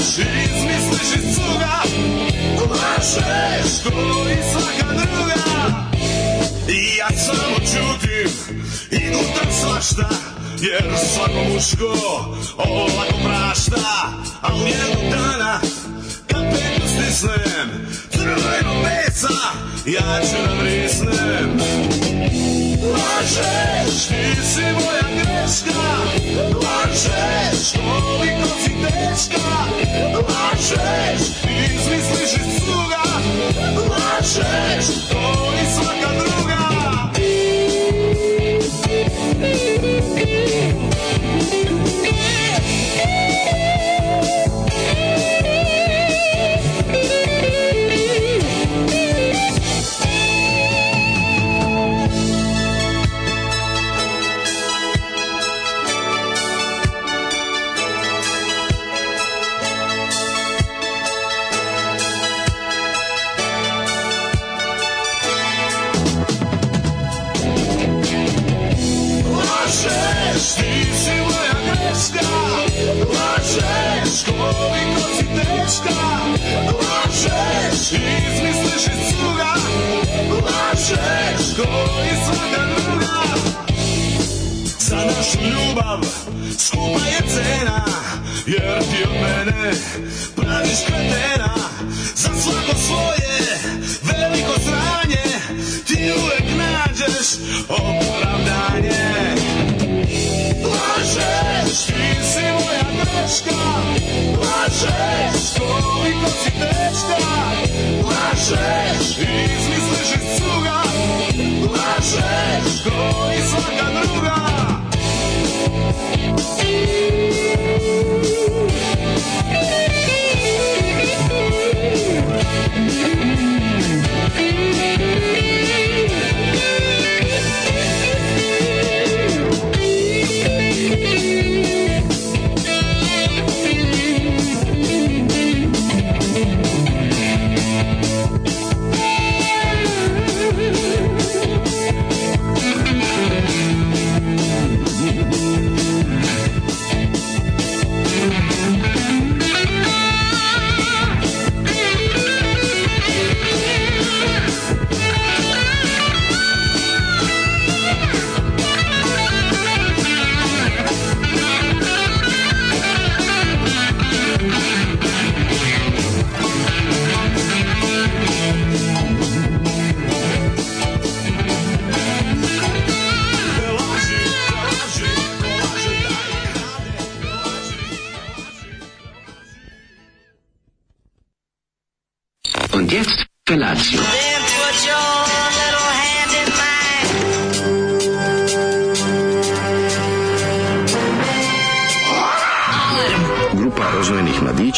Izmisliš iz cuga Laže što i svaka druga I ja samo čutim I gutam svašta Jer svako muško Olako prašta Al jednog dana Kad petu stisnem Crveno mesa Ja ću da vrisnem Lažeš, ti si moja greška Lažeš, koliko si teška Lažeš, izmisliš iz cuga Lažeš, to i svaka druga koliko si teška Lažeš, izmisliš i cuga Lažeš, ko i svaka druga Za našu ljubav skupa je cena Jer ti od mene praviš kretena Za svako svoje veliko sranje Ti uvek nađeš opravdanje Lažeš, ti si moja greška, lažeš, koliko si teška, lažeš, izmisliš iz cuga, lažeš, ko i svaka druga. Thank you.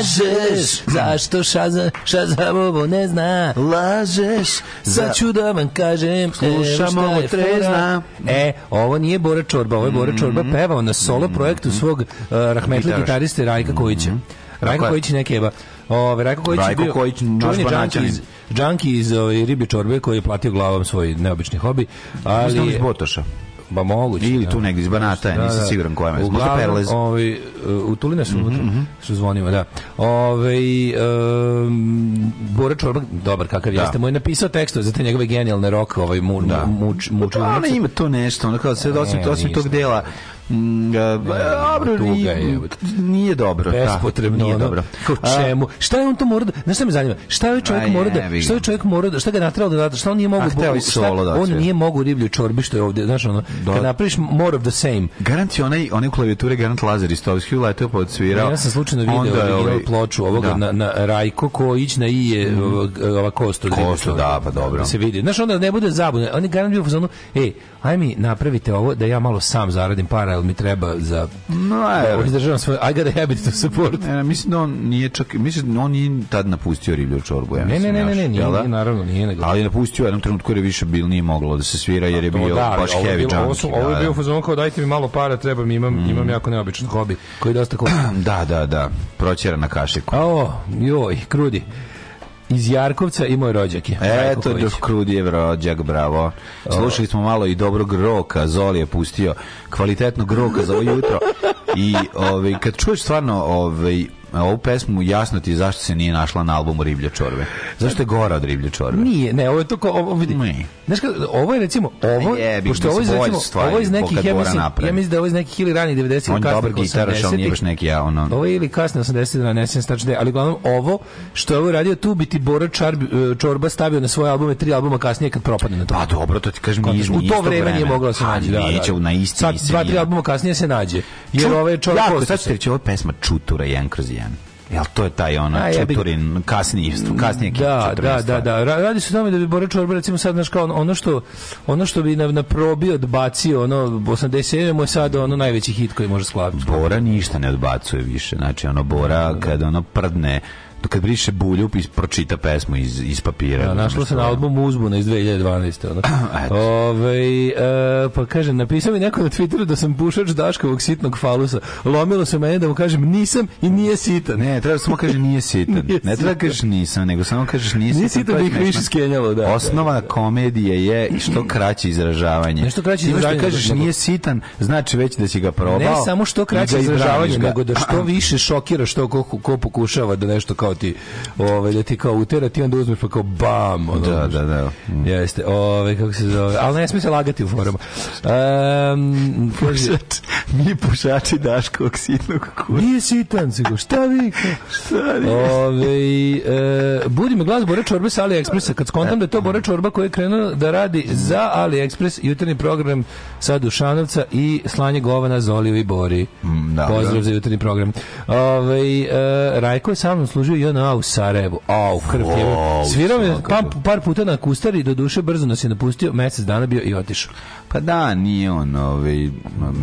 lažeš, zašto šaza, šaza ovo ne zna. Lažeš, za čudovan da kažem, slušamo ovo trezna. E, ovo nije Bora Čorba, ovo je Bora Čorba mhm. pevao na solo mhm. projektu mhm. svog uh, rahmetli gitariste Rajka Kojića. Rajko Kojić ne keba. Ove, Rajko Kojić Rajko bio Kojić, čuveni džanki iz, džanki iz ove, ovaj, ribi čorbe koji je platio glavom svoj neobični hobi. Ali, iz Botoša. Ba moguće. Ili da. tu negdje iz da, Banata, da, nisam da, siguran koja je. Možda Perlez. Ovaj, u Tuline su, mm -hmm. su zvonima, da. Ove, ovaj, um, Bora Čorba, dobar kakav da. jeste, moj napisao tekst za te njegove genijalne rock, ovaj mu, da. muč, muč, pa, muč, muč, muč, muč, muč, muč, muč, muč, muč, muč, muč, Mm, e, dobro, tuga je. Nije dobro. Da, Bespotrebno. Nije dobro. Kao čemu? Šta je on to mora da... Znaš šta me zanima? Šta je čovjek mora da... Šta je čovjek mora da... Šta ga je da da... Šta on nije mogu... Ah, da on nije mogu riblju čorbi što je ovdje. Znaš ono... Kad da. napraviš more of the same. Garanti onaj, one klavijature Garant Lazar Istovski uletio pa odsvirao. Ja sam slučajno video je ovaj, ploču ovoga na, na Rajko Kojić na I mhm. ova, ova Kosto. Kosto, da, pa dobro. se vidi. Znaš, onda ne bude zabune. Oni garant bio u fazonu, ej, aj mi napravite ovo da ja malo sam zaradim para, jel mi treba za... No, da izdržavam svoj... I got a habit to support. Ne, ne, mislim da on nije čak... Mislim da on nije tad napustio riblju čorbu. Ja ne, ne, ne, ne, ne, nije, nije, da? naravno, nije. Nego... Ali napustio u jednom trenutku jer je više bil nije moglo da se svira, jer je bio da, baš heavy junkie. Ovo, ovo je da, bio da. fazon kao dajte mi malo para, treba mi, imam, mm. imam jako neobičan hobi, koji dosta košta. da, da, da, proćera na kašiku. A o, joj, krudi iz Jarkovca i moj rođak je. Eto, Dof Krudijev rođak, bravo. Slušali smo malo i dobrog roka, Zoli je pustio kvalitetnog roka za ovo jutro. I ovaj, kad čuješ stvarno ovaj, ovu pesmu jasno ti zašto se nije našla na albumu Riblje čorbe. Zašto je gora od Riblje čorbe? Nije, ne, ovo je to kao ovo vidi. Znaš kad, ovo je recimo ovo je, pošto ovo je recimo stvari, ovo iz nekih ja mislim, ja mislim da ovo iz nekih ili rani 90 ih kasno 80. On dobar gitaraš, on nije baš neki ja ono. Ovo je ili kasno 80 ih da ne ili ranije tačno, ali uglavnom ovo što je ovo radio tu bi ti Bora čarb, e, čorba stavio na svoje albume, tri albuma kasnije kad propadne na to. Pa dobro, to ti kažem, nije u to vreme nije moglo da se naći, da. Neće da. na isti. Sad dva tri albuma kasnije se nađe. Jer ove čorbe, sad će ova pesma Čutura 1/1 Čuturin. Jel to je taj ono A, kasni ja kasni kasnije da, da, da, da, radi se o tome da bi Bora Čorba recimo sad naš kao ono što ono što bi na, na probi odbacio ono 87 mu je sad ono najveći hit koji može skladati. Bora ništa ne odbacuje više. Znači ono Bora da, da. kada ono prdne kad briše bulju pročita pesmu iz, iz papira. Da, našlo se na albumu Uzbuna iz 2012. Ono. Ove, e, pa kaže, napisao mi neko na Twitteru da sam pušač Daškovog sitnog falusa. Lomilo se mene da mu kažem nisam i nije sitan. Ne, treba samo kaže nije sitan. nije ne treba kažeš nisam, nego samo kažeš nisam. Nije sitan bih da više skenjalo, da. da Osnova da. komedije je što kraće izražavanje. Nešto kraće izražavanje. kažeš nije sitan, znači već da si ga probao. Ne samo što kraće izražavanje, nego da što više šokira što ko, ko pokušava da nešto kao kao ti ovaj da ti kao utera ti onda uzmeš pa kao bam ono, da da da mm. jeste ovaj kako se zove al ne smeš se lagati u forama um, pušač mi pušači daško oksidnog kukuruz nije sitan se go šta vi šta vi ovaj e, budi me glas Bora Čorbe sa AliExpressa kad skontam da je to e. Bora Čorba koji je krenuo da radi za AliExpress jutarnji program sa Dušanovca i slanje govana Zoliju i Bori mm, da, pozdrav da. za jutarnji program ovaj e, Rajko je sa mnom služio JNA u Sarajevu. Au, krv je. Svirao je par puta na kustari, do duše brzo nas je napustio, mesec dana bio i otišao. Pa da, nije on, ovaj,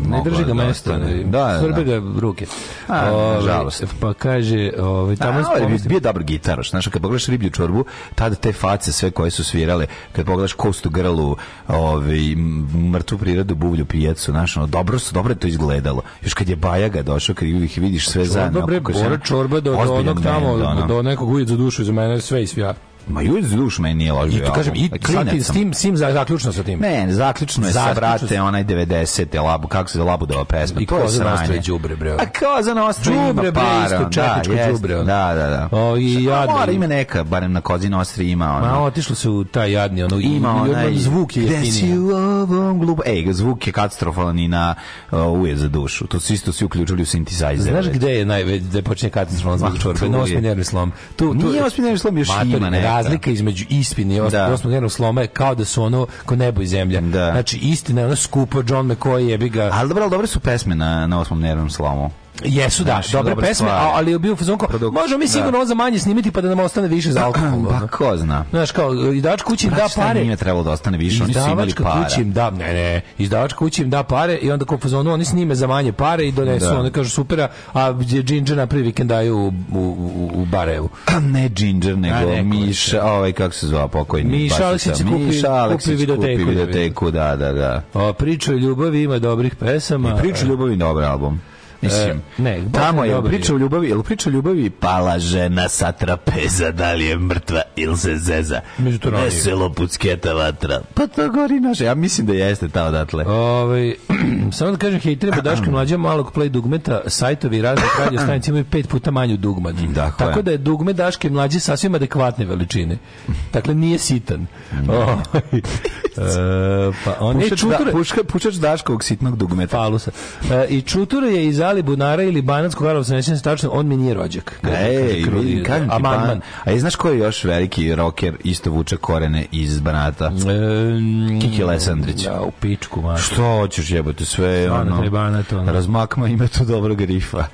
ne drži ga da mesto, ne, da, da, ga ruke. A, ove, ovaj, žalost. Pa kaže, ovaj, tamo je ovaj spomenuo. Bio dobar gitaroš, znaš, kad pogledaš riblju čorbu, tada te face sve koje su svirale, kad pogledaš Kostu Grlu, ovaj, mrtvu prirodu, buvlju, pijacu, znaš, ono, dobro su, dobro je to izgledalo. Još kad je Bajaga došao, kad ih vidiš sve pa, zajedno. Dobre, bora čorba do, do onog tamo, do, ono. do nekog uvijek za dušu, za mene sve i svija. Ma ju duš meni nije ložio. I to kažem, i klinac s tim, s tim zaključno sa tim. Ne, zaključno je sa brate, onaj 90. labu, kako se labu labudova pesma. I to je sranje. đubre, bre. A kao za nostro đubre, bre, isto da, četničko đubre. Da, da, da. O, i jadno. Mora ima neka, barem na kozi nostri ima. Ono. Ma otišlo se u taj jadni, ono, ima onaj, zvuk je jeftiniji. Ej, zvuk je katastrofalan i na uje za dušu. To su isto svi uključili u synthesizer. Znaš gde je najveći, gde počinje katastrofalan zvuk čorbe? Na osmi slom. Tu, tu, Nije osmi slom, još ima, ne? razlika između istine i da. osmoglenog sloma je kao da su ono ko nebo i zemlja. Da. Znači istina je ono skupo John McCoy jebi ga. Ali dobro, ali dobre su pesme na, na osmom nervnom slomu. Jesu da, znači, dobre, pesme, stvari. ali je bio fazon možemo mi da. sigurno da. za manje snimiti pa da nam ostane više za alkohol. Pa ko zna. Znaš kao izdavač kući da pare. Nije trebalo da ostane više, oni su imali para. Kući im da, ne, ne, izdavač kući da pare i onda kao fazonu oni snime za manje pare i donesu, onda kažu supera, a Ginger na prvi vikend daju u, u, u, u Barevu. Ne Ginger, nego ne, Miša, ovaj kako se zva pokojni. Miša Aleksić kupi, Miša Aleksić kupi videoteku. Kupi da videoteku, da, da, da. O, priča ljubavi ima dobrih pesama. I priča o ljubavi dobar album. Mislim, e, ne, tamo je priča o ljubavi, jel priča o ljubavi pala žena sa trapeza, da li je mrtva ili se zeza. Veselo pucketa vatra. Pa to gori naše. Ja mislim da jeste ta datle. Ove, ovaj, samo da kažem, hej, treba daška mlađa malog play dugmeta, sajtovi raznih radio stanice imaju pet puta manju dugmad. Dakle. Tako da je dugme daške mlađe sasvim adekvatne veličine. Dakle, nije sitan. Da. O, ovaj, e, pa on pušač, je čutura... da, puška, pušač daškovog sitnog dugmeta. Falusa. E, I čutura je iz da li Bunara ili Banatsko Karlovca, ne sjećam tačno, on mi nije rođak. Ej, vidim, kažem ti ban. A je, znaš koji je još veliki roker isto vuče korene iz Banata? E, Kiki Lesandrić. Ja, da, u pičku, maš. Što hoćeš jebote, sve je ono... Banat, ono. Razmakma ima tu dobrog rifa.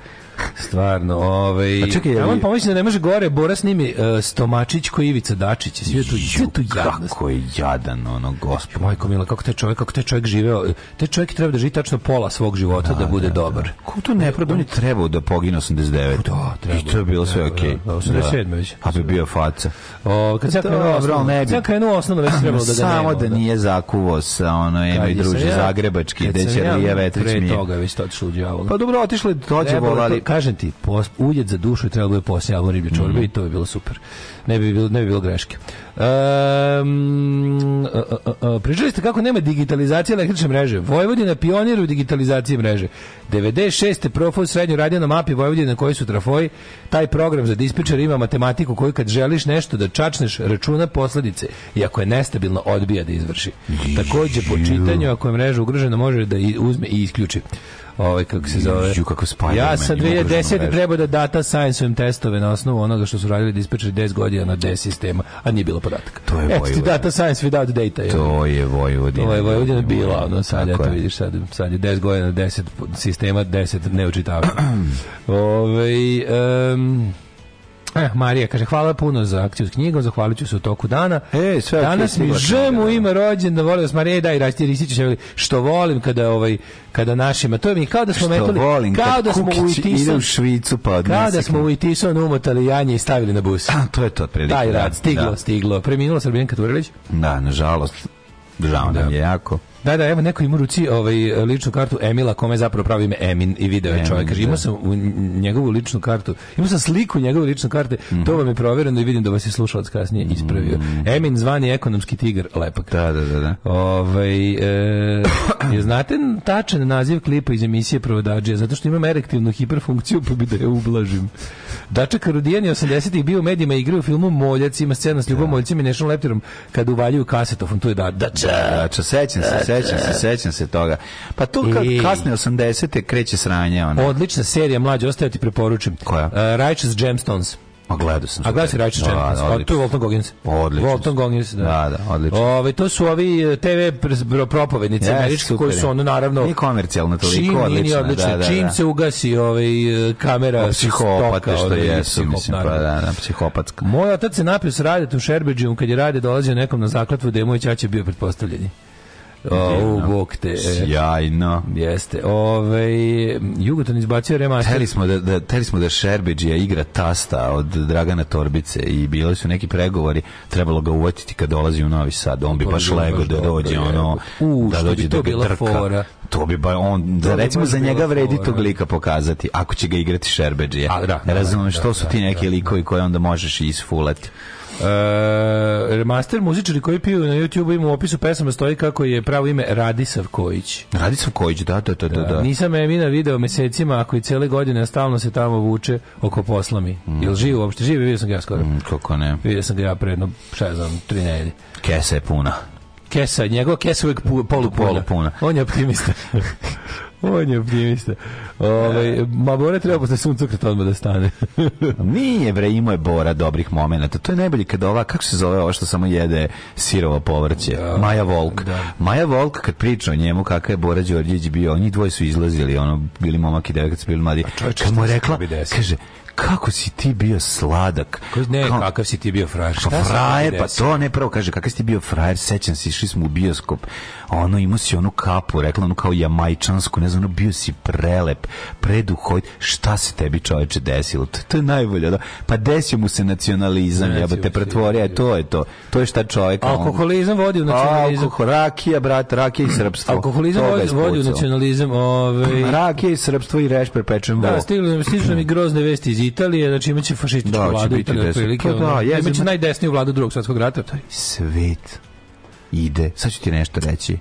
Stvarno, ovaj. A čekaj, ja vam pomoći da ne može gore, Bora snimi uh, Stomačić koji Ivica Dačić, sve to sve to jadno. Kako je jadan ono, gospodine. Majko Mila, kako taj čovjek, kako taj čovjek živeo, taj čovjek treba da živi tačno pola svog života da, da bude da, da. dobar. Da. Kako to ne, on je trebao da pogine 89. Da, treba. I to je da bilo sve da, okej. Okay. Da, već. A pa bi bio faca. O, kad se krenuo, bro, ne bi. Kad krenuo osnovno već trebalo da ga Samo da nije zakuvo sa ono ema i druže zagrebački, dećerija Vetrić mi. Pre toga već to otišlo u đavo. Pa dobro, otišlo je dođe volali kažem ti, post, uljed za dušu je trebalo je posle avo riblje čorbe mm i to je bilo super. Ne bi bilo, ne bi bilo greške. Um, a, a, a, pričali ste kako nema digitalizacije električne mreže. Vojvodina pionir u digitalizaciji mreže. 96. profus srednju radio na mapi Vojvodine na kojoj su trafoji. Taj program za dispečer ima matematiku koju kad želiš nešto da čačneš računa posledice i ako je nestabilno odbija da izvrši. Takođe po čitanju ako je mreža ugrožena može da i uzme i isključi ovaj kako se zove. Ju kako spajanje. Ja sa 2010 treba da data scienceovim testove na osnovu onoga što su radili da dispečeri 10 godina na 10 sistema, a nije bilo podataka. To je Vojvodina. Et, data science without data. Je. To je Vojvodina. To je Vojvodina bila, ono sad ja to vidiš sad, sad je 10 godina 10 sistema, 10 neučitavanja. ovaj um, Eh, Marija kaže, hvala puno za akciju s knjigom, zahvalit ću se u toku dana. E, sve Danas mi žemu da. ima rođen, da volim vas Marija, daj, rađi, ristiću se, što volim kada, ovaj, kada našima, to je mi kao da smo metali, volim, da pa kao da smo u Itisu, u Švicu, pa kao da smo u Itisu umotali janje i stavili na bus. A, to je to otprilike. Taj rad, stiglo, da. stiglo. Preminula Srbijan Katurilić? Da, nažalost, žao da. nam je jako. Da, da, evo neko ima u ruci ovaj, ličnu kartu Emila, kome zapravo pravi ime Emin i video je čovjek. Kaže, da. imao sam u njegovu ličnu kartu, imao sam sliku njegove lične karte, mm -hmm. to mhm. vam je provjereno i vidim da vas je slušalac kasnije ispravio. Mm -hmm. Emin zvani ekonomski tigar, lepak. Da, da, da. da. Ovaj, e, je, znate tačan naziv klipa iz emisije Provodađe, zato što imam erektivnu hiperfunkciju, pa bi da je ublažim. Dačak Rudijan je 80. bio u medijima igra u filmu Moljac, ima scena s Ljubom Moljcem i Nešom Leptirom kada uvaljuju kasetofon, tu je da, dača. Dača, sećam se, sećam se, e. sećam se toga. Pa tu kad kasne 80-te kreće sranje ona. Odlična serija, mlađi, ostaje da ti preporučim. Koja? Uh, Righteous Gemstones. A gledao sam. A gledao si Rajčić Černic. A tu je Volton Goggins. Odlično. Volton Goggins, da. Da, da, odlično. Ove, to su ovi e, TV propovednici yes, američki koji su ono naravno... Nije komercijalno toliko čim, odlično. Da, da, da. Čim da. se ugasi ovaj, kamera... O psihopate što ovaj, jesu, mislim, pa da, da, psihopatska. Moj otac se napio s Radetom Šerbeđijom kad je Rade dolazio nekom na zaklatvu da je moj čače bio pretpostavljeni. O, bog te. Sjajno. Jeste. Ove, Jugoton izbacio remaster. Teli smo da, da, teli smo da Šerbeđija igra tasta od Dragana Torbice i bili su neki pregovori, trebalo ga uvatiti kad dolazi u Novi Sad. On bi pa baš lego da dođe, ono, u, da dođe da ga trka. Fora to bi ba on da recimo za njega vredi tog lika pokazati ako će ga igrati Šerbeđije. Da, da, da, što su da, ti da, neki da. likovi koje onda možeš isfulati. E, master muzičari koji piju na YouTubeu ima u opisu pesama stoji kako je pravo ime Radisav Kojić. Radisav Kojić, da, da, da, da. da. da. Nisam Emina video mesecima, ako i cele godine stalno se tamo vuče oko posla mi. Mm. Jel živi uopšte? Živi, vidio sam ga ja skoro. Mm, kako ne? Vidio sam ga ja predno, šta ja znam, tri nedelje. Kesa je puna kesa, njegova kesa uvijek polu, polu puna. On je optimista. On je optimista. Ove, ovaj, ma Bora treba posle suncokret odmah da stane. Nije bre, imao je Bora dobrih momenata. To je najbolje kad ova, kako se zove ova što samo jede sirovo povrće? Da, Maja Volk. Da. Maja Volk kad priča o njemu kakav je Bora Đorđević bio, oni dvoje su izlazili, ono, bili momak i devojka, bili mladi. Kad mu rekla, kaže, kako si ti bio sladak. Ne, Ka... kakav si ti bio frajer. Pa frajer, pa to ne prvo kaže, kakav si ti bio frajer, sećam se, išli smo u bioskop, ono, imao si onu kapu, rekla ono kao jamajčansku, ne znam, ono, bio si prelep, preduhojt, šta se tebi čoveče desilo? To, to je najbolje, da? Pa desio mu se nacionalizam, ne, jeba te pretvorio, to je to. To je šta čovjek... Alkoholizam vodi u nacionalizam. Alkohol, rakija, brat, rakija i srpstvo. Alkoholizam vodi, vodi u nacionalizam. Ove... Ovaj- rakija i srpstvo i reš prepečem. Da, stigli, stigli mi grozne vesti iz Italije, znači imaće fašističku da, vladu Italije otprilike. Pa, da, ja, imaće ima... najdesniju vladu drugog svetskog rata. Taj svet ide. Sad ću ti nešto reći.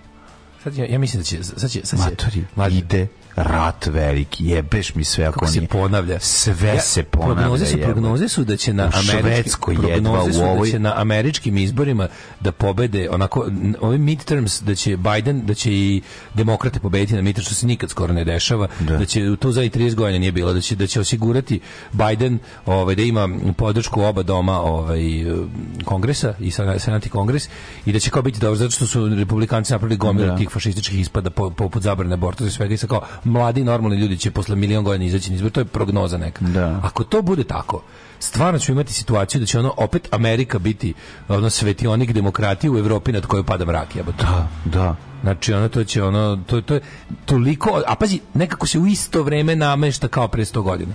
Sad ja, ja mislim da će sad će sad će, Matori, ide rat veliki, jebeš mi sve ako Kako se ponavlja. Sve ja, se ponavlja. Prognoze su, prognoze su da će na američkim prognoze su da ovoj... da će na američkim izborima da pobede onako ove midterms da će Biden da će i demokrate pobediti na midterms što se nikad skoro ne dešava, da, da će to za 30 godina nije bilo, da će da će osigurati Biden ovaj da ima podršku oba doma ovaj kongresa i senati kongres i da će kao biti dobro zato što su republikanci napravili gomilu da. tih fašističkih ispada po, poput zabrane abortusa i svega i sa kao mladi normalni ljudi će posle milion godina izaći na izbor, to je prognoza neka. Da. Ako to bude tako, stvarno ćemo imati situaciju da će ono opet Amerika biti ono svetionik demokratije u Evropi nad kojoj pada mrak jebote. Da, da. Znači ono to će ono to to je toliko a pazi nekako se u isto vreme namešta kao pre 100 godina.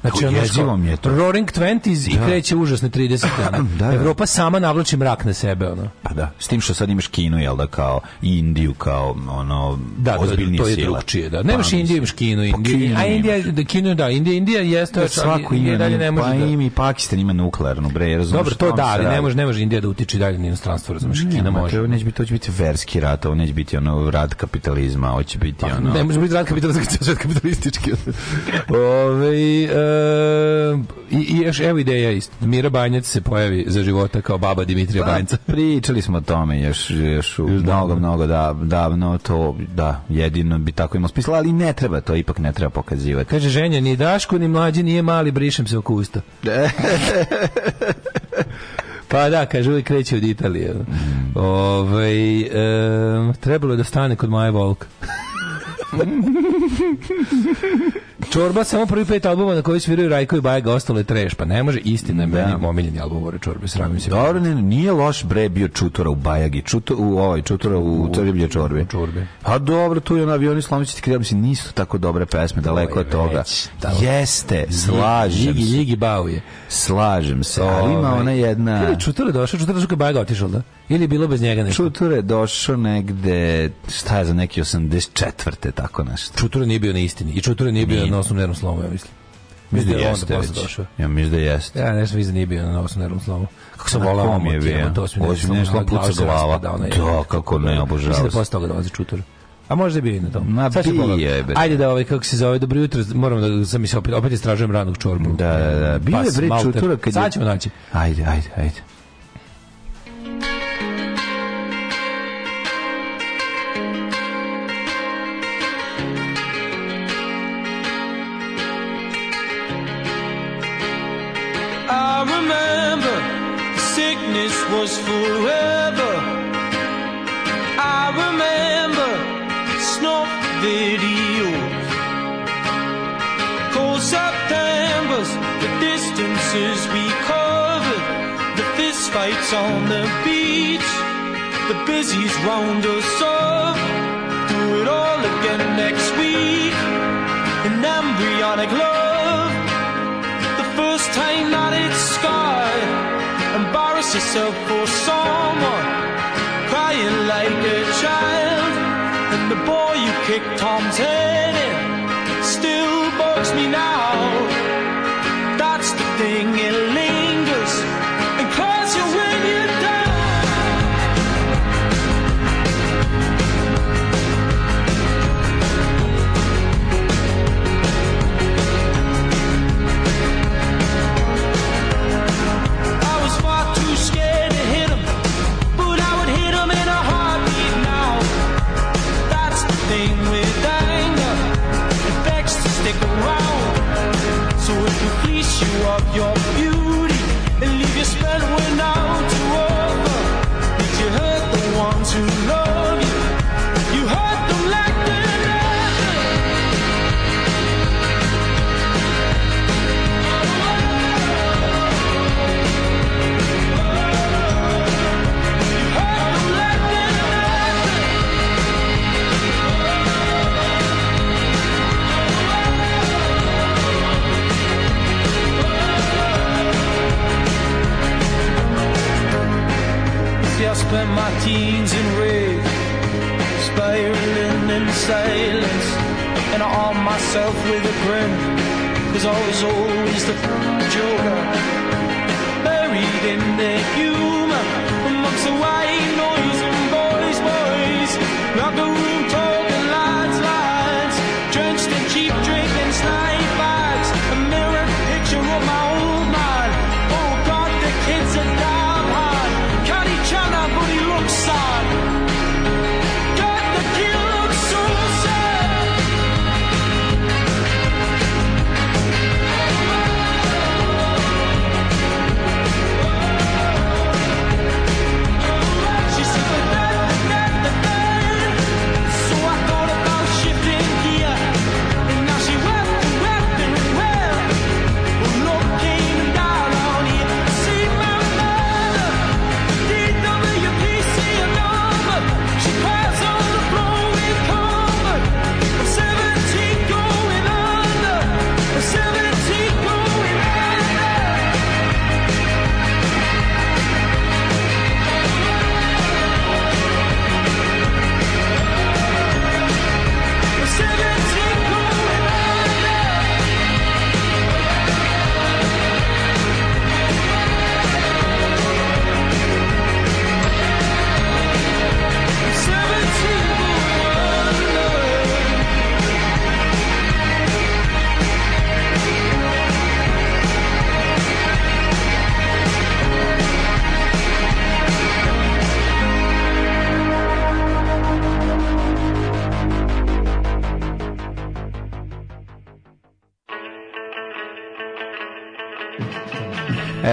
Znači, ono jezivo je to. Roaring Twenties i da. kreće užasne 30 dana. da, da. Evropa sama navlači mrak na sebe, ono. Pa da, s tim što sad imaš Kinu, jel da, kao Indiju, kao ono, da, ozbiljnije to, to je drugčije, da. Nemaš pa, Indiju, imaš Kinu. Pa Indiju, pa, a Indija, da, Kinu, da, Indija, Indija jeste, da, svako Indija dalje ne može. Pa da... im i Pakistan ima nuklearnu, bre, razumiješ. Dobro, to da, ali ne može, ne može Indija da utiče dalje na inostranstvo, razumiješ, Kina može. Ovo neće biti, to će biti verski rat, ovo neće biti ono rad kapitalizma, hoće biti pa, ono... Ne može biti rad kapitalizma, kapitalistički. Ove, ovaj, E, i, i još evo ideja isto. Mira Banjac se pojavi za života kao baba Dimitrija pa, Banjca. Pričali smo o tome još, još, u još mnogo, mnogo da, davno. To, da, jedino bi tako imao smisla, ali ne treba to, ipak ne treba pokazivati. Kaže, ženja, ni Daško, ni mlađi, nije mali, brišem se oko usta. Pa da, kaže, uvijek kreće od Italije. Mm. Ove, ovaj, e, trebalo je da stane kod Maje Volk. Čorba samo prvi pet albuma na koji sviraju Rajko i Bajega, ostalo je treš, pa ne može istina da. meni omiljeni album Bore Čorbe, sramim se. Dobro, ne, nije loš bre bio Čutora u Bajagi, čuto, u ovoj, Čutora u, u Crljiblje Čorbe. Čorbe. A dobro, tu je na avioni slomiti krem se nisu tako dobre pesme, daleko od toga. Jeste, slažem se. Ljigi, Bauje. Slažem se, ali ovaj. ima ona jedna. Ili Čutora došao, Čutora su Bajega otišao, da? Ili je bilo bez njega nešto? Čutura je došao negde, šta je za neki 84. tako nešto. Čutura nije bio na istini. I Čutura nije, bio na osnom nervnom slomu, ja mislim. Mislim da jeste onda posle došao. Ja mislim da jeste. Ja nešto mislim da nije bio na osnom nervnom slomu. Kako sam volao mu je To osmi nervnom slomu puca glava. Da, da, kako ne, obožavam. Mislim da posle toga dolazi čutor. A možda bi i na tom. Na Sad je, Ajde da ovaj kako se zove dobro jutro, moramo da sam se opet opet istražujem ranog čorbu. Da, da, da. Bio je bre čutura kad Sad ćemo naći. Ajde, ajde, ajde. this was forever. I remember snuff videos, cold September's, the distances we covered, the fist fights on the beach, the busies round us up. Do it all again next week in embryonic love, the first time embarrass yourself for someone crying like a child. And the boy you kicked Tom's head in still bugs me now. spent my teens in rage, spiraling in silence, and I arm myself with a grin. Cause I was always the joker, buried in the humor amongst the white noise and boys, boys, like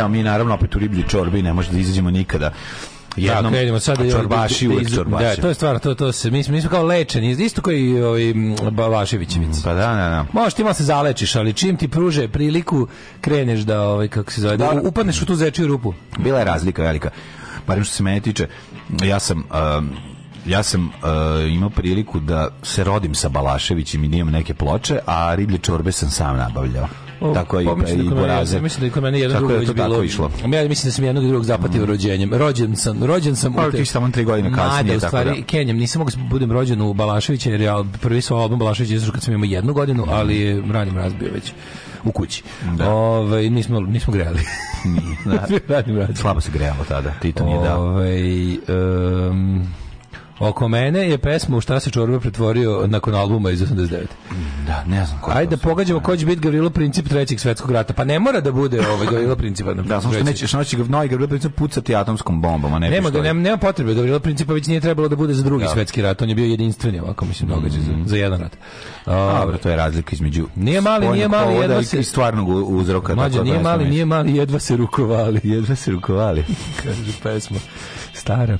ćemo mi naravno opet u riblju čorbi, ne možemo da izađemo nikada jednom da, krenimo sad čorbaši uvek ovaj čorbaši. Da, da, da to je stvar, to to se mi smo, mi smo kao lečeni, isto koji i ovi Balaševićevici. Pa da, da, da. Možeš ti malo se zalečiš, ali čim ti pruže priliku, kreneš da ovaj kako se zove, da, da upadneš u tu zečiju rupu. Bila je razlika velika. Barem što se mene tiče, ja sam um, ja sam uh, imao priliku da se rodim sa Balaševićem i nijem neke ploče, a riblje čorbe sam sam nabavljao tako je i i da poraze. Mislim da je kod mene jedno drugo već bilo. Išlo. Ja mislim da sam jednog drugog zapatio mm. rođenjem. Rođen sam, rođen sam pa, u te... samo 3 godine kasnije Mada, tako da. Kenjem, nisam mogu da budem rođen u Balaševića jer ja prvi svoj album Balašević izrašao kad sam imao jednu godinu, mm. ali ranim razbio već u kući. Da. Ove, ovaj, nismo, nismo grejali. Da. Radim, radim. Slabo se grejalo tada. Tito nije dao. Ove, ovaj, um, Oko mene je pesma u šta se čorba pretvorio nakon albuma iz 89. Da, ne znam ko. Ajde da pogađamo ko će biti Gavrilo Princip trećeg svetskog rata. Pa ne mora da bude ovaj Gavrilo Princip. Pa da, da, samo što nećeš noći novi Gavrilo Princip pucati atomskom bombom, a ne. Nema, ga, nema, nema potrebe. Da Gavrilo Principović nije trebalo da bude za drugi da. svetski rat. On je bio jedinstveni, ovako mislim, događaj mm -hmm. za, mhm. za jedan rat. Dobro, to je razlika između Nije mali, nije mali, jedva se i stvarnog uzroka. Mađo, da nije mali, nije mali, jedva se rukovali, jedva se rukovali. Kaže pesma stara.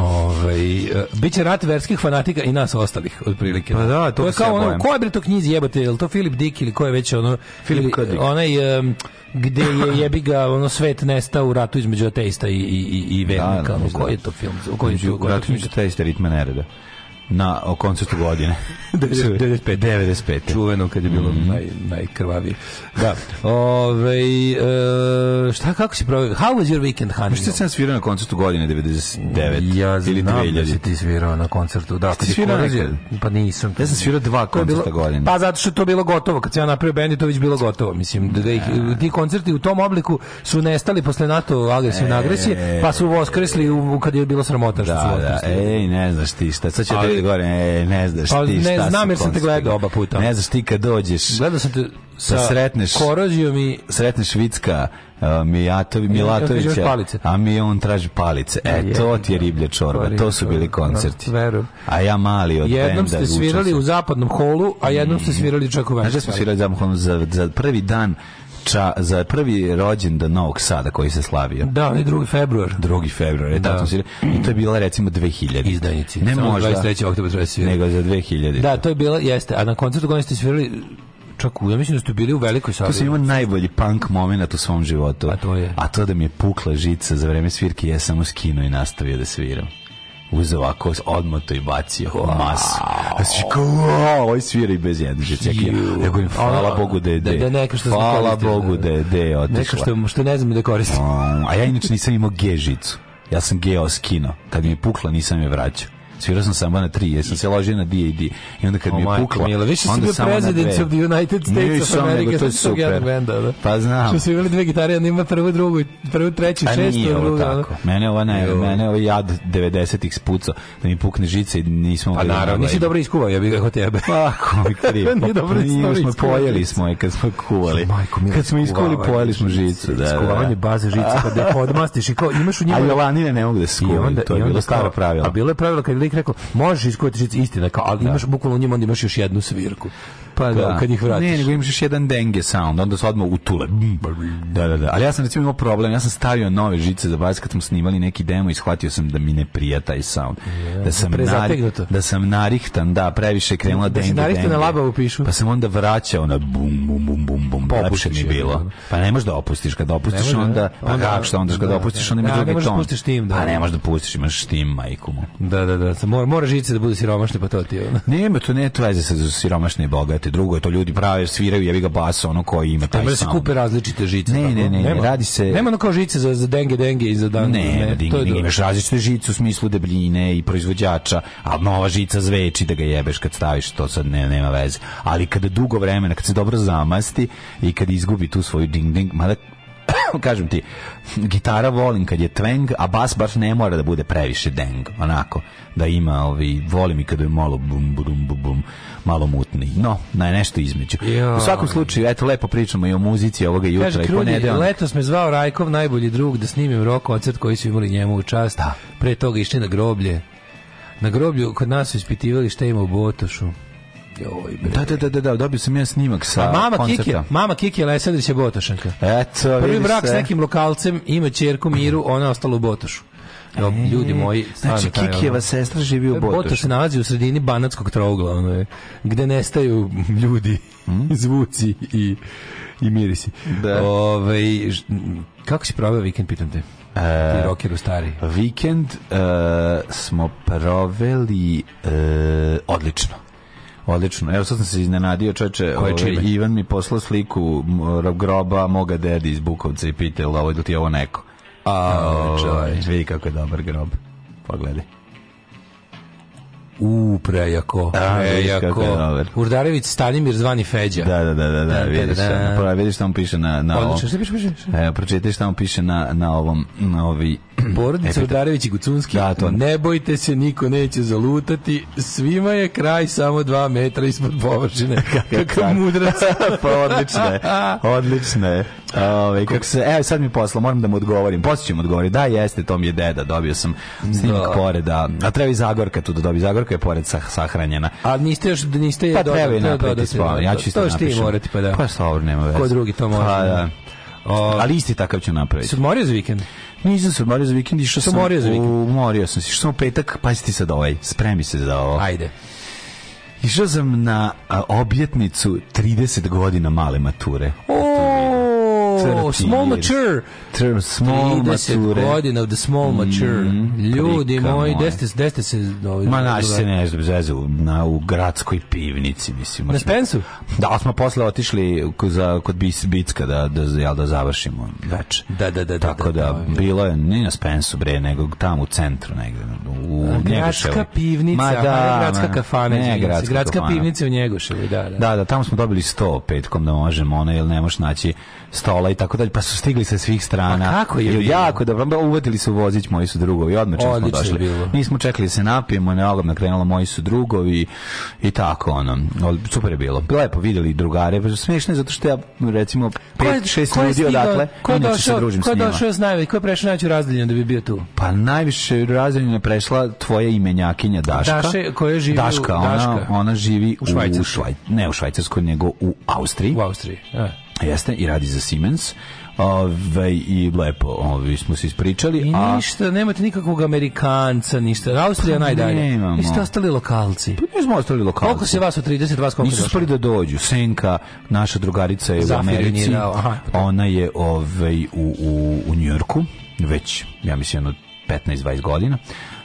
Ovaj e, biće rat verskih fanatika i nas ostalih otprilike. Pa da, da to, to je kao ono, ko je bre to knjizi jebote, jel to Filip Dick ili ko je već ono Filip ili, onaj um, gde je jebi ga ono svet nestao u ratu između ateista i i i, i vernika. Da, da, koji je to film? Koji je to? Ratu između ateista ritma nereda na o koncertu godine. 95. 95. Čuveno kad je bilo mm. naj, najkrvavi Da. ovaj e, šta, kako si provio? How was your weekend, Hanio? Što sam svirao na koncertu godine 99 ja ili 2000? Ja znam da ti svirao na koncertu. Da, kad svirao nekad? Pa nisam. Ja sam svirao dva koncerta godine. Pa zato što to bilo gotovo. Kad se ja napravio bend, to već bilo gotovo. Mislim, da, da ih, e. ti koncerti u tom obliku su nestali posle NATO agresivne e. agresije, pa su voskresli u, kad je bilo sramota što da, su Da, da. ej, ne znaš ti šta. Sad će ili gore? Ne, ne znaš pa, ti šta ne, znam jer sam te gledao oba puta. Ne znaš ti kad dođeš. Gledao sam te sa, pa sa sretneš, korozijom i... Sretneš Vicka, uh, Mijatovi, Milatovića, a mi on traži palice. E, je, to ti je riblja čorba, to su bili da, koncerti. Verujem. A ja mali od Jednom benda, ste svirali u zapadnom holu, a jednom mm. ste svirali čak u Venice. Znaš da smo svirali u zapadnom holu za, za prvi dan ča, za prvi rođendan Novog Sada koji se slavio. Da, on 2. februar. 2. februar, je da. Sam, I to je bila recimo 2000. Izdajnici. Ne Samo možda. 23. oktober da Nego za 2000. Da, to je bila, jeste. A na koncertu koji ste svirali čak u, ja mislim da ste bili u velikoj sali. To sam imao najbolji punk moment u svom životu. A to je. A to da mi je pukla žica za vreme svirke, ja samo skinuo i nastavio da sviram uzeo ovako odmato i bacio u masu. A si kao, ovo ovaj svira i bez jedne žicekija. Ja govorim, hvala Bogu da je de. Da-, da, neka što hvala da. Bogu da je de otišla. Neka što, što ne znam da koristim. A ja inače nisam imao G žicu. Ja sam G oskino. Kad mi je pukla, nisam je vraćao. Svirao sam samo na tri, jer sam se ložio na D&D. I onda kad oh, mi je pukla... Mila, više si bio president of the United States of America, to je super. Benda, da. Pa znam. Što su imali dve gitare, jedna ima prvu, drugu, prvu, treću, pa šestu. Pa ovo tako. Mene ovo ne, mene ovo ovaj jad 90-ih spuco, da mi pukne žice i nismo... Pa da naravno, nisi dobro iskuvao, ja bih ga tebe. Pa, mi krivo. Nije pa dobro pa iskuvao. Pojeli smo je kad smo kuvali. Majko, Mila, kad smo iskuvali, pojeli smo žicu. Da, da, da, Skuvavanje baze žice, pa je podmastiš i kao imaš u njima... A Jolanine ne mogu da skuvi, to je bilo staro pravilo. A bilo je pravilo kad lik rekao, možeš iskuvati žicu, istina, kao, ali da. imaš bukvalno u njima, imaš još jednu svirku. Pa da. Kad ih vratiš. Ne, nego imaš još jedan denge sound, onda se odmah utule. Da, da, da. Ali ja sam recimo imao problem, ja sam stavio nove žice za bas kad smo snimali neki demo i shvatio sam da mi ne prija taj sound. Da, da, sam nari, da sam narihtan, da, previše krenula da denge, denge. na laba upišu. Pa sam onda vraćao na bum, bum, bum, bum, bum. Pa mi bilo. Pa ne možeš da opustiš, kad opustiš Nemoš, onda, pa onda, onda, onda, onda, onda, onda, onda, onda, onda, onda, onda, onda, Da, onda, onda, onda, onda, onda, da. onda, onda, onda, onda, onda, onda, onda, onda, onda, onda, onda, onda, muškaraca. Mora, mora žice da bude siromašne pa to ti. Ono. Nema to ne veze za siromašne i bogate. Drugo je to ljudi prave sviraju jevi ga bas ono koji ima taj. Da se kupe različite žice. Ne, tako. ne, ne, nema. radi se Nema ono kao žice za za denge denge i za dan. Ne, ne, ne, to dinge, imaš različite žice u smislu debljine i proizvođača, a nova žica zveči da ga jebeš kad staviš to sad ne, nema veze. Ali kada dugo vremena, kad se dobro zamasti i kad izgubi tu svoju ding ding, mada kažem ti, gitara volim kad je twang, a bas baš ne mora da bude previše deng, onako, da ima, ovi, volim i kada je malo bum, bum, bum, bum, malo mutni. No, na nešto između. Jo. U svakom slučaju, eto, lepo pričamo i o muzici ovoga jutra Kaže, i ponedeljaka. Letos me zvao Rajkov, najbolji drug, da snimim rock koncert koji su imali njemu u čast. Da. Pre toga išli na groblje. Na groblju kod nas su ispitivali šta ima u Botošu. Joj, da, da, da, da, da, dobio sam ja snimak sa A mama koncerta. Kiki, mama Kiki je Lesandrića Botošanka. Eto, Prvi brak se. s nekim lokalcem ima čerku Miru, ona je ostala u Botošu. Jo, e, ljudi moji, znači Kikijeva sestra živi u Botošu. Botoš se nalazi u sredini Banatskog trougla, ono je, gde nestaju ljudi, mm? zvuci i, i mirisi. Da. Ove, kako si proveo vikend, pitam te? Uh, Ti rokeru stari. Vikend uh, smo proveli uh, odlično. Odlično. Evo sad sam se iznenadio, čoveče, ovaj, Ivan mi poslao sliku groba moga dede iz Bukovca i pitao, ovo ti ovo neko? A, ovaj, čovječ, vidi kako je dobar grob. Pogledaj. U, prejako, prejako. Urdarević Stanimir zvani Feđa. Da, da, da, da, da, vidiš, da, da. vidiš tamo piše na, na Odlično, ovom. piše, piše, E, pročitaj šta mu piše na, na ovom, na ovi... Porodica Urdarević i Gucunski, da, to. ne bojte se, niko neće zalutati, svima je kraj samo dva metra ispod površine. Kakav mudrac. pa odlično je, odlično je. Ove, kako se, evo sad mi posla, moram da mu odgovorim. Poslije ću mu odgovoriti. Da, jeste, to mi je deda, dobio sam snimak pored, da. A treba i Zagorka tu da dobi. Zagorka je pored sah, sahranjena. A niste još, niste pa je pa dodati. Pa treba je napriti spavno. Ja ću isto napišem. To što ti morate, pa da. Pa sa nema veze. Ko drugi to može. Pa da. O, ali isti takav ću napraviti. Se odmorio za vikend? Nisam se odmorio za vikend, išao sam. Morio za vikend. Umorio sam se. Što sam u petak, paziti sad ovaj. Spremi se za ovo. Ajde. Išao sam na a, objetnicu 30 godina male mature. O, crti. Small mature. Term small 30 mature. godina of the small mature. Mm, Ljudi moji, deste, deste se... No, ovaj, Ma naš se ne znam, na, u gradskoj pivnici, mislim. Na Spensu? Da, smo posle otišli za, kod Bicka da, da, da, da završimo več. Da, da, da, da. Tako da, da, da, da bilo je, ne na Spensu, bre, nego tamo u centru negde. U, A, gradska pivnica, da, Ma, da, gradska kafana. Ne, gradska, gradska pivnica u Njegoševi, da, da. Da, da, tamo smo dobili sto petkom da možemo, ono, jel ne možeš naći stola i tako dalje, pa su stigli sa svih strana. Pa kako je bilo? Jako dobro, uvodili su vozić, moji su drugovi, odmah čim smo došli. Nismo čekali da se napijemo, neolovno krenula, moji su drugovi i tako ono. Super je bilo. Lepo pa videli drugare, pa smiješno je zato što ja recimo pet, šest ljudi odatle, ko je došao, družim ko je došao s najveći, ko je prešao najveću razdeljenju da bi bio tu? Pa najviše je prešla tvoja imenjakinja Daška. Daše, koja živi Daška, u, Daška. Ona, ona živi u, u Švajcarskoj. Ne u Švajcarskoj, nego u Austriji. U Austriji, ja. E. Jeste, i radi za Siemens. Ove, ovaj, I lepo, ovi smo se ispričali. I a... ništa, nemate nikakvog Amerikanca, ništa. Austrija pa, najdalje. Nemamo. Jeste ostali lokalci. Pa nismo ostali lokalci. Koliko se vas od 30, vas koliko Nisu uspeli da dođu. Senka, naša drugarica je Zafir u Americi. Je Ona je ovaj, u, u, u Njorku, već, ja mislim, jedno 15-20 godina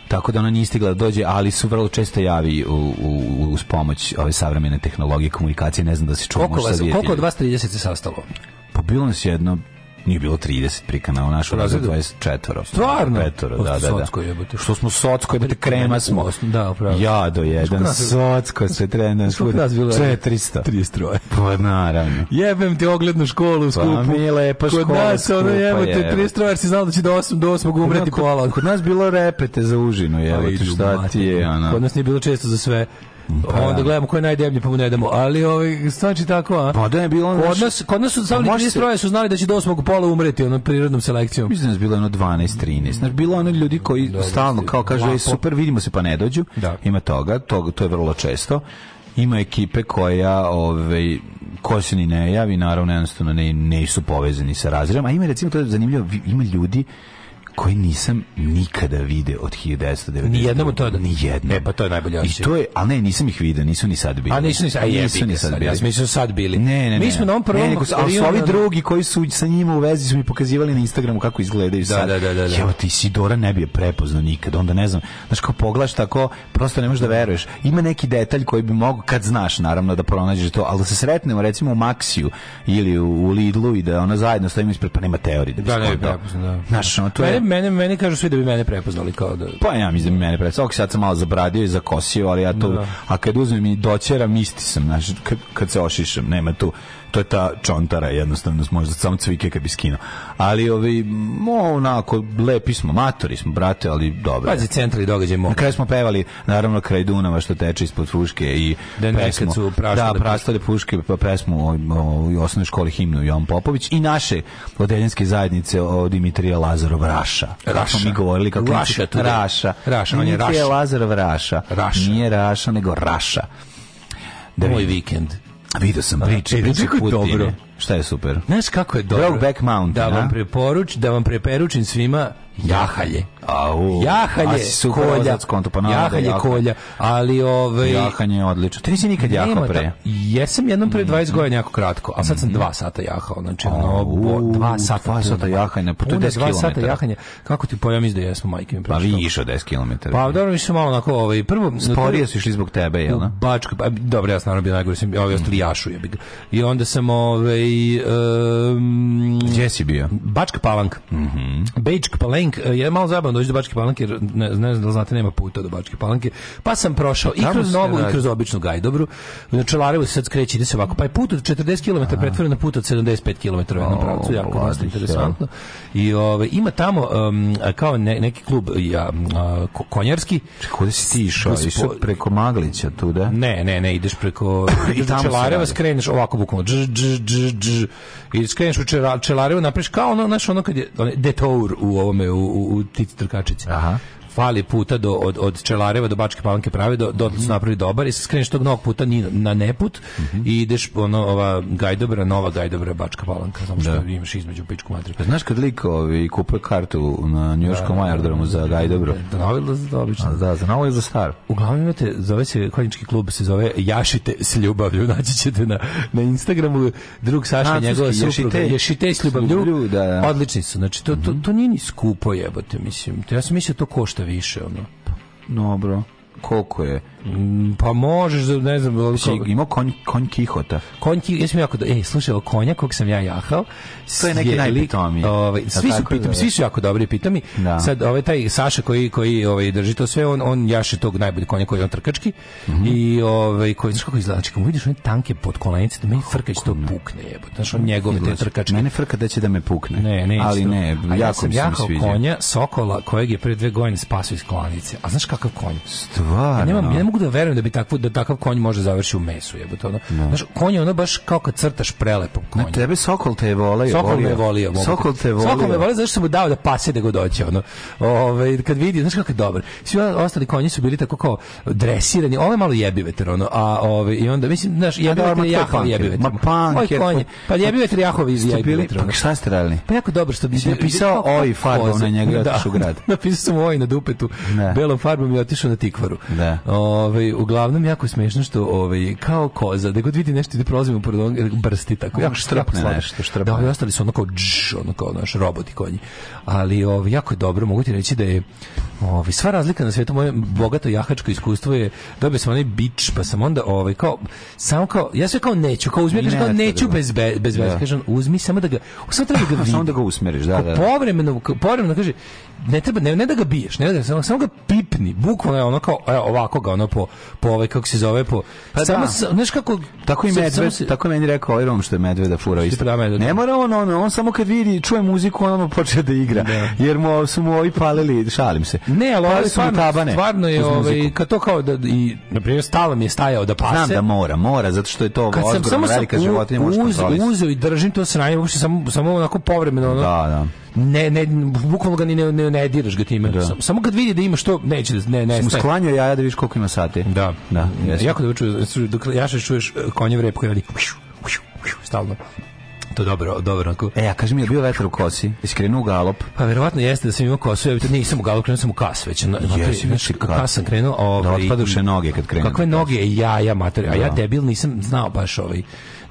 tako da ona nije stigla da dođe, ali su vrlo često javi u, u, uz pomoć ove savremene tehnologije komunikacije, ne znam da se čuo. Koliko, vas, koliko od vas 30 se sastalo? Pa bilo nas jedno nije bilo 30 prikana, u našo razredu 24. Stvarno? Petoro, pa da, da, da. Socko jebote. Što smo socko jebote, krema smo. Da, upravo. Ja do jedan, socko se trena. Što nas bilo? 400. 33. Pa naravno. Jebem ti oglednu školu u pa skupu. Pa mi je lepa škola. Kod nas ono jebote, 33, jer si znao da će do 8, do 8 umreti pola. Kod nas bilo repete za užinu, jebote, pa šta ti je, Kod nas nije bilo često za sve. Pa, da. onda gledamo ko je najdeblji pa mu ne damo. Ali ovaj znači tako, a? Pa da je bilo ono kod nas kod nas su samo ljudi stroje su znali da će do osmog pola umreti onom prirodnom selekcijom. Mislim da je bilo jedno 12 13. Znači bilo ono ljudi koji da, da stalno da, kao kaže Lapo. super vidimo se pa ne dođu. Da. Ima toga, to to je vrlo često ima ekipe koja ovaj ko se ni ne javi naravno jednostavno ne, nisu povezani sa razredom a ima recimo to je zanimljivo ima ljudi koje nisam nikada vide od 1990. Ni jednom to Ni jedno. E, pa to je najbolje I to je, a ne, nisam ih video, nisu ni sad bili. A nisu ni sad, a jesu ni sad bili. Ja sam mislio da sad bili. Ne, ne, ne. Mi smo na ovom prvom... Ne, nego, su ovi drugi koji su sa njima u vezi su mi pokazivali na Instagramu kako izgledaju da, sad. Da, da, da. da. Evo ti Sidora ne bi je prepoznao nikad, onda ne znam. Znaš, kao pogledaš tako, prosto ne možeš da veruješ. Ima neki detalj koji bi mogo, kad znaš naravno da pronađeš to, al da se sretnemo recimo u Maxiju ili u, u Lidlu i da ona zajedno stojimo ispred, pa nema teorije da bi da, ne, da. Znaš, ono, to je mene, meni kažu svi da bi mene prepoznali kao da... Pa ja mislim da bi mene prepoznali. Ok, sad sam malo zabradio i zakosio, ali ja to... Da. A kad uzmem i doćeram, isti sam, znaš, kad, kad se ošišem nema tu to je ta čontara jednostavno možda samo cvike kad bi skinuo ali ovi mo onako lepi smo matori smo brate ali dobro pazi centrali događaj mo na kraju smo pevali naravno kraj Dunava što teče ispod Fruške i da pesmu, su praštale da praštale puške pa pesmu o, o, o osnovnoj školi himnu Jovan Popović i naše odeljenske zajednice od Dimitrija Lazarov Raša Raša mi govorili kako Raša Raša Raša on je Raša Lazarov Raša Raša nije Raša nego Raša Moj da vikend. Vidio sam pa, priče, e, priče Kutine. Dobro. Šta je super? Znaš kako je dobro? Brokeback Mountain, Da vam preporuč, da vam preporučim svima jahalje. Au. Jahalje, a kolja. Konto, pa da jahalje, jaka. kolja. Ali ovaj jahanje je odlično. Ti nisi nikad jaha pre. Ta, jesam jednom pre 20 mm -hmm. godina jako kratko, a sad sam 2 mhm. sata jahao, znači ono 2 sata, 2 sata jahanja, po 10 km. 2 sata jahanja. Kako ti pojam izde, jesmo majke mi prošlo. Pa vi išao 10 km. Pa dobro, mi išao malo onako ovaj prvo sporije su išli zbog tebe, jel' da? Bačko, pa dobro, ja sam naravno bio najgore, sam ovaj ostali jašu jebi. I onda sam ovaj um, Gdje si bio? Bačka Palanka. Mhm. Mm Bečka Palanka, je malo zabavno doći do Bačke Palanke, jer ne, ne znam da znate, nema puta do Bačke Palanke. Pa sam prošao i kroz Novu i kroz običnu Gajdobru. Na Čelarevu se sad skreće, ide se ovako. Pa je put od 40 km pretvoren na put od 75 km o, na pravcu, jako dosta interesantno. I ove, ovaj, ima tamo um, kao ne, neki klub ja, uh, konjarski. Čekaj, si ti išao? Ispo... preko Maglića tu, da? Ne, ne, ne, ideš preko... I tamo do Čelareva, skreneš ovako bukvalno. Dž, dž, dž, dž, i skreneš u čelar, čelarevu, napraviš kao ono, znaš, ono kad je, detour u ovome, u, u, u trkačici. Aha fali puta do, od, od Čelareva do Bačke Palanke prave, do, do su mhm. napravili dobar i se skreneš tog novog puta ni na neput mm -hmm. i ideš ono, ova Gajdobra, nova Gajdobra, Bačka Palanka, samo što da. imaš između pičku Pa, Znaš kad likovi kupuje kartu na Njuškom da, da, da, aerodromu za Gajdobru? Da, da, novi za obično. Da, za novi za star. Uglavnom imate, zove se, konjički klub se zove Jašite s ljubavlju, naći ćete na, na Instagramu drug Saša i njegova supruga. ješite s ljubavlju, da, da. odlični su, znači to, to, to nije ni skupo jebote, mislim. Ja sam mislio to košta ništa više, ono. Dobro. Koliko je? Mm, pa možeš, ne znam... Si ko... imao konj, konj Kihota? Konj Kihota, jesam jako... ej, E, slušaj, o konja kog sam ja jahao... To je neki najpitomiji. Ovaj, svi, su pitom, svi su jako dobri pitomi. Da. Sad, ovaj taj Saša koji, koji ovaj, drži to sve, on, on jaše tog najbolje konja koji je on trkački. Mm -hmm. I, ovaj, koji, znaš kako izgleda? Znači, kako vidiš one tanke pod kolenice, da meni frkać to pukne, jebote. Znaš, on njegove te trkačke. Mene frka da će da me pukne. Ne, ne, ali ne, ja sam jahao konja, sokola, kojeg je pre dve godine spasio iz klanice. A znaš kakav konj? Stvarno? Ja nemam, ja nemam mogu da verujem da bi takvu, da takav konj može završiti u mesu, jebote ono. No. Da. Znaš, konj je ono baš kao kad crtaš prelepog konja. Na tebe Sokol te je volio. Sokol volio. me volio. Sokol te volio. Sokol me volio zato što mu dao da pase da go dođe, ono. Ove, kad vidi, znaš kako je dobar. Svi ostali konji su bili tako kao dresirani. Ove malo jebi veter, ono. A ove, i onda, mislim, znaš, jebi veter je jahov jebi veter. Ma punk je. Konje. Pa jebi veter jahov iz jebi veter. Pa šta ste radili? Pa jako dobro što bi... Si napisao oj farbom na njega i da. otišu grad. Napisao sam oj na dupetu. Da. Belom farbom i otišao na tikvaru. Da. Ovaj uglavnom jako smešno što ovaj kao koza da god vidi nešto ide da prozimo pored brsti tako jako strapne nešto štrapne. Da, ovi ostali su ono kao onako ono naš roboti konji. Ali ovaj jako je dobro, mogu ti reći da je Ovi, sva razlika na svetu, moje bogato jahačko iskustvo je, dobio sam onaj bič, pa sam onda, ovaj, kao, samo kao, ja sve kao neću, kao uzmi, ne, kao neću da. bez, bez, bez, da. kažem, uzmi samo da ga, samo treba da ga vidim. samo da ga usmeriš, da, da, da. Povremeno, povremeno, kaže, ne treba, ne, ne da ga biješ, ne da samo, samo ga pipni, bukvalno je ono kao, evo, ovako ga, ono po, po ovaj, kako se zove, po, pa samo, da. znaš kako, tako i medved, se, tako je meni rekao, ovaj rom što je medveda furao isto. Da, ne mora on, on, on, on samo kad vidi, čuje muziku, on počne da igra, jer mu, su mu ovi palili, šalim se Ne, ali ovo stvarno, tabane, stvarno je, ovaj, kad to kao da, i, na primjer, stalo mi je stajao da pase. Znam da mora, mora, zato što je to kad odgovorno sam samo velika u, životinja, uz, može uzeo i držim to sranje, uopšte samo, samo onako povremeno, ono, da, da ne, ne, bukvalno ga ni ne, ne, ne diraš ga time. Da. Sam, samo kad vidi da ima što, neće da ne, ne. Mu sklanjao jaja da vidiš koliko ima sati. Da. Da. Jako da čuješ, dok jašeš čuješ konjev rep koji radi. Stalno to dobro, dobro. E, a kaži mi, je bio vetar u kosi? Iskrenu u galop? Pa verovatno jeste da sam imao kosu, ja nisam u galop, krenuo sam u kas već. Na, Jesi, znači, u znači, kas sam krenuo. Da ovaj, da otpaduše noge kad krenuo. Kakve noge? Da. Ja, ja mater, a ja da. debil nisam znao baš ovaj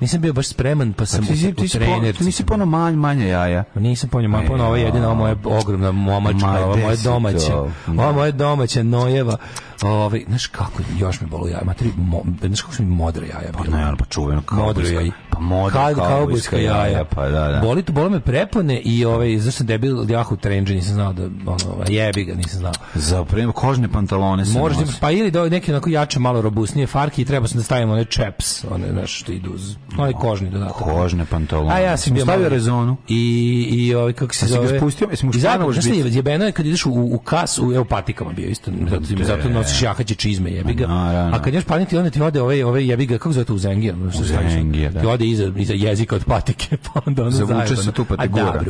nisam bio baš spreman, pa sam znači, ti, ti, u trener. Po, nisi ponao manj, manje jaja? Pa nisam ponio manje, ponao ovo jedina, ovo moja ogromna momačka, ovo moja domaća. ovo moje domaće nojeva. Ovaj, znaš kako, još mi bolu jaja, materi, mo, znaš kako su mi modre jaja bila. Pa naravno, pa čuveno kao jaja. Pa modre kao, kao jaja. Pa da, da. Boli, bolo me prepone i ovaj, zašto debil jahu trenđe, nisam znao da, ono, jebi ga, nisam znao. Za prema kožne pantalone se Možda, pa ili da neke onako jače, malo robustnije farki i treba sam da stavim one čeps, one, znaš, što idu, uz, onaj kožne dodatak. Kožne pantalone. A ja sam bio stavio rezonu. I, i ovaj, kako se zove... Spustio, I zapravo, znaš, jebeno je kad ideš u, u kas, u, evo, patikama bio isto, da, zato, zato hoćeš jahaće čizme, jebi ga. Da, da, da. A kad još paniti, onda ti ode ove, ove jebi ga, kako zove to u Zengija? Što Zengija, da. Ti ode iza, iza jezika od patike, pa onda ono zajedno. Zavuče se tu pa te gura.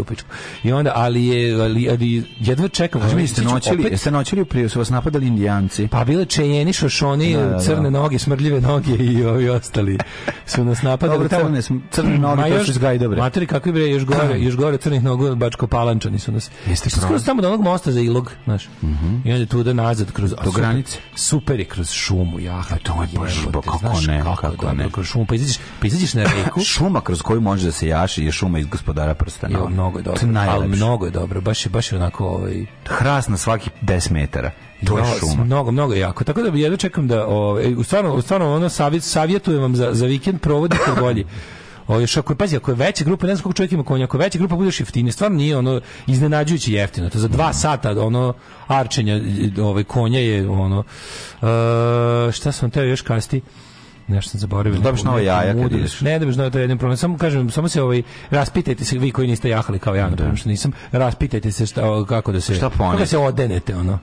I onda, ali je, ali, ali jedva čekam. Znači, jeste noćili, opet... jeste noćili prije, su vas napadali indijanci? Pa bile čejeni, šošoni, da, da, crne noge, smrdljive noge i ovi ostali su nas napadali. Dobro, crne, crne noge, to su zgaj dobre. Materi, kakvi bre, još gore, još gore crnih nogu, bačko palančani su nas. Jeste Skoro samo do onog mosta za Ilog, znaš. Mhm. I onda tu da nazad kroz... Do granice ulice. Super je kroz šumu, ja. A to je baš kako ne, kako, ne. Kroz šumu pa izađeš, pa izađeš na reku. šuma kroz koju možeš da se jaši je šuma iz gospodara prstena. Jo, mnogo je dobro. Al mnogo je dobro, baš je baš je onako ovaj hrast na svaki 10 metara. To je šuma. Mnogo, mnogo jako. Tako da jedva čekam da, ovaj, e, stvarno, stvarno ono savjet, savjetujem vam za, za vikend provodite bolji. O, još ako, pazi, ako je veća grupa, ne znam koliko čovjek ima konja, ako je veća grupa budeš jeftinije, stvarno nije ono iznenađujuće jeftino. To za dva sata ono arčenja ovaj, konja je ono... Uh, šta sam teo još kasti? nešto sam zaboravio. Dobiš da nova jaja kad ideš. Ne, da biš nova, to je jedan problem. Samo kažem, samo se ovaj raspitajte se vi koji niste jahali kao ja, na da. primjer, što nisam. Raspitajte se šta, kako da se šta kako da se odenete ono.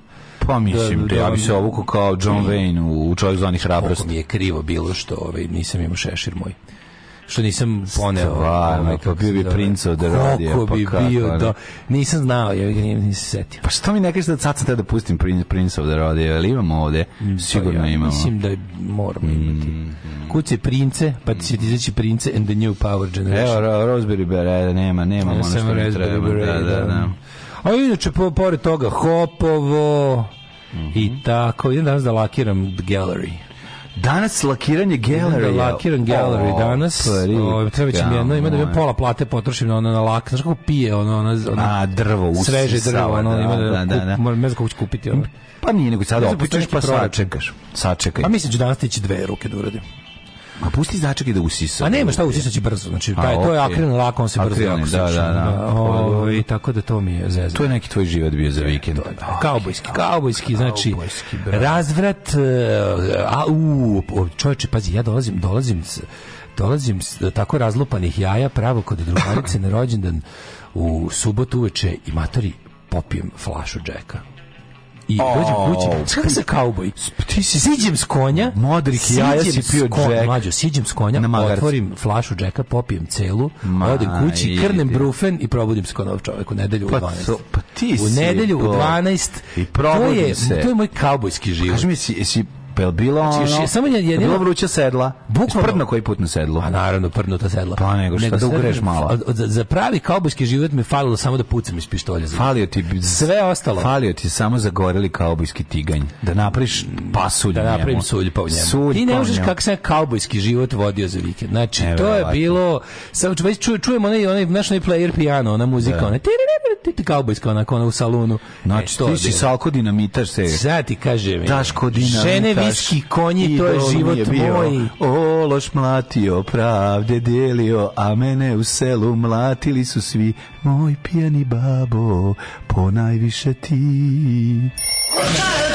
Pa mislim, da, ja bi se ovuku kao John Wayne u, u čovjek zvani hrabrost. Kako mi je krivo bilo što ovaj, nisam imao šešir moj što nisam poneo. Stvarno, pa bio bi princ od radija. Pa kako bi pa bio, da. Nisam znao, ja nisam se setio. Pa što mi ne kažeš da sad sam da pustim princ od radija, ali imamo ovde, mm, pa sigurno ja, imamo. Mislim da moramo imati. Mm, mm-hmm. Kuce prince, pa će ti izaći prince and the new power generation. Evo, Raspberry Beret, nema, nema ono što mi treba. Da, da, da, da. A inače, po, pored toga, Hopovo, Mm -hmm. I mhm. tako, idem danas da lakiram gallery. Danas lakiranje gallery. Da, lakiran gallery oh, danas. Ovaj treba će mi jedno, ima da bi pola plate potrošim na ono na lak. Znaš kako pije ono, ona ona drvo, usisa, sveže drvo, ono da, ima da, da, da, da. da. Moram kako ću kupiti ono. Pa nije nego sad opičeš pa sačekaš. Sačekaj. Pa mislim da danas ti će dve ruke da uradim. Ma pusti začek i da usisa. A pa nema šta usisaći brzo, znači A, taj, to je okay. akren lako, on se brzo akren, da, da, da, da. O, i tako da to mi je zezno. To je neki tvoj život bio za vikend. Kaubojski, kaubojski, znači kaubojski, razvrat, eh, a u, čovječe, pazi, ja dolazim, dolazim, dolazim tako razlupanih jaja pravo kod drugarice na rođendan u subotu uveče i matori popijem flašu džeka i oh, dođem kući. Kako se kauboj? Ti si siđem s konja. Modrik ja, jaja si pio džek. Mlađo, siđem s konja, na otvorim flašu džeka, popijem celu, Ma, odem kući, jedi. krnem brufen i probudim se konov čovjek u nedelju pa, u 12. To, pa ti si U nedelju to. u 12. I probudim to je, se. To je moj kaubojski život. Kaži mi, si, si Pel pa znači, je bilo ono... Znači, samo je jedino... Bilo vruća sedla. Bukvalno. Prdno koji put na sedlu. A pa naravno, prdnuta sedla. Pa nego što nego da, da ugreš malo. Za, pravi kaubojski život mi falilo samo da pucam iz pištolja. Falio ti... Sve ostalo. Falio ti samo zagoreli kaubojski tiganj. Da napraviš pasulj Da napravim sulj pa u njemu. Sulj ti ne pa možeš kako sam kaubojski život vodio za vikend. Znači, ne, to je bilo... Sa, već ču, čujem onaj, onaj, naš onaj player piano, ona muzika, da. ona... Ti, ti, ti kaubojska, onako, ona u salunu. Znači, e, ti si salko dinamitaš se. Sad ti kažem. Daško dinamitaš viski, konji, to je život moj. Ološ mlatio, pravde delio, a mene u selu mlatili su svi. Moj pijani babo, ponajviše ti.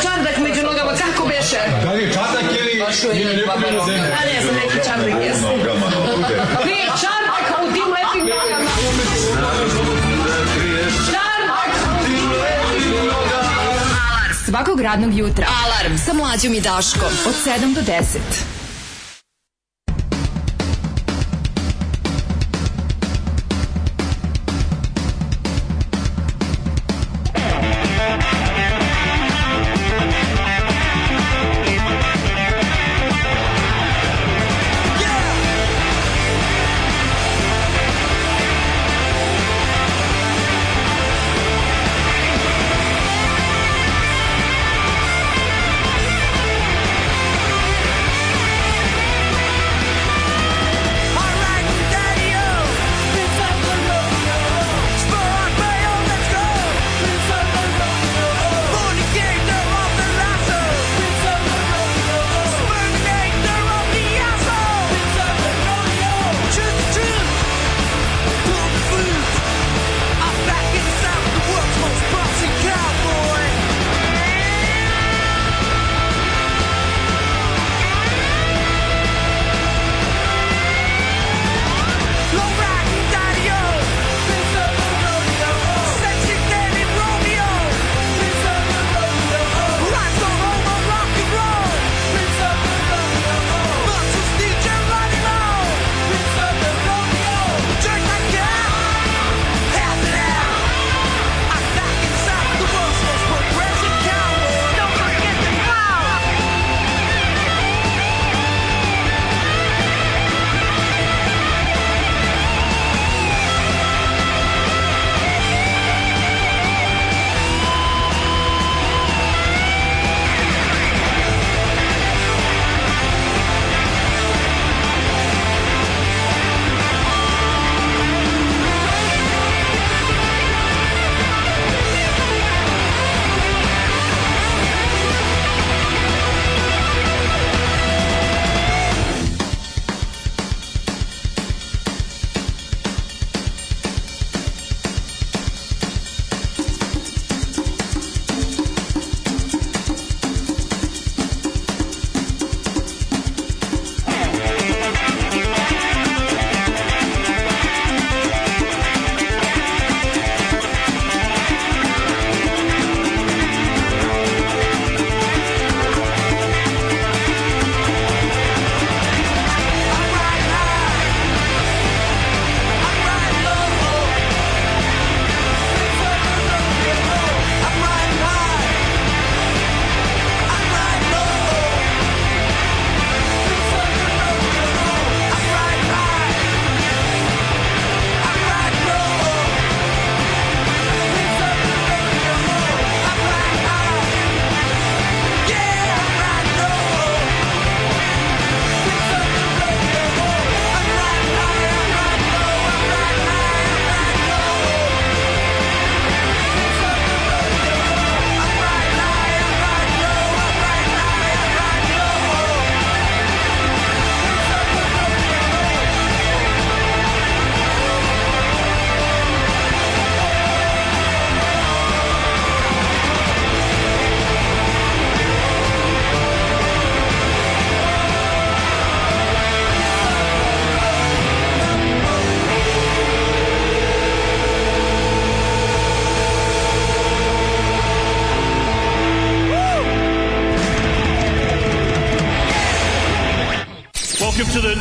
čardak među nogama, kako beše? Da li je čardak ili... Pa svakog radnog jutra. Alarm sa mlađom i Daškom od 7 do 10.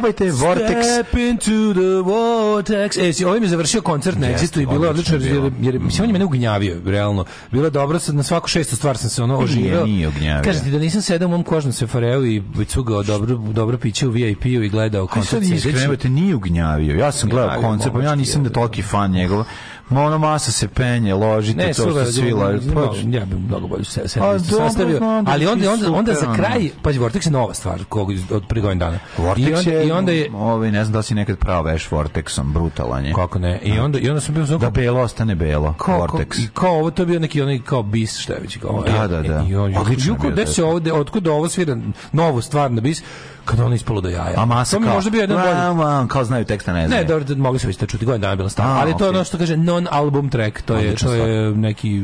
probajte Vortex. Step into the Vortex. E, si, ovim je završio koncert na Exitu i bilo je odlično, jer, jer mislim, on je mene ugnjavio, realno. Bilo je dobro, sad na svaku šestu stvar sam se ono oživio. Pa nije, nije ugnjavio. Kažete da nisam sedao u mom kožnom sefareu i cugao dobro, dobro piće u VIP-u i gledao koncert. Aj sad iskreno, nije ugnjavio. Ja sam gledao koncert, pa ja nisam da toliki fan njegova. Ono masa se penje, loži ne, to super, što svi loži. Pa- ja bih mnogo bolje se, se A, sastavio. Znam, da ali onda, onda, onda za kraj, pazi, Vortex je nova stvar kog, od pre dana. Vortex I onda, je, i onda je, ovaj, ne znam da si nekad pravo veš Vortexom, brutalan je. Kako ne? I onda, i onda sam bio znam... Da belo ostane belo, kao, Vortex. I kao ovo, to je bio neki onaj kao bis, šta je već. Kao, da, da, da. I on, Odlično juko, bio. Juko, se ovde, otkud ovo svira novu stvar na bis, kad ono ispalo do jaja. A masa to mi kao, možda bio jedan bolji. Ma, kao znaju teksta, ne znaju. Ne, dobro, da, mogli su isto čuti, godin dana bila stala. ali to je okay. ono što kaže non-album track, to, je, to je neki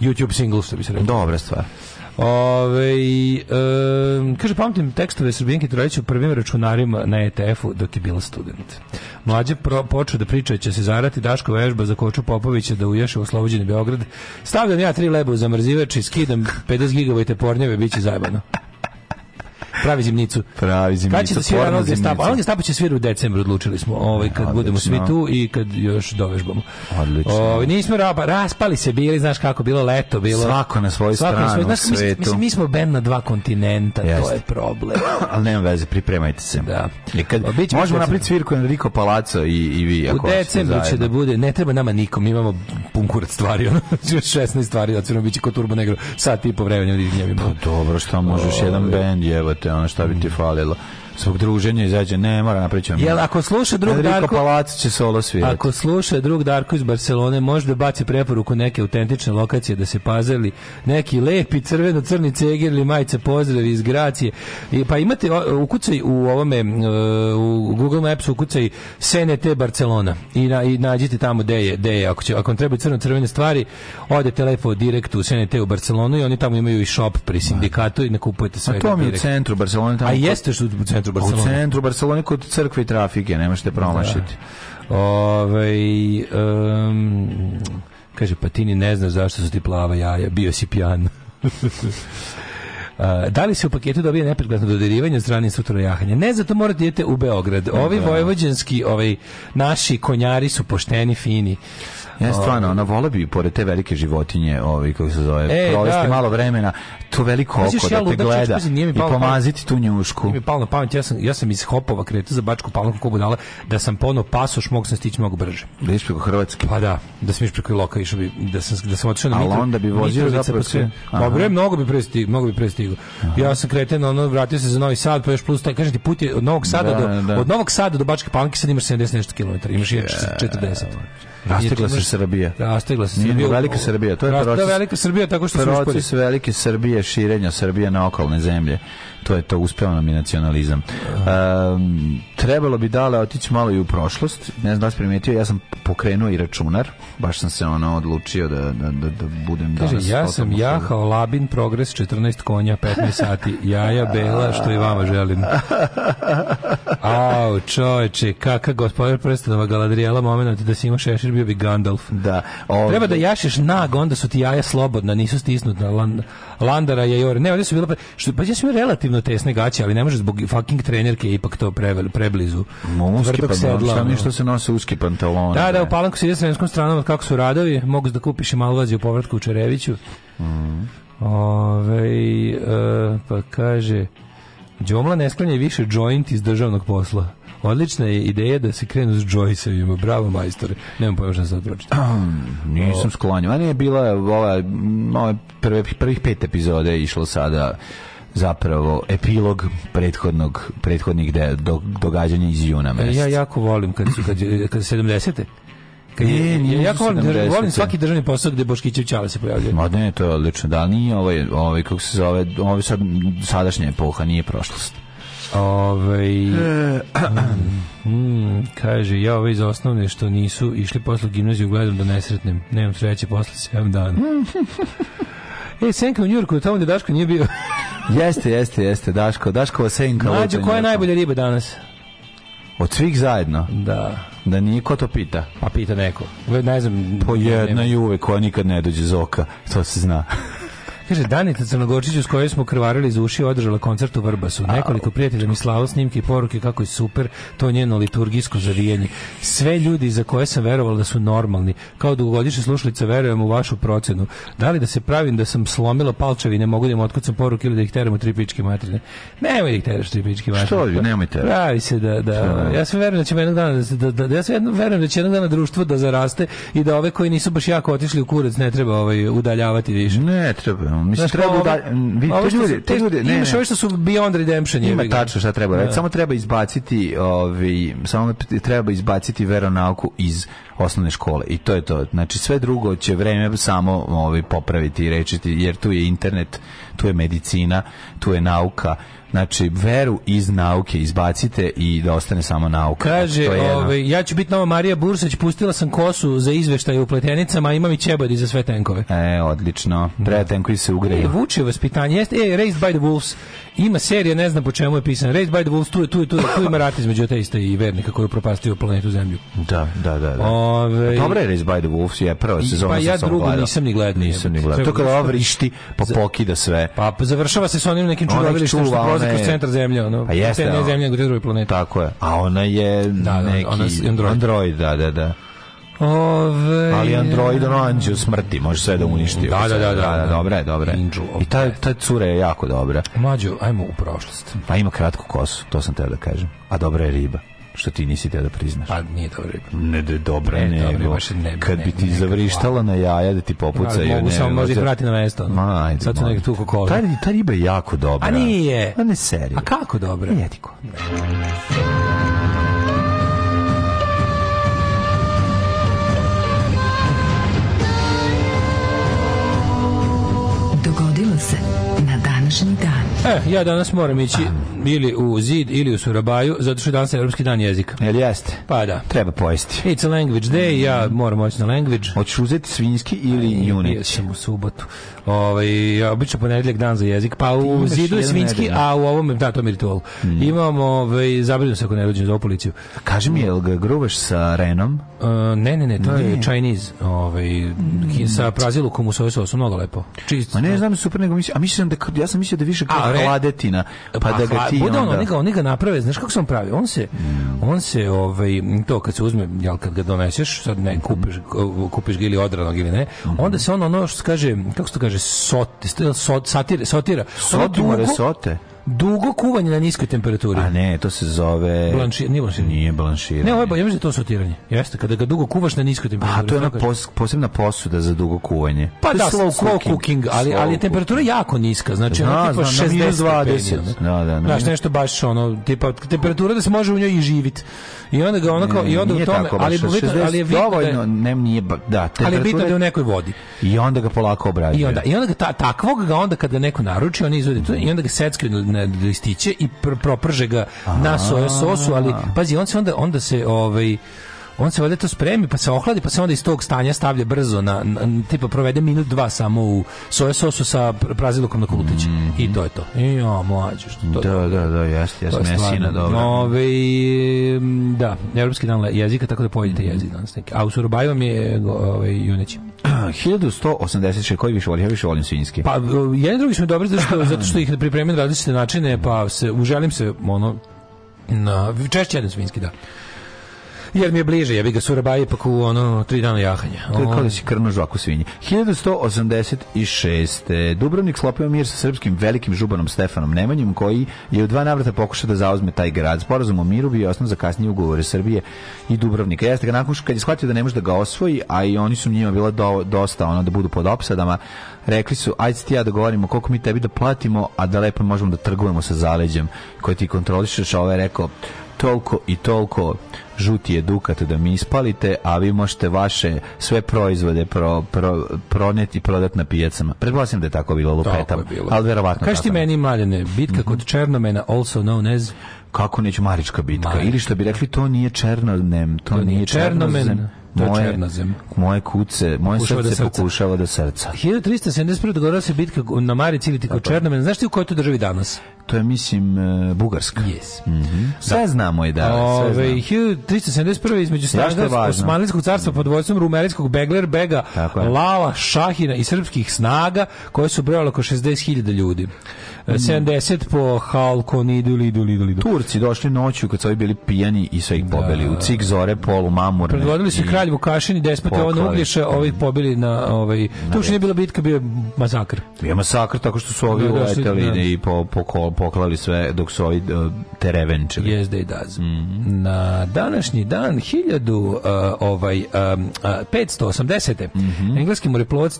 YouTube single, što bi se rekao. Dobra stvar. Ove, um, kaže, pamtim tekstove Srbijenke Trojića u prvim računarima na ETF-u dok je bila student. Mlađe pro, počeo da priča će se zarati Daško vežba za Koču Popovića da uješe u oslobođeni Beograd. Stavljam ja tri leba u zamrzivač i skidam 50 gigavajte pornjeve, bit će zajebano. Pravi zimnicu. Pravi zimnicu. Kad će da svira Rod Gestapo? Rod Gestapo će svira u decembru, odlučili smo. Ovaj, kad Odlično. budemo svi tu i kad još dovežbamo. Odlično. Ovaj, nismo raba, pa raspali se bili, znaš kako, bilo leto, bilo... Svako na svoju svako stranu, na svoju, znaš, svetu. Mislim, mi smo bend na dva kontinenta, Jeste. to je problem. Ali nema veze, pripremajte se. Da. I kad, Običemo pa možemo napraviti svirku Enrico Palazzo i, i vi. Ako u decembru će da bude, ne treba nama nikom, imamo pun kurac stvari, ono, 16 stvari, da crno biti kod Turbo Negro, sad i po vremena. Da pa dobro, šta možeš, jedan ovaj. bend jevate, ono šta bi ti mhm. falilo svog druženja izađe, ne mora napričam. Jel ako sluša drug Enrico Darko Palac će solo svirati. Ako sluša drug Darko iz Barcelone, možda baci preporuku neke autentične lokacije da se pazeli, neki lepi crveno crni ceger ili majice pozdrav iz Gracije. I, pa imate ukucaj u ovome e, u Google Maps, ukucaj CNT Barcelona i, na, i nađite tamo gde je, gde je ako će ako vam treba crno crvene stvari, odete lepo direkt u CNT u Barcelonu i oni tamo imaju i shop pri sindikatu i ne kupujete sve. A to mi je u centru Barcelone tamo. A jeste što u centru centru Barcelone. U centru Barcelone kod crkve i trafike, nema što promašiti. Da. Ove, ovaj, um, kaže, pa ti ne znaš zašto su ti plava jaja, bio si pijan. Uh, da li se u paketu dobije nepregledno dodirivanje od strane instruktora jahanja? Ne, zato morate da idete u Beograd. Ovi da. vojvođanski, ovaj, naši konjari su pošteni, fini. Ja stvarno, ovaj. ona vola bi pored te velike životinje, ovaj kako se zove, e, provesti da. malo vremena to veliko oko da te gleda i pomaziti tu njušku. Nije Mi palo na pamet, ja sam, ja sam iz Hopova kretao za Bačku Palanku kako budala, da sam pono pasoš mog sam stići mnogo brže. Da preko Hrvatske? Pa da, da sam preko Iloka išao bi, da sam, da sam otišao na Mitrovicu. Ali onda bi vozio zapravo Pa Dobro, pa mnogo bi prestigao, mnogo bi prestigao. Ja sam kreten, ono, vratio se za Novi Sad, pa još plus, taj, ti, put je od Novog Sada da, do, da. od Novog Sada do Bačke Palanke sad imaš 70 nešto kilometara, imaš 40. Rastegla se Srbija. Rastegla se Srbija. Velika Srbija, to je Rastegla velika Srbija, tako što su uspeli. velike Srbije širenja Srbije na okolne zemlje to je to, uspeo nam je nacionalizam. Um, trebalo bi dale otići malo i u prošlost, ne znam da li primetio, ja sam pokrenuo i računar, baš sam se ono odlučio da, da, da, da budem Kaže, danas... ja sam jahao labin progres 14 konja 15 sati, jaja bela što i vama želim. Au, čoveče, kakav gospodar prstanova Galadrijela moment da si imao šešir bio bi Gandalf. Da. Ovdje... Treba da jašeš nag, onda su ti jaja slobodna, nisu stisnuta. Land, landara je jore. Ne, ovdje su bila... Pre... Što, pa ja sam relativno relativno tesne gaće, ali ne može zbog fucking trenerke ipak to prevel, preblizu. No, uski pantalon, što se nose uski pantalone. Da, da, u palanku s jednom stranom od kako su radovi, mogu da kupiš i malvazi u povratku u Čereviću. Mm. Ove, e, pa kaže, Džomla ne sklanje više joint iz državnog posla. Odlična je ideja da se krenu s joyce Joyceovima. Bravo, majstore. Nemam pojma šta sad pročitam. Nisam sklonio. Ona je bila ova, ova prve, prvih pet epizode išlo sada zapravo epilog prethodnog prethodnih de, do, događanja iz juna mjeseca. Ja jako volim kad su kad kad 70 Kad je, ja jako volim, volim svaki državni posao gde Boškićev čale se pojavljuje. Ma ne, to je odlično. Da, nije ovaj, ovaj kako se zove, ovaj sad, sadašnja epoha, nije prošlost. Ovaj... E, mm, mm, kaže, ja ove ovaj iz osnovne što nisu išli posle gimnaziju gledam da nesretnem. Nemam sreće posle 7 dana. E, Senka u Njurku, tamo gde Daško nije bio. jeste, jeste, jeste, Daško. Daškova Senka. Mlađo, koja je najbolja riba danas? Od svih zajedno? Da. Da niko to pita? Pa pita neko. Ne znam. Po jedna i uvek koja nikad ne dođe zoka. To se zna. Kaže, Danica Crnogorčiću s kojoj smo krvarili iz uši održala koncert u Vrbasu. Nekoliko prijatelja mi slalo snimke i poruke kako je super to njeno liturgijsko zavijanje. Sve ljudi za koje sam verovala da su normalni. Kao dugogodišnja slušalica verujem u vašu procenu. Da li da se pravim da sam slomila palčevi ne mogu da im otkucam poruke ili da ih teram u tri pičke materine? Nemoj da ih teraš tri pičke materine. Što li, nemoj Pravi se da, da, da. ja sam verujem da će jednog dana, da, da, da, da, ja sam verujem da će jednog dana društvo da zaraste i da ove koji nisu baš jako otišli u kurac ne treba ovaj, udaljavati više. Ne treba ono. Mislim znači, treba da vidi ljudi, te ljudi, ne, imaš ove što su Beyond Redemption Ima tačno šta treba, reći, da, da. samo treba izbaciti, ovi, samo treba izbaciti veronauku iz osnovne škole i to je to. Znači sve drugo će vreme samo ovaj popraviti i rečiti jer tu je internet, tu je medicina, tu je nauka, Znači, veru iz nauke izbacite i da ostane samo nauka. Znači, Kaže, to je ove, ovaj, ja ću biti nova Marija Bursać, pustila sam kosu za izveštaje u pletenicama, a imam i ćebadi za sve tenkove. E, odlično. Treba da. tenkovi se ugreju. E, vuče vas pitanje. Jeste, e, Raised by the Wolves. Ima serija, ne znam po čemu je pisan. Raised by the Wolves, tu je, tu je, tu je, tu ima rat između ateista i vernika koji je propastio planetu Zemlju. Da, da, da. da. Ove, Dobro je Raised by the Wolves, je prva sezona pa ja drugo nisam ni gledao. Nisam ni gledao. To kada ovrišti, popokida pa sve. Pa, pa završava se s onim nekim čudovištem prolazi kroz centar zemlje, ono. Pa jeste, ne zemlje, nego druge planete. Tako je. A ona je da, neki ona je android. android, da, da, da. Ove... Ali Android ono anđeo smrti, može sve da uništi. Da, da, da, da, dobra je, dobra je. I ta, ta cura je jako dobra. Mlađo, ajmo u prošlost. Pa ima kratku kosu, to sam teo da kažem. A dobra je riba. Što ti nisi da priznaš? Pa nije dobra riba. Ne da je ne, nego, baš ne, kad ne, bi ti zavrištala na jaja da ti popucaju. Ja, mogu samo možda ih na mesto. Ma, ajde, Sad su tu kokola. Ta, ta riba je jako dobra. A nije. A ne serio. A kako dobra? Ne jedi ko. Dogodilo se na današnji dan E, ja danas moram ići ah. ili u Zid ili u Surabaju, zato što je danas Evropski dan jezika. Jel jeste? Pa da. Treba pojesti. It's a language day, mm. ja moram moći na language. Hoćeš uzeti svinjski ili junić? Ja sam u subotu. Ovaj, ja, obično ponedeljak dan za jezik, pa, pa u Zidu je svinjski, a u ovom, da, to je mi ritual. Mm. Imam, ovaj, zabrinuo se ako ne rođen za policiju. Kaži mi, jel ga gruvaš sa Renom? Uh, ne, ne, ne, to ne. je Chinese, ovaj, mm. sa prazilukom u soju sosu, mnogo lepo. Čist. Ma ne znam, super, nego mislim, a mislim da, ja sam mislio da više... A, hladetina, pa, pa da ga ti bude onda... Ono, oni ga naprave, znaš kako se on pravi, on se, on se, ovaj, to kad se uzme, jel, kad ga doneseš, sad ne, kupiš, kupiš ga ili odranog ili ne, onda se on ono što kaže, kako se to kaže, sot, sot, satira, sot, Sotumare sot, dugo kuvanje na niskoj temperaturi. A ne, to se zove blanšir, nije blanširanje. Nije blanširanje. Ne, ovo je mislim da to sotiranje. Jeste, kada ga dugo kuvaš na niskoj temperaturi. A to je ona pos, posebna posuda za dugo kuvanje. Pa da, slow, slow cooking, cooking, ali slow ali temperatura cooking. jako niska, znači da, ona tipa 60 20. Da, da, Znaš, nešto baš ono tipa temperatura da se može u njoj i živit. I onda ga ona kao i onda u tome, ali ali da je dovoljno, ne nije da, ali je bitno da je u nekoj vodi. I onda ga polako obrađuje. I onda i onda ga takvog ga onda kada neko naruči, on izvodi to i onda ga secka na da listiće i pr proprže ga na soja sosu, ali pazi, on se onda, onda se ovaj, on se valjda to spremi, pa se ohladi, pa se onda iz tog stanja stavlja brzo na, na tipa provede minut dva samo u soja sosu sa prazilukom na kulutić. Mm -hmm. I to je to. I ja, mlađe, što to. Da, da, da, jeste, jeste mesina, dobra. Ove, da, evropski dan jezika, tako da pojedite mm. jezik danas neki. A u Surubaju mi je ovaj junić. 1186, koji više volim? Ja više volim svinjski. Pa, e, jedan drugi smo dobri zato što, zato što ih pripremim na različite načine, pa se, uželim se, ono, na, češće jedem svinjski, da. Jer mi je bliže, ja bih ga Surabaje pak u ono tri dana jahanja. To je kao da si krno žvaku svinje. 1186. Dubrovnik sklopio mir sa srpskim velikim žubanom Stefanom Nemanjem koji je u dva navrata pokušao da zauzme taj grad. Sporazum o miru bio osnov za kasnije ugovore Srbije i Dubrovnika. Jeste ga nakon što kad je shvatio da ne može da ga osvoji, a i oni su njima bila do, dosta ono da budu pod opsadama, rekli su ajde ti ja dogovorimo da koliko mi tebi da platimo, a da lepo možemo da trgujemo sa zaleđem koje ti kontrolišeš, a ovaj je rekao toliko i toliko žuti je dukat da mi ispalite, a vi možete vaše sve proizvode pro, pro, proneti i prodati na pijacama. Pretpostavljam da je tako bilo lupeta, ali verovatno Kaži ti meni, mladene, bitka mm -hmm. kod Černomena, also known as... Kako neću Marička bitka? Marička. Ili što bi rekli, to nije Černomen, to, to nije Černomen. Černomen To moje, je Moje kuce, moje pokušava srce da pokušava do srca. 1371. dogodila se bitka na Marici ili tako Černomen. Znaš ti u kojoj to državi danas? To je, mislim, e, Bugarska. Yes. Mm -hmm. Sve znamo i da. Ove, 1371. između snaga ja Osmanlijskog carstva mhm. pod vojstvom Rumerijskog Begler Bega, Lala, Šahina i srpskih snaga koje su brojale oko 60.000 ljudi mm. 70 po Halkonidu, Lidu, Lidu, Lidu. Turci došli noću kad su ovi bili pijani i sve ih pobili. Da. U cik zore, polu, mamurne. Predvodili su kralj Vukašin i despote on Uglješa, ovi ih pobili na... Ovaj, tu još nije bila bitka, bio je masakr. Bio masakr tako što su da, ovi da, uleteli da. i po, po, poklali sve dok su ovi e, terevenčili. Yes, they does. Mm -hmm. Na današnji dan, 1000, uh, e, ovaj, uh, 580. Mm -hmm. Engleski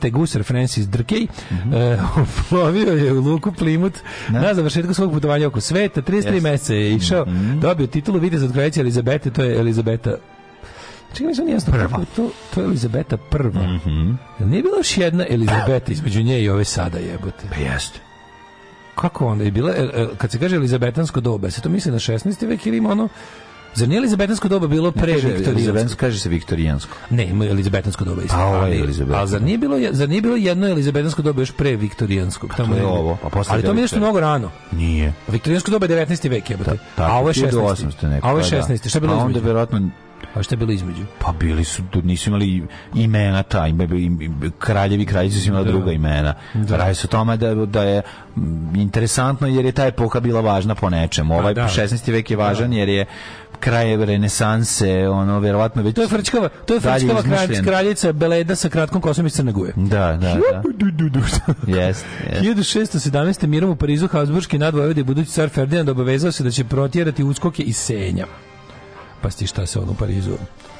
te Gusar Francis Drkej mm -hmm. uh, je u luku Plymouth put, da. na završetku svog putovanja oko sveta, 33 yes. mjeseca je išao, mm -hmm. dobio titulu vitez od kraljice Elizabete, to je Elizabeta Čekaj, mi sam jasno prva. Je to, to je Elizabeta prva. Mm -hmm. Nije bila još jedna Elizabeta između nje i ove sada jebote? Pa jeste. Kako onda je bila, e, e, kad se kaže Elizabetansko doba, se to misli na 16. vek ili ima ono Zar nije Elizabetansko doba bilo pre Viktorijansko? Kaže se Viktorijansko. Ne, ima Elizabetansko doba isto. A ovo je Elizabetansko. Ali zar nije, bilo, zar nije bilo jedno Elizabetansko doba još pre Viktorijanskog? Pa Tamo to je ovo. A pa ali to mi je nešto mnogo rano. Nije. Viktorijansko doba je 19. vek, jebate. a ovo je 16. Neko, a ovo je 16. Da. Šta je bilo pa između? A onda verovatno a šta je bilo između? Pa bili su, nisu imali imena ta, im, kraljevi kraljice su imali da. druga imena. Da. Radi se o tome da, da je interesantno jer je ta epoha bila važna po nečemu. Ovaj da. 16. vek je da. važan jer je krajev renesanse, ono verovatno već. To je frčkava, to je frčkava kraljica Beleda sa kratkom kosom iz Crne Guje. Da, da, da. Yes, yes. 1617. mirom u Parizu Habsburški nadvojevode budući car Ferdinand obavezao se da će protjerati uskoke i senja. Pa sti šta se ono u Parizu?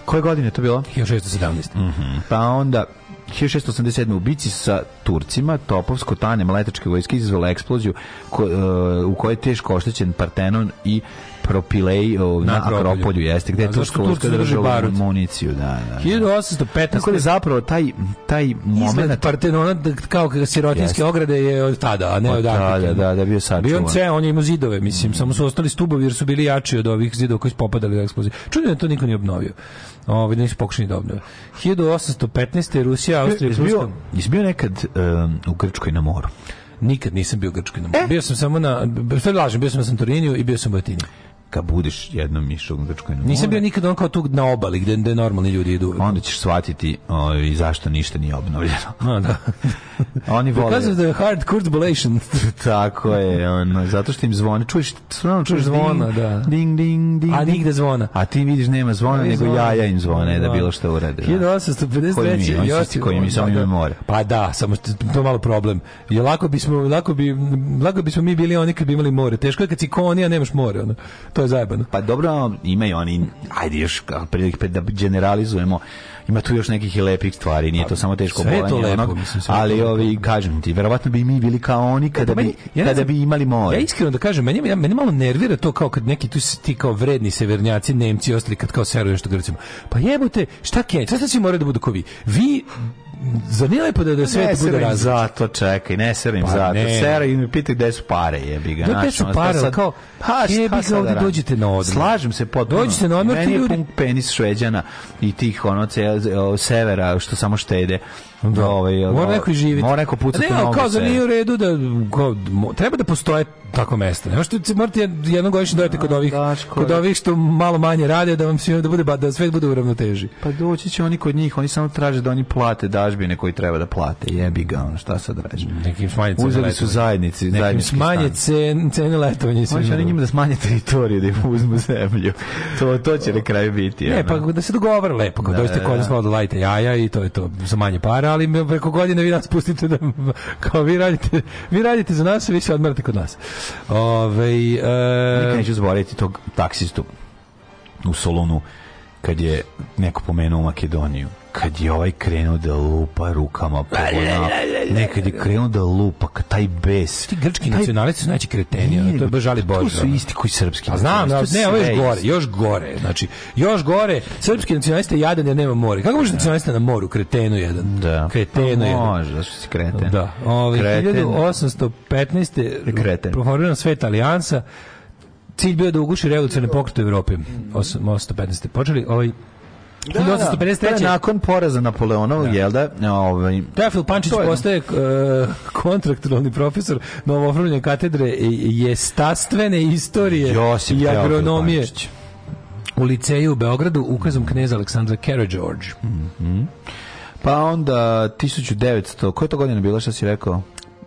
Koje godine to bilo? 1617. Mm -hmm. Pa onda 1687. u bici sa Turcima Topovsko tane maletačke vojske izazvala eksploziju ko, uh, u kojoj je teško oštećen Partenon i Propilej na, Akropolju, jeste, gde je Turska vojska držala municiju. Da, da, 1815. Da. Tako da zapravo taj, taj moment... Partenona kao sirotinske ograde je od tada, a ne pa od, tada, da, da, bio sačuvan. Bio on ce, on je imao zidove, mislim, samo su ostali stubovi jer su bili jači od ovih zidova koji su popadali na eksploziju. Čudno je da to niko nije obnovio. Ovaj nisu pokušali da obnove. 1815. Rusija, Austrija i Pruska. Jesi bio nekad um, u Grčkoj na moru? Nikad nisam bio u Grčkoj na moru. E? Bio sam samo na, sve lažem, bio sam na Santoriniju i bio sam u Atini kad budeš jednom išao u Grčkoj na Nisam bio nikad on kao tu na obali gde, gde normalni ljudi idu. Onda ćeš shvatiti o, ovaj, i zašto ništa nije obnovljeno. A, da. Oni vole... Because of the hard curtbulation. Tako je, ono, zato što im zvone. Čuješ, stvarno čuješ zvona, ding, da. Ding, ding, ding. A nigde zvona. A ti vidiš nema zvona, nego zvona. jaja im zvone, da, da. bilo što urade. 1853. Da. Koji mi, oni još, koji mi samo da, ime more. Pa da, samo to malo problem. Je lako bismo, lako bi, lako bismo mi bili oni kad bi imali more. Teško je kad si konija, nemaš more, ono. To to je zajebano. Pa dobro, imaju oni, ajde još, prilike da generalizujemo, ima tu još nekih i lepih stvari, nije to pa, samo teško sve to lepo, onog, mislim, ali to ovi, kažem ti, verovatno bi mi bili kao oni kada, meni, bi, ja kada bi imali more. Ja iskreno da kažem, meni, ja, meni malo nervira to kao kad neki tu si ti kao vredni severnjaci, nemci i ostali kad kao seru nešto Grcima. Pa jebote, šta kje, sad svi moraju da budu kao vi. Vi Zar nije lepo da, da svet bude različit? zato, čekaj, ne serim pa, zato. Ne. Sera i mi pitaj gde su pare, jebi ga. Da, gde su pare, sad, kao, pa, jebi ga da ovde dođete na odmor. Slažem se potpuno. Dođete na odmor, ti ljudi. Meni je penis šveđana i tih, ono, ce, o, severa, što samo štede. Da. da. Ovaj, da, mora neko i živjeti. Mora neko pucati ne, kao da nije u redu da kao, treba da postoje tako mesto. Ne možete morate jednom godišnje dojete kod ovih Daško, kod ovih što malo manje rade da vam sve da bude da sve bude u ravnoteži. Pa doći će oni kod njih, oni samo traže da oni plate dažbine koji treba da plate. Jebi ga, on šta sad radi. Neki smanje cene. Uzeli su zajednici, zajednici. Smanje cene cene letovanja su. Hoće oni njima da smanje teritoriju da im uzmu zemlju. To to će na kraju biti. Ne, ono. pa da se dogovore lepo, da, dođete da, kod nas malo da lajte jaja i to je to za manje para ali preko godine vi nas pustite da kao vi radite, vi radite za nas, vi se odmarate kod nas. Ove, e... Nikad neću zboriti tog taksistu u Solunu kad je neko pomenuo Makedoniju kad je ovaj krenuo da lupa rukama po nekad je krenuo da lupa ka taj bes ti grčki taj... nacionalisti su najveći kreteni ono, to je baš ali bože su isti koji srpski a znam da, ne ovo još gore još gore znači još gore srpski nacionalista jadan jer nema more kako može da. nacionalista na moru kretenu jedan da kretenu pa jedan može da se kreten da ovaj 1815 kreten proformirana sveta alijansa cilj bio da uguši revolucionarne pokrete u Evropi 815 počeli ovaj Da, 1853. Da. da, da, nakon poraza Napoleonovog, da. jel da? Ovaj, Teofil Pančić postaje uh, kontraktualni profesor novoofrovljene katedre jestatvene istorije Josip i agronomije u liceju u Beogradu ukazom kneza Aleksandra Karađorđ. Mm -hmm. Pa onda 1900, koja je to godina bila, šta si rekao?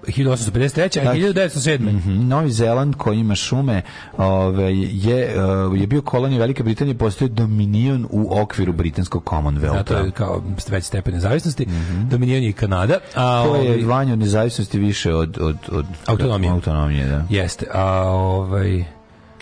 1853. a 1907. Mm -hmm. Novi Zeland koji ima šume ove, ovaj, je, eh, je bio kolonija Velike Britanije, postoji Dominion u okviru britanskog Commonwealtha. to je kao već stepen nezavisnosti. Mm -hmm. Dominion je i Kanada. A, to je odvanje ovaj- od nezavisnosti više od, od, od autonomije. autonomije da. Jeste. A ovaj...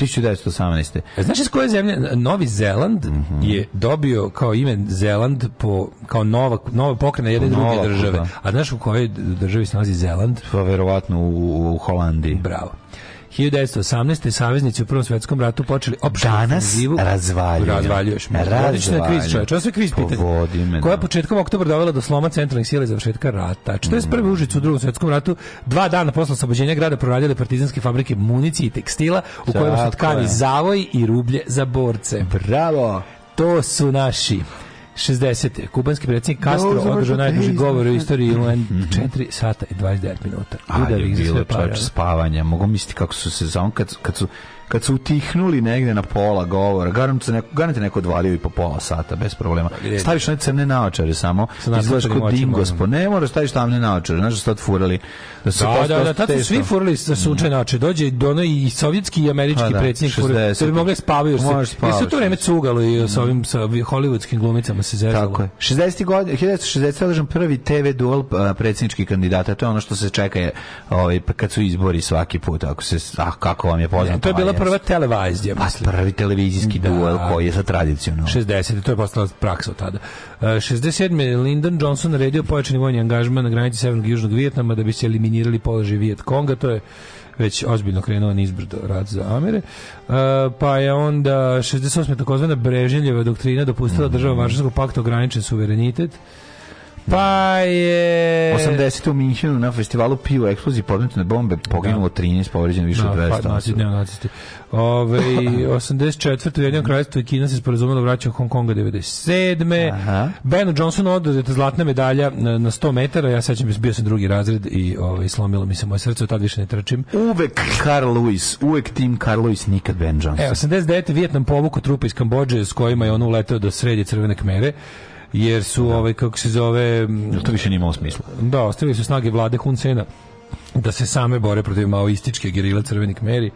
1918. A e, znaš iz koje zemlje? Novi Zeland mm -hmm. je dobio kao ime Zeland po, kao nova, nova pokrena jedne po druge države. Da. A znaš u kojoj državi se nalazi Zeland? Pa verovatno u, u Holandiji. Bravo. 1918. saveznici u Prvom svetskom ratu počeli opštu Danas razvaljuju. Razvaljuješ. Razvaljuješ. me. čovječ. Ovo sve kriz pitanje. Koja je početkom oktobra dovela do sloma centralnih sila i završetka rata. 41. Mm. užicu u Drugom svetskom ratu, dva dana posle oslobođenja grada proradile partizanske fabrike municije i tekstila u kojima su tkavi zavoj i rublje za borce. Bravo! To su naši. 60. Kubanski predsjednik da, Castro no, održao najduži govor u istoriji UN mm -hmm. 4 sata i 29 minuta. A da je bilo čovječ spavanja. Mogu misliti kako su se za on kad, kad su kad su utihnuli negde na pola govora, garant neko, garant neko odvalio i po pola sata, bez problema. Pa staviš one crne naočare samo, izgledaš kod dingo, po ne moraš da staviš tamne naočare, znaš da su tad furali. Da, su da, da, da, tad su svi furali sa da sunčane naočare, dođe do ono i sovjetski i američki pa da, predsjednik da bi mogli spavaju. Možeš spavaš. Jesu to vreme cugalo i sa ovim sa hollywoodskim glumicama se zezalo. Tako je. 60. godine, 1960. održan prvi TV duel predsjednički kandidata, to je ono što se čeka je, ovaj, kad su izbori svaki put, ako se, ah, kako vam je poznato. to je bila prva televizija. Pa prvi televizijski da, duel koji je sa tradicionalno. 60. To je postala praksa od tada. Uh, e, 67. Lyndon Johnson naredio pojačani vojni angažman na granici Severnog i Južnog Vijetnama da bi se eliminirali položaj Vijet Konga. To je već ozbiljno krenuo nizbrdo rad za Amere. Uh, e, pa je onda 68. takozvana Brežnjeljeva doktrina dopustila mm -hmm. država Varšavskog pakta ograničen suverenitet. Pa je... 80. u Minhenu na festivalu Pio eksploziji podmetne bombe poginulo da. 13, povređeno više od 200. Pa, nacisti, neonacisti. Ove, 84. u jednom kraljstvu i Kina se sporazumela da vraća Hong Konga 97. Aha. Benu Johnsonu oduzeta zlatna medalja na, na 100 metara, ja sećam bio sam drugi razred i ove, slomilo mi se moje srce, od tad više ne trčim. Uvek Carl Lewis, uvek tim Carl Lewis, nikad Ben Johnson. E, 89. Vjetnam povuku trupa iz Kambođe s kojima je on uleteo do sredje crvene kmere jer su da. ovaj kako se zove to više nema smisla. Da, ostavili su snage vlade Hun Hunsena da se same bore protiv maoističke gerile Crvenih Meri.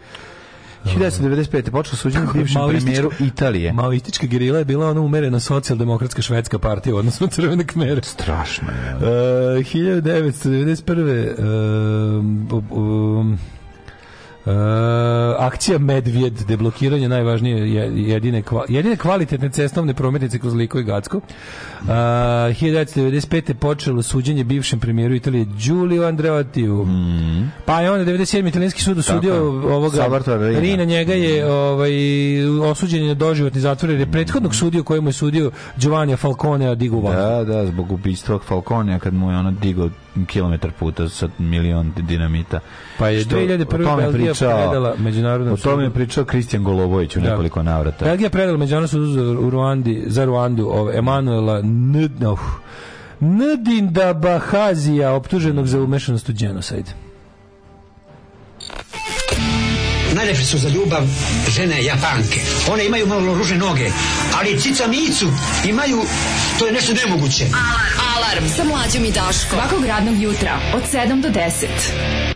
1995. počeo suđenje bivšem premijeru Italije. Maoistička gerila je bila ona umerena socijaldemokratska švedska partija u odnosu na crvene kmere. Strašno je. Uh, 1991. Uh, um, Uh, akcija Medvjed, deblokiranje najvažnije jedine, kva, jedine kvalitetne cestovne prometnice kroz Liko i Gacko. Uh, 1995. počelo suđenje bivšem premijeru Italije Giulio Andreottiju. Mm -hmm. Pa je onda 97. italijanski sud osudio Tako, ovoga Rina. Njega je mhm. ovaj, osuđen na doživotni zatvor jer je mhm. prethodnog mm sudio kojemu je sudio Giovanni Falcone digu Da, da, zbog ubistva Falconea kad mu je ono digo kilometar puta sa milion dinamita. Pa je 2001. Belgija pričao, predala međunarodnom O tome je pričao Kristijan Golovojić u da. nekoliko navrata. Belgija predala međunarodnom sudu u Ruandi, za Ruandu ov, Emanuela Ndnoh. Ndinda Bahazija, optuženog za umešanost u genocide. Najlepši su za ljubav žene Japanke. One imaju malo ruže noge, ali cica micu imaju To je nešto nemoguće. Alarm. Alarm sa mlađom i Daškom. Svakog radnog jutra od 7 do 10.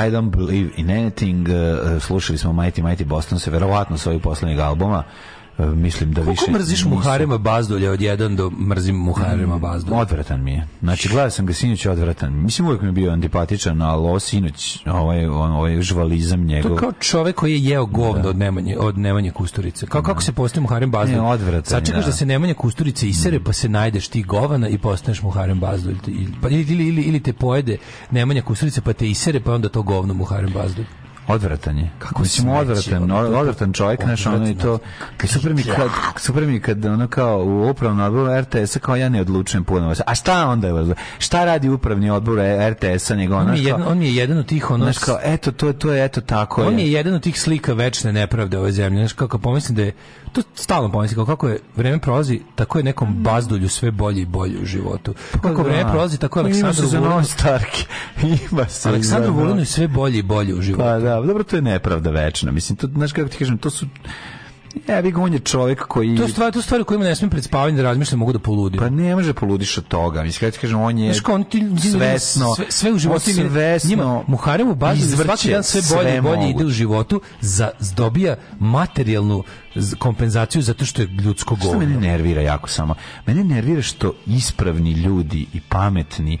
I Don't Believe in Anything, uh, uh, slušali smo Mighty Mighty Boston se verovatno svojih poslednjih albuma, E, mislim da više... Koliko mrziš Muharema Bazdulja od jedan do mrzim Muharema mm, Bazdulja? Odvratan mi je. Znači, gledao sam ga sinoć odvratan. Mislim, uvijek mi je bio antipatičan, ali ovo sinoć, ovaj, ovaj žvalizam njegov... To kao čovek koji je jeo govno da. od, Nemanje, od Nemanje Kusturice. Kao, kako da. se postaje Muharem Bazdulj? Ne, odvratan. Sačekaš da. da. se Nemanja Kusturice isere, mm. pa se najdeš ti govana i postaneš Muharem Bazdulj. Ili, pa, ili, ili, ili te pojede Nemanja Kusturice, pa te isere, pa onda to govno Muharem Bazdulj. Odvratan je. Kako si odvratan, odvratan čovjek, znaš, ono i to. Super mi kad, super mi kad ono kao u upravnom odboru RTS-a kao ja ne odlučujem puno. A šta onda je? Šta radi upravni odbor RTS-a nego ono? On je jedan, on je jedan od tih ono. Znaš kao, eto to je to je eto tako. On je jedan od tih slika večne nepravde ove zemlje. Znaš kako pomislim da je to stalno pomislim kao kako je vreme prolazi, tako je nekom bazdolju sve bolje i bolje u životu. Kako vreme prolazi, tako je Aleksandru Vulinu. Ima se za Aleksandru Vulinu sve bolje i bolje u životu. Pa da, dobro, to je nepravda večna. Mislim, to, znaš kako ti kažem, to su... Ja e, bih on je čovjek koji To stvar, to stvari kojima ne smijem pred spavanje da razmišljam, mogu da poludim. Pa ne može da poludiš od toga. Mislim kad ti kažem on je Znaš, on ti, svesno, sve, sve u životu svesno, njima Muharevu bazi svaki dan sve bolje i bolje ide u životu za zdobija materijalnu kompenzaciju zato što je ljudsko govno. Što mene nervira jako samo. Mene nervira što ispravni ljudi i pametni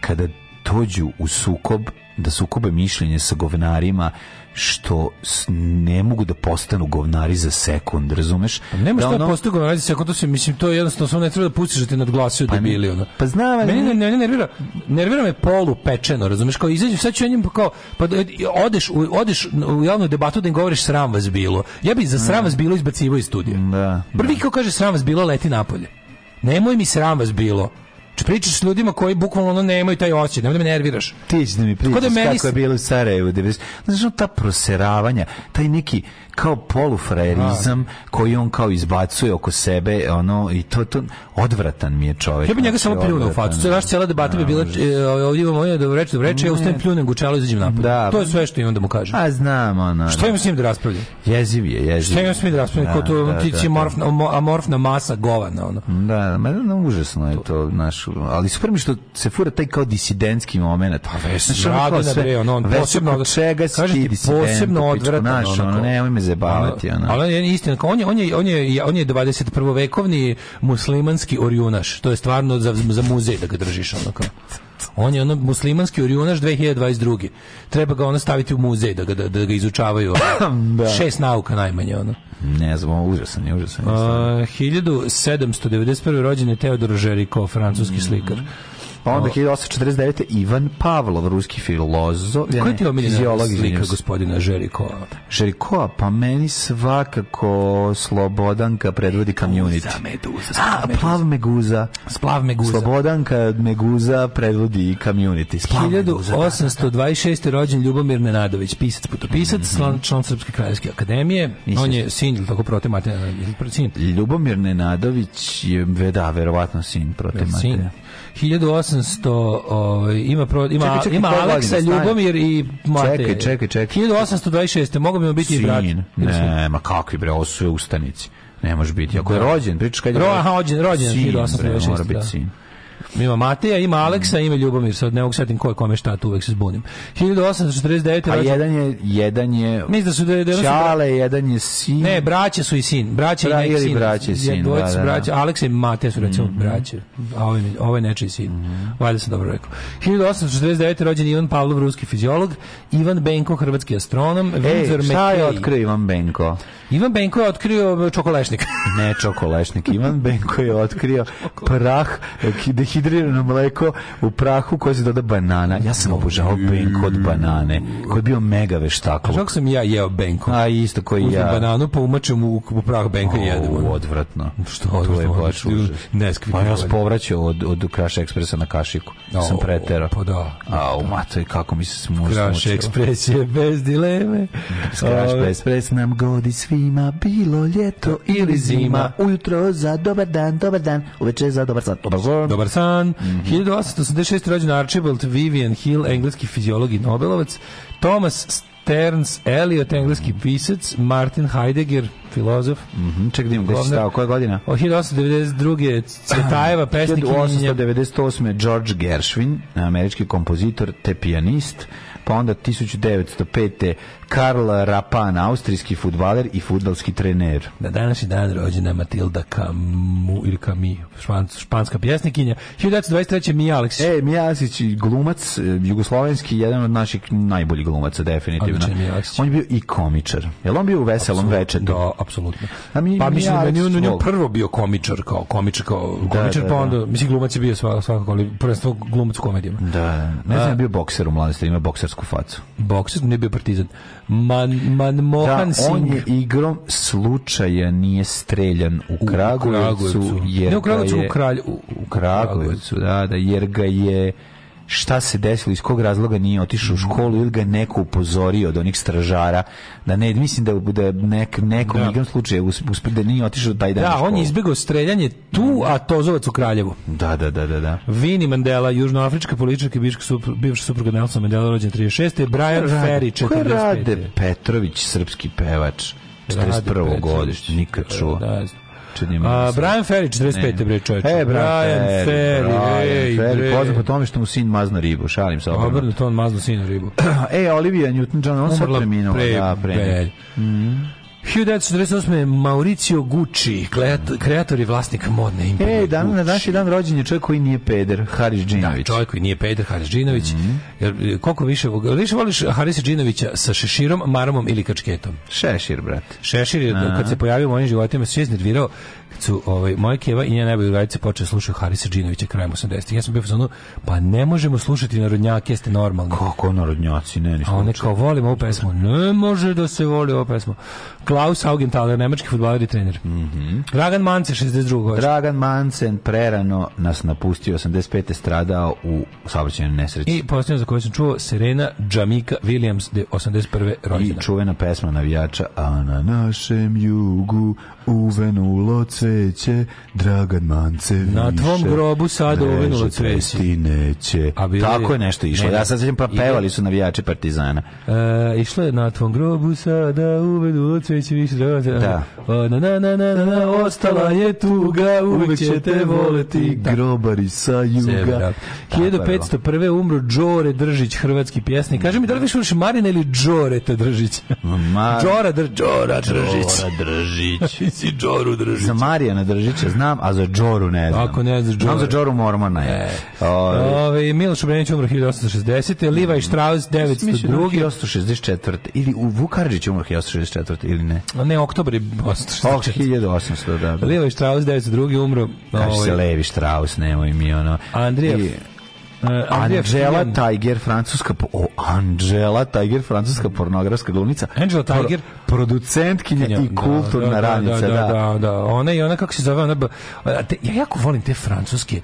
kada dođu u sukob da sukobe mišljenje sa govnarima što ne mogu da postanu govnari za sekund, razumeš? Pa nema da šta da ono... postaju govnari za sekund, to se, mislim, to je jednostavno, samo ne treba da pustiš da te nadglasio pa debili, ono. Pa znam, ali... Meni ne, ne, ne, nervira, nervira me polu pečeno, razumeš, kao izađu, sad ću ja njim, kao, pa odeš u, odeš u javnu debatu da im govoriš sram vas bilo. Ja bi za mm. sram vas bilo izbacivo iz studija. Da, Prvi da. kao kaže sram vas bilo, leti napolje. Nemoj mi sram vas bilo. Znači, pričaš s ljudima koji bukvalno ono nemaju taj osjećaj, nemoj da me nerviraš. Ti ćeš da mi pričaš kako meni... je bilo u Sarajevu. Znaš, ta proseravanja, taj neki kao polufrajerizam da. koji on kao izbacuje oko sebe ono i to to odvratan mi je čovjek. Ja bih njega znači, samo pljunuo u facu. Cela da. cela debata da, bi bila e, ovdje imamo je da reče, da reče, ja ustajem pljunem gučalo izađem napolje. Da, to je sve što imam da mu kažem. A znam ona. Šta imam s da raspravljam? Jeziv je, jeziv. Šta imam s da raspravljam? Ko to ti će amorfna, amorfna masa govana ono. Da, ma no, užasno je to naš, ali super mi što se fura taj kao disidentski momenat. Pa vesno, radi na bre, ono posebno od čega si posebno odvratno, ono, ne, zebavati. Ono, Ali on je istina, on je, on je, on je, on je 21. vekovni muslimanski orjunaš. To je stvarno za, za muzej da ga držiš. Ono On je ono muslimanski orjunaš 2022. Treba ga ono staviti u muzej da ga, da, da ga izučavaju. da. Šest nauka najmanje ono. Ne znam, užasan je, užasan je. Uh, 1791. rođen je Teodor Žeriko, francuski mm -hmm. slikar. Pa onda 1849. Ivan Pavlov, ruski filozof. Koja je ti omiljena slika gospodina Žerikova? Žerikova? Pa meni svakako Slobodanka predvodi community. Meduza, meduza. A, meduza. plav meguza. Splav meguza. Slobodanka meguza predvodi community. Splav 1826. Da, da, da. rođen Ljubomir Nenadović, pisac, putopisac, mm -hmm. član Srpske kraljevske akademije. Mislim. On je sin, tako prote Martina, sin. Ljubomir Nenadović je, da, verovatno sin prote Martina. 1800 ovaj ima pro, ima čekaj, čekaj, ima Aleksa Ljubomir i Mate. Čekaj, čekaj, čekaj. 1826. Mogu bi biti Sin. brat. Ne, ma kakvi bre, ovo su ustanici. Ne može biti. Ako je da. rođen, pričaš kad je rođen. Rođen, rođen, sin, 1826. Mora biti da. sin. Ima Mateja, ima Aleksa, ima Ljubomir, sad ne mogu setim ko je kome šta, tu uvek se zbunim. 1849. A jedan je, jedan je... Mislim da su da, da Čale, jedan je sin. Ne, braća su i sin. Braća Bra, i nek sin. Braća i sin, da, da, da. Braća, Aleksa i Mateja su recimo mm -hmm. braća. A ovo je, je nečiji sin. Mm -hmm. Valjda sam dobro rekao. 1849. rođen Ivan Pavlov, ruski fiziolog, Ivan Benko, hrvatski astronom, Ej, Windsor McKay. Šta je otkrio Ivan Benko? Ivan Benko je otkrio čokolešnik. ne čokolešnik, Ivan Benko je otkrio prah, dehidrirano mleko u prahu koji se doda banana. Ja sam obožavao Benko od banane, koji je bio mega veštakluk. Kako sam ja jeo Benko? A isto koji Uzim ja. Uzmem bananu, pa umačem u, u prah Benka i jedem. Odvratno. Što odvratno? To je baš užas. Pa ja sam povraćao od, od Kraša Ekspresa na kašiku. O, sam pretero. Pa da. A, u i kako mi se smušao. Kraš Ekspres je bez dileme. Kraš Ekspres nam godi svi ima, bilo ljeto ili zima, ujutro za dobar dan, dobar dan, uveče za dobar san, dobar san. Dobar san. Mm -hmm. 1886. rođen Archibald Vivian Hill, engleski fiziolog i Nobelovac, Thomas Terence Eliot, engleski pisac, Martin Heidegger, filozof. Mhm, mm ček da gde stao, koja godina? Od 1892. Cvetajeva, pesnik 1898. George Gershwin, američki kompozitor te pianist, pa onda 1905. Karl Rapan, austrijski futbaler i futbalski trener. Na današnji dan rođena Matilda Camu ili Cami, španc, španska pjesnikinja. 1923. Mija Aleksić. E, Mija Aleksić, glumac, e, jugoslovenski, jedan od naših najboljih glumaca, definitivno. Je on je bio i komičar. Jel on bio u veselom večeru? Da, apsolutno. A mi, pa mislim da je on, prvo bio komičar, kao komičar, kao da, komičar, da, pa da, pa onda, mislim, glumac je bio svakako, ali prvenstvo glumac u komedijama. Da, ne znam, je bio bokser u mladosti, ima boksersku facu. Bokser, ne bio partizan. Man, Manmohan da, Singh. on je igrom slučaja nije streljan u Kragujevcu. U Kragujevcu. Jer ne u Kragujevcu, je, u, Kralj, u, u Kragujevcu, da, da, jer ga je šta se desilo, iz kog razloga nije otišao u mhm. školu ili ga neko upozorio od onih stražara, da ne, mislim da, da nek, nekom da. igrom slučaju usp, da nije otišao taj dan Da, on je izbjegao streljanje tu, mhm. a Tozovac u Kraljevu. Da, da, da, da. da. Vini Mandela, južnoafrička politička i bivša, supr, bivša supruga Nelson Mandela, rođen 36. Brian Ferry, 45. Ko Rade Petrović, srpski pevač? 41. godište, nikad da, čuo. Da, A, Brian Ferry, 45. Ne. bre čovječe. E, Brian Ferry, Ferry, Brian Ferry, Ferry po tome što mu sin mazno ribu, šalim se. Obrnuto, on mazno sinu ribu. e, Olivia Newton-John, on sad preminuo. Pre, da, pre, pre. Mm. 1948. Mauricio Gucci, kreator i vlasnik modne e, imperije. Ej, dan, na današnji dan rođen je čovjek koji nije peder, Haris da, Džinović. Da, čovjek koji nije peder, Haris Džinović. Mm -hmm. Jer, koliko više, više voliš Harisa Džinovića sa šeširom, maramom ili kačketom? Šešir, brat. Šešir je, kad se pojavio u mojim životima, se je iznervirao drugaricu, ovaj, moja keva i njena najbolja drugarica počeo slušati Harisa Džinovića krajem 80. Ja sam bio fazonu, pa ne možemo slušati narodnjake, jeste normalno. Kako narodnjaci, ne, ništa. A one kao, volimo ovu pesmu. Ne može da se voli ovu pesmu. Klaus Augenthaler, nemački fudbaler i trener. Mm Dragan Mance, 62. Dragan Mancen prerano nas napustio, 85. stradao u saobraćajnoj nesreći. I posljedno za koju sam čuo, Serena Jamika Williams, de 81. rođendan. I čuvena pesma navijača, a na našem jugu uvenulo ce neće, Dragan Mance više. Na tvom grobu sad uvinulo cveće. Ti neće. A Tako je nešto išlo. Ne, ja sad sećam, pa pevali su navijači Partizana. E, išlo je na tvom grobu sada uvinulo cveće više. Dragan, da. da. da. Na, na, na, na, na, ostala je tuga, uvek će te voleti da. grobari sa juga. 1501. umro Đore Držić, hrvatski pjesnik. Kaže mi, da li više uviše Marina ili Đoreta Držić? Mar... Đora, Dr... Đora Držić. Đora Držić. Ti si Đoru Držić. Za Marijana Držića znam, a za Džoru ne znam. Ako ne za Džoru. Znam za Džoru Mormona je. E. Ove, Miloš Obrenić umro 1860. Liva Levi Strauss 902. 1864. Ili u Vukarđić umro 1864. ili ne? A ne, oktobar je 1864. 1800, da. da. Levi Strauss 902. umro. Kaže se ovaj- Levi Strauss, nemoj mi ono. Andrija I, E, Anđela Tiger, francuska... O, Anđela Tiger, francuska pornografska glumica. Anđela Tiger. Pro, producentkinja i da, kulturna da, da, radnica, da. Da, da, da. Ona i ona, kako se zove, ona... Te, ja jako volim te francuske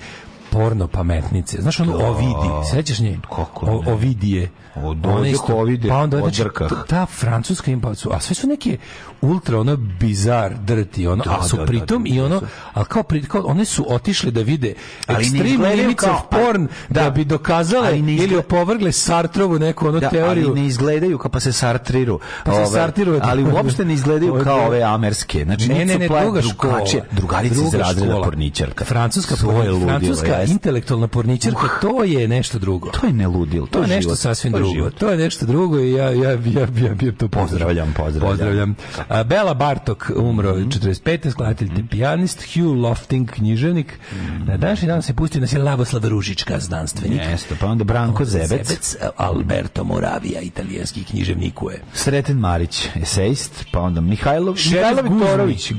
porno pametnice. Znaš ono da. Ovidi, sećaš nje? Kako ne? Ovidije od one pa onda od znači, ta francuska im pa a sve su neke ultra ono bizar drti ono da, a su da, da pritom da, i da, ono al da. kao, pri, kao one su otišle da vide ekstrem limits of porn da, bi dokazale izgled... ili opovrgle Sartrovu neku ono teoriju ali ne izgledaju kao pa se sartriru pa ove, se sartiru ali uopšte ne izgledaju kao ove amerske znači ne ne ne druga škola drugarica iz razreda porničarka francuska francuska intelektualna porničarka to je nešto drugo to je ne ludil to je nešto sasvim drugo drugo. To je nešto drugo i ja, ja, ja, ja, ja to pozdravljam. Pozdravljam, pozdravljam. A, Bela Bartok umro, mm -hmm. 45. skladatelj, mm -hmm. pijanist, Hugh Lofting, književnik. Mm -hmm. Na današnji dan se pustio nas je Lavoslav Ružička, znanstvenik. Jeste, pa onda Branko Zebec. Zebec, Alberto Moravia, italijanski književnikuje. Sreten Marić, esejist, pa onda Mihajlov, Mihajlov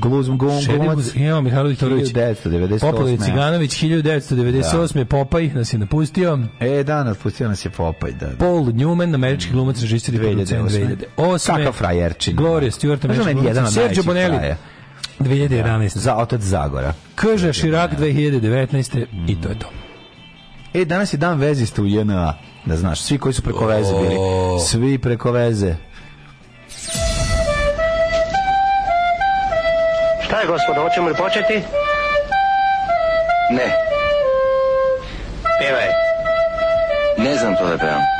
Gluzm gluzom glumac. Imamo Mihajlov Torović. 1998. Popolje Ciganović, 1998. Da. Popaj nas je napustio. E, da, napustio nas je Popaj, da. da. Paul Newman, američki glumac, režisir i producent 2008. 2008. Kakav frajerčin. Gloria Stewart, američki da glumac. Sergio Bonelli. Frajer. 2011. Da, za otac Zagora. Kaže Širak 2019. I to je to. E, danas je dan vezista u JNA. Da znaš, svi koji su preko veze bili. Svi preko veze. Šta je, gospodo, hoćemo li početi? Ne. Pevaj. Ne znam to da pevam.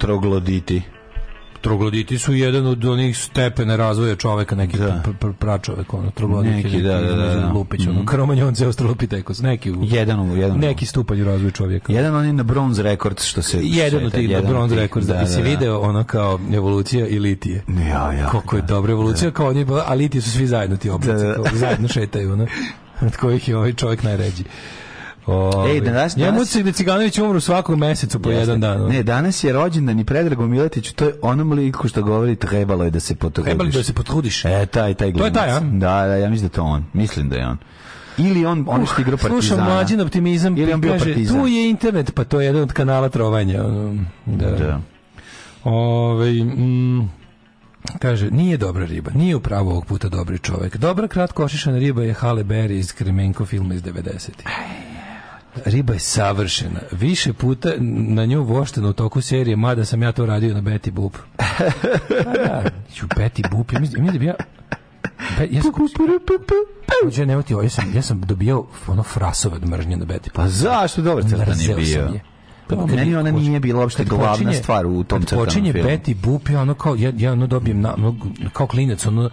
trogloditi? Trogloditi su jedan od onih stepena razvoja čoveka, neki da. pračovek, ono, trogloditi. Neki, da, da, da, da. Lupić, ono, mhm. kromanjonce, australopitekus, neki, jedan, jedan, neki stupanj razvoja čovjeka. Jedan on je na bronze rekord, što se... Jedan od tih na bronze rekord, da, da, da, si video ono kao evolucija i litije. Ja, ja. Koliko je dobra evolucija, da. kao oni, a litije su svi zajedno ti oblici, zajedno šetaju, ono, od kojih je ovaj čovjek najređi. Ej, danas, danas... Ja da Ciganović umru svakog meseca po jedan dan. Ne, danas je rođendan i Predrago Miletić, to je onom liku što govori trebalo je da se potrudiš. Trebalo je da se potrudiš. E, taj, taj glumac. To je taj, a? Da, da, ja mislim da to on. Mislim da je on ili on on što uh, igra Partizana. Slušam mlađin optimizam ili on bio kaže, partizan. Tu je internet, pa to je jedan od kanala trovanja. Da. da. Ove, mm, kaže, nije dobra riba, nije upravo ovog puta dobri čovjek. Dobra kratko ošišana riba je Halle Berry iz Kremenko filma iz 90. Riba je savršena. Više puta na nju vošteno u toku serije, mada sam ja to radio na Betty Boop. Pa da, ću Betty Boop. Ja mislim, mislim da ja... Be, ja sam, ja, ne ja sam, ja sam dobio ono frasove od mržnje na Betty Boop. Pa zašto dobro crtan nije bio? Pa, meni ona nije bila uopšte glavna počinje, stvar u tom crtanom filmu. počinje Betty Boop, ja ono kao, ja, ja ono dobijem, na, ono, kao klinac, ono,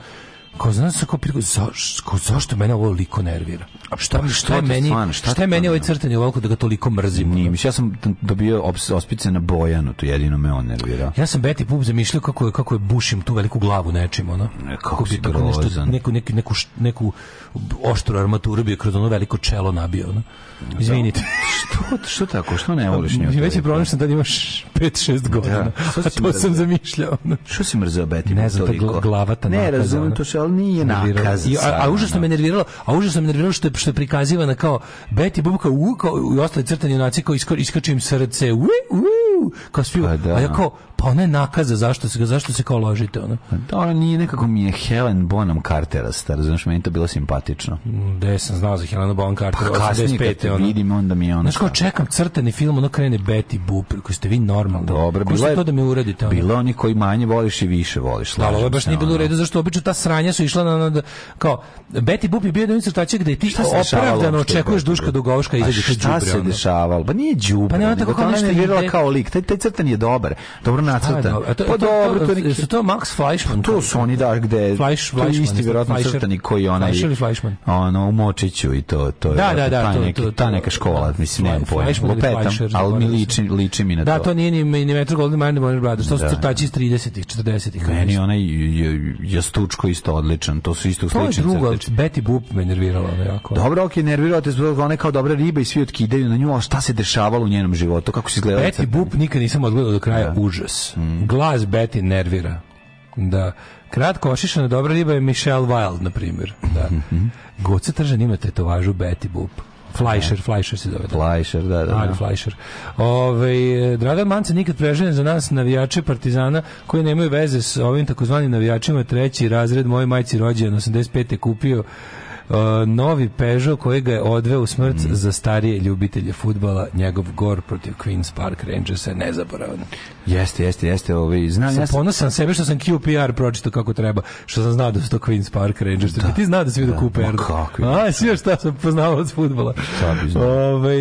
kao znam se kao priko, za, kao, zašto mene ovo liko nervira? Šta, pa, šta, šta, je meni, stvarno, šta, šta je meni ovaj crtani ovako da ga toliko mrzim? Nije, ja sam dobio ospice na Bojanu, to jedino me on nervira. Ja sam Beti Pup zamišljao kako je, kako je bušim tu veliku glavu nečim, ono. E, kako, kako bi tako grozan. nešto, neku, neku, neku, neku oštru armaturu bi kroz ono veliko čelo nabio, ono. Da. Izvinite. što, što tako? Što ne voliš nju? Već je problem što tad imaš 5-6 da. godina. Da. A to mrzeo? sam zamišljao. Što si mrzeo Beti? Ne znam, ta glavata Ne, razumijem to što, ali nije nakaz. I, a, a užasno me nerviralo, a užasno me nerviralo što je, što je prikazivana kao Beti Bubka u, kao, i ostali crtani junaci koji iskaču im srce. Ui, ui, kao svi, pa da. a ja kao, pa ona je nakaza, zašto se, zašto se kao ložite? Ona? Pa da, ona nije nekako mi je Helen Bonham Cartera, star, znaš, meni to bilo simpatično. Mm, da, sam znao za Helen Bonham Cartera, pa, 85. Ono. vidim, onda mi je ona... Znaš, kao čekam crteni film, ono krene Betty Boop, koji ste vi normalni. Dobro, bilo je... to da mi uradite? Ono? Bilo oni koji manje voliš i više voliš. Da, ovo je baš nije bilo u redu, zašto obično ta sranja su išla na, na kao, Betty Boop je bio jedan crtačak gde ti opravdano očekuješ Duška Dugovška izađe Šta se dešavalo? Pa nije džubra. Pa ne, ona tako kao nešto kao lik lik, taj, taj crtan je dobar, dobro nacrtan. to, pa dobro, to, to, su to Max Fleischmann? To su oni, da, gde, Fleisch, to je isti vjerojatno crtani koji onaj, ono, u Močiću i to, to je, da, da, da, ta, neke, ta neka škola, da. mislim, nemam pojma, lupetam, ali mi da liči, liči mi na da, to. Da, to nije ni, ni Metro Golden Mine, Warner Brothers, to su crtači iz 30-ih, 40-ih. Meni onaj jastučko isto odličan, to su isto slični crtači. To je drugo, Betty Boop me nervirala. Jako. Dobro, okej, nervirao te zbog one kao dobra riba i svi otkidaju na nju, a šta se dešavalo u njenom životu, kako se izgledala Betty Boop nikad nisam odgledao do kraja, da. užas. Mm. Glas Betty nervira. Da. Kratko ošišana dobra riba je Michelle Wild, na primjer. Da. Mhm. Goce Tržan ima tetovažu Betty Boop. Fleischer, da. Fleischer se zove. Da. Fleischer, da, da. Ali da. Fleischer. Ove, e, Dragan Mance nikad prežen za nas navijače Partizana koji nemaju veze s ovim takozvanim navijačima. Treći razred moje majci rođen 85. kupio Uh, novi Peugeot kojega je odveo u smrt mm. za starije ljubitelje futbala, njegov gor protiv Queen's Park Rangersa je nezaboravan. Jeste, jeste, jeste. Ovaj, znam, sam ja sam... ponosan sebe što sam QPR pročitao kako treba, što sam znao da su to Queens Park Rangers. Da, ti znao da si vidio da, Cooper. Kako? A, sve šta sam poznao od futbola. Šta bi znao? Ove, ovaj,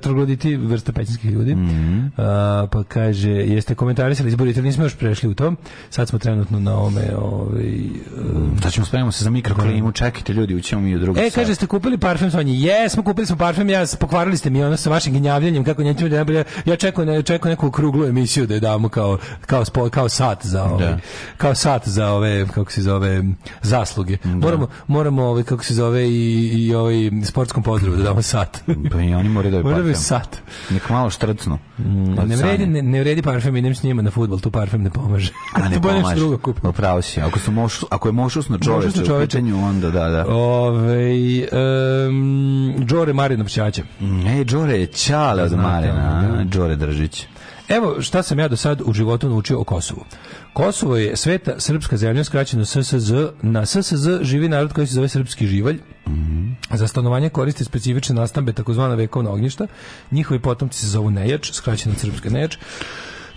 trogloditi vrsta pećinskih ljudi. Mm -hmm. A, pa kaže, jeste komentarisali izborite, nismo još prešli u to. Sad smo trenutno na ome... Ovaj, um, da ćemo spremamo se za mikroklimu, da. čekajte ljudi, ućemo mi u drugu E, sad. kaže, ste kupili parfem s vanje? Jesmo, kupili smo parfem, ja, pokvarili ste mi ono sa vašim gnjavljanjem, kako nećemo da ja, ja čekujem, ja čekam neku kruglu emisiju da da je damo kao, kao, spo, kao sat za ove, da. Ovaj, kao sat za ove, kako se zove, zasluge. Da. Moramo, moramo ove, ovaj, kako se zove, i, i ovaj sportskom pozdravu da damo sat. pa i oni moraju da je Moraju da sat. Nek malo štrcnu. Mm, pa ne, vredi, ne, ne vredi parfem, idem s njima na fudbal, tu parfem ne pomaže. A ne pomaže. drugo kupim. Upravo pa si. Ako, su moš, ako je mošusno čoveče, u onda da, da. Ove, um, Džore Marinov Ćaće. Mm, ej, Džore je Ćale od Marina. Džore da. Držić. Evo šta sam ja do sad u životu naučio o Kosovu. Kosovo je sveta srpska zemlja, skraćeno SSZ. Na SSZ živi narod koji se zove srpski živalj. Mm -hmm. Za stanovanje koriste specifične nastambe takozvana vekovna ognjišta. Njihovi potomci se zovu nejač, skraćeno srpska nejač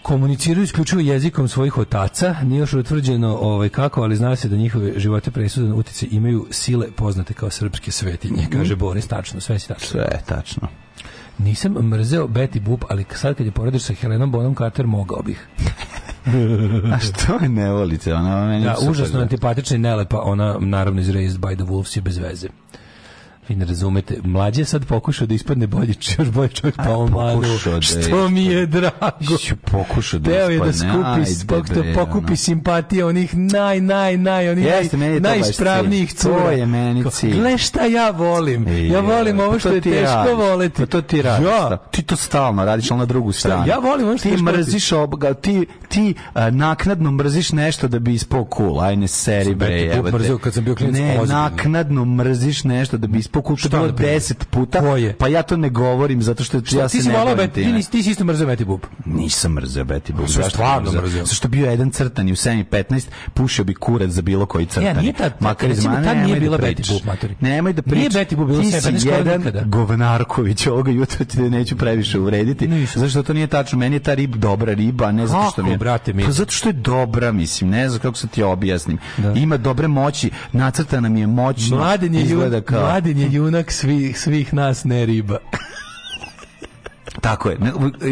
komuniciraju isključivo jezikom svojih otaca, nije još utvrđeno ovaj, kako, ali zna se da njihove živote presudan utice imaju sile poznate kao srpske svetinje, mm. kaže Boris, tačno, sve si tačno. Sve tačno. Nisam mrzeo Betty Boop, ali sad kad je porediš sa Helenom Bonham Carter, mogao bih. A što je nevolite? Ona meni da, užasno antipatična i nelepa, ona naravno iz Raised by the Wolves je bez veze. Vi ne razumete, mlađe sad pokušao da ispadne bolji, još bolji čovjek pa on da Što mi je drago. Ću pokušao da Teo je da skupi, da pokupi simpatije onih naj, naj, naj, onih Jeste, naj, najispravnijih cura. To je meni cilj. Gle šta ja volim. I, ja volim ovo pa što je teško radiš, voleti. Pa to ti radiš. Ja. Da. Ti to stalno radiš, ali na drugu stranu. Šta, ja volim ono što ti mrziš oboga, ti, ti uh, naknadno mrziš nešto da bi ispao cool. Ajne, seri, bre. Kad sam bio klinic, ne, naknadno mrziš nešto da bi ispao pokušao bilo 10 puta. Koje? Pa ja to ne govorim zato što Šta, ja se ne bavim beti, time. Ti, ti si isto mrzeo Betty Boop. Nisam mrzeo Betty Boop. Zašto stvarno mrzeo? Zašto bio jedan crtan i u 7.15 pušio bi kurac za bilo koji crtani. Ja, nije ta, Makar iz mane, tad nije da bila Betty Boop, matori. Nemoj da pričaš. Nije Betty Boop bila 7.15 skoro nikada. Ti si jedan govnarković, ovoga jutra ti neću previše uvrediti. Zato što to nije tačno? Meni je ta riba dobra riba, ne zato što mi brate mi? Pa zato što je dobra, mislim, ne znam kako se ti objasnim. Da. Ima dobre moći, nacrtana mi je moć. Mladen je izgleda kao. Mladen je je mm-hmm. junak svih, svih nas, ne riba. Tako je,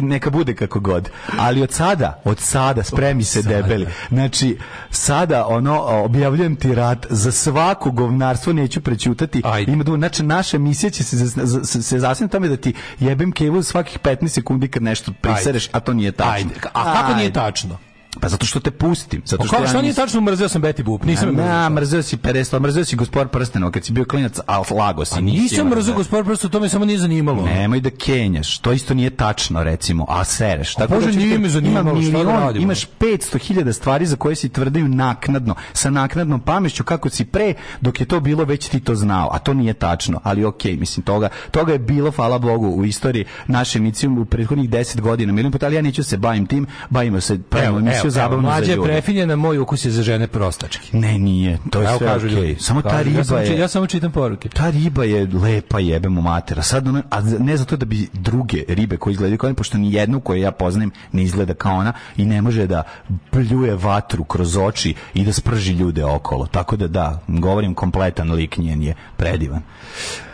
neka bude kako god. Ali od sada, od sada spremi se sada. debeli. Znači, sada ono objavljujem ti rat za svako govnarstvo neću prećutati. Ima da znači naša misija će se se, se zasniti tome da ti jebem kevu svakih 15 sekundi kad nešto prisereš, Ajde. a to nije tačno. Ajde. A kako Ajde. nije tačno? Pa zato što te pustim. Zato što, kao, što ja nije tačno mrzeo sam Betty Boop? Nisam na, mrzeo si Peresto, mrzeo si Gospod prstenova kad si bio klinac, a lago si. A pa nisam mrzeo Gospod prstenova, to me samo nije zanimalo. Nemoj da kenjaš, to isto nije tačno recimo, a sereš. Tako a Bože, da nije me zanimalo, milion, šta da Imaš 500.000 stvari za koje si tvrdaju naknadno, sa naknadnom pamešću, kako si pre, dok je to bilo već ti to znao, a to nije tačno, ali okej, okay, mislim toga, toga je bilo, hvala Bogu, u istoriji naše emisije u prethodnih 10 godina, milion puta, ali ja neću da se bavim tim, bavimo se, pravimo više zabavno za ljude. Mlađe je prefinjena, moj ukus je za žene prostačke. Ne, nije, to je sve kažu okay. Samo ta riba ja sam, je... Ja samo čitam poruke. Ta riba je lepa, jebemo matera. Sad, ono, a ne zato da bi druge ribe koje izgledaju kao ona, pošto ni jednu koju ja poznajem ne izgleda kao ona i ne može da pljuje vatru kroz oči i da sprži ljude okolo. Tako da da, govorim kompletan lik njen je predivan.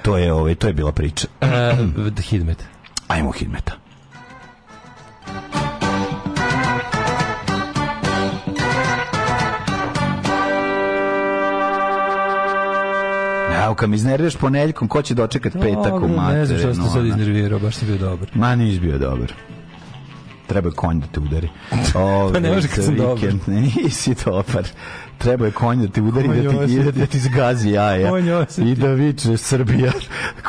To je, ovaj, to je bila priča. Uh, Hidmet. Ajmo Hidmeta. Evo, kad mi iznerviraš poneljkom, ko će dočekat petak u mater? Ne znam što ste sad iznervirao, baš si bio dobar. Ma, nis bio dobar treba konj da te udari. Ove, pa ne može kad sam ovaj vikend. dobar. Nisi dobar treba je konj da ti udari, da ti, da, da ti zgazi jaja. I da viče Srbija,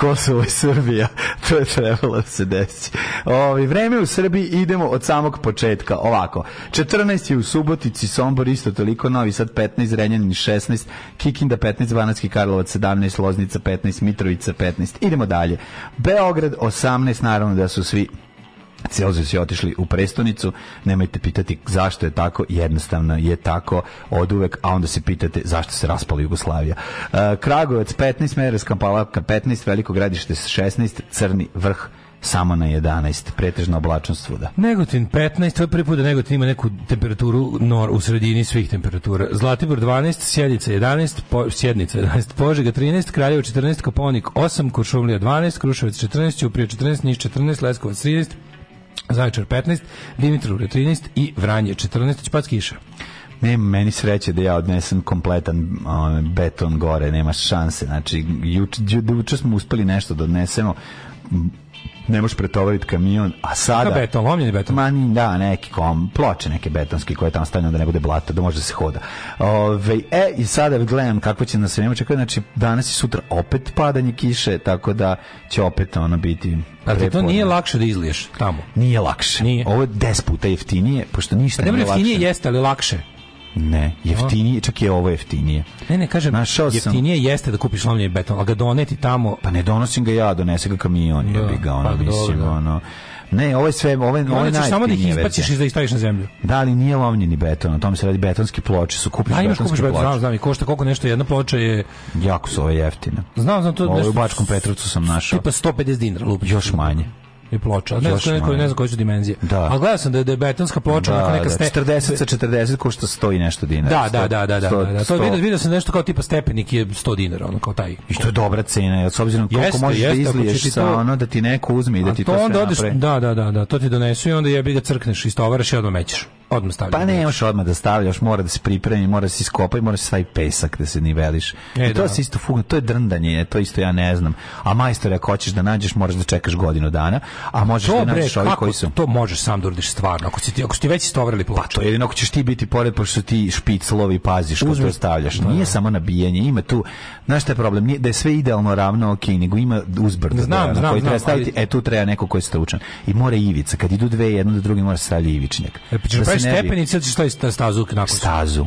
Kosovo i Srbija. To je trebalo da se desi. Ovi, vreme u Srbiji idemo od samog početka. Ovako, 14 je u Subotici, Sombor isto toliko, Novi Sad 15, Renjanin 16, Kikinda 15, Banatski Karlovac 17, Loznica 15, Mitrovica 15. Idemo dalje. Beograd 18, naravno da su svi Celzijus je otišli u prestonicu, nemojte pitati zašto je tako, jednostavno je tako od uvek, a onda se pitate zašto se raspala Jugoslavija. E, Kragujevac 15, Mereska palavka 15, Veliko gradište 16, Crni vrh samo na 11, pretežno oblačno svuda. Negotin 15, to je prvi put da Negotin ima neku temperaturu nor u sredini svih temperatura. Zlatibor 12, Sjednica 11, po, Sjednica 11, Požega 13, Kraljevo 14, Koponik 8, Kuršumlija 12, Kruševac 14, Uprije 14, Niš 14, Leskovac 13, Zaječar 15, Dimitrovgrad 13 i Vranje 14, će pat kiša. Nema meni sreće da ja odnesem kompletan um, beton gore, nema šanse. Znači, juče smo uspeli nešto da odnesemo ne možeš pretovariti kamion, a sada... Ka beton, lomljeni beton? Ma, da, neki kom, ploče neke betonske koje tamo stavljaju da ne bude blata, da može da se hoda. Ove, e, i sada gledam kako će nas vreme čekati, znači danas i sutra opet padanje kiše, tako da će opet ono biti... A ti to nije lakše da izliješ tamo? Nije lakše. Nije. Ovo je des puta jeftinije, pošto ništa pa, nije lakše. Jeftinije jeste, ali lakše. Ne, jeftinije, čak je ovo jeftinije. Ne, ne, kažem, Našao jeftinije sam... jeste da kupiš lomljeni beton, ali ga doneti tamo... Pa ne donosim ga ja, donese ga kamion, da, ja bi ga, ono, pa mislim, dobro, ono... Ne, ovo je sve, ovo je, ovo je samo da ih izbaciš i da ih staviš na zemlju. Da, ali nije lomljeni beton, na tom se radi betonski ploče, su kupiš da, betonske kupiš ploče. Znam, znam, i košta koliko nešto, jedna ploča je... Jako su ove jeftine. Znam, znam, to... Ovo je u Bačkom Petrovcu sam našao. Tipa 150 dinara. Lupiš. Još manje i ploča. Ne znam koje, ne znam koje su dimenzije. Da. A gledao sam da je, betonska ploča da, neka ste... 40 sa 40 košta 100 i nešto dinara. Da, da, da, da, da. 100, da, da. To vidio, vidio sam nešto kao tipa stepenik je 100 dinara, ono kao taj. I što je dobra cena, s obzirom koliko jeste, možeš jeste, da izliješ to... sa ono da ti neko uzme i da ti to, to sve onda odeš, Da, da, da, da, to ti donesu i onda jebi ga crkneš, istovaraš i odmah mećeš. Odmah stavljam. Pa ne, još odmah da stavljaš, mora da se pripremi, mora da se iskopa i mora da se stavi pesak da se niveliš. E, I e, to da. se isto fugno, to je drndanje, e, to isto ja ne znam. A majstore, ako hoćeš da nađeš, moraš da čekaš godinu dana, a možeš Dobre, da nađeš ovi kako koji su... To možeš sam da uradiš stvarno, ako, si ti, ako si ti već istovrili ploču. Pa to jedino ako ćeš ti biti pored, pošto ti špiclovi lovi paziš Uzmi. to stavljaš. Da, nije da. samo nabijanje, ima tu, znaš šta je problem, nije, da je sve idealno ravno, ok, nego ima uzbrda znam, da, znam, koji znam, treba staviti, ali... e tu treba neko koji je stručan. I mora ivica, kad idu dve, jedno do druge mora se stavlja ivičnjak. E, pa stepenice, znači šta je stazu nakon? Stazu.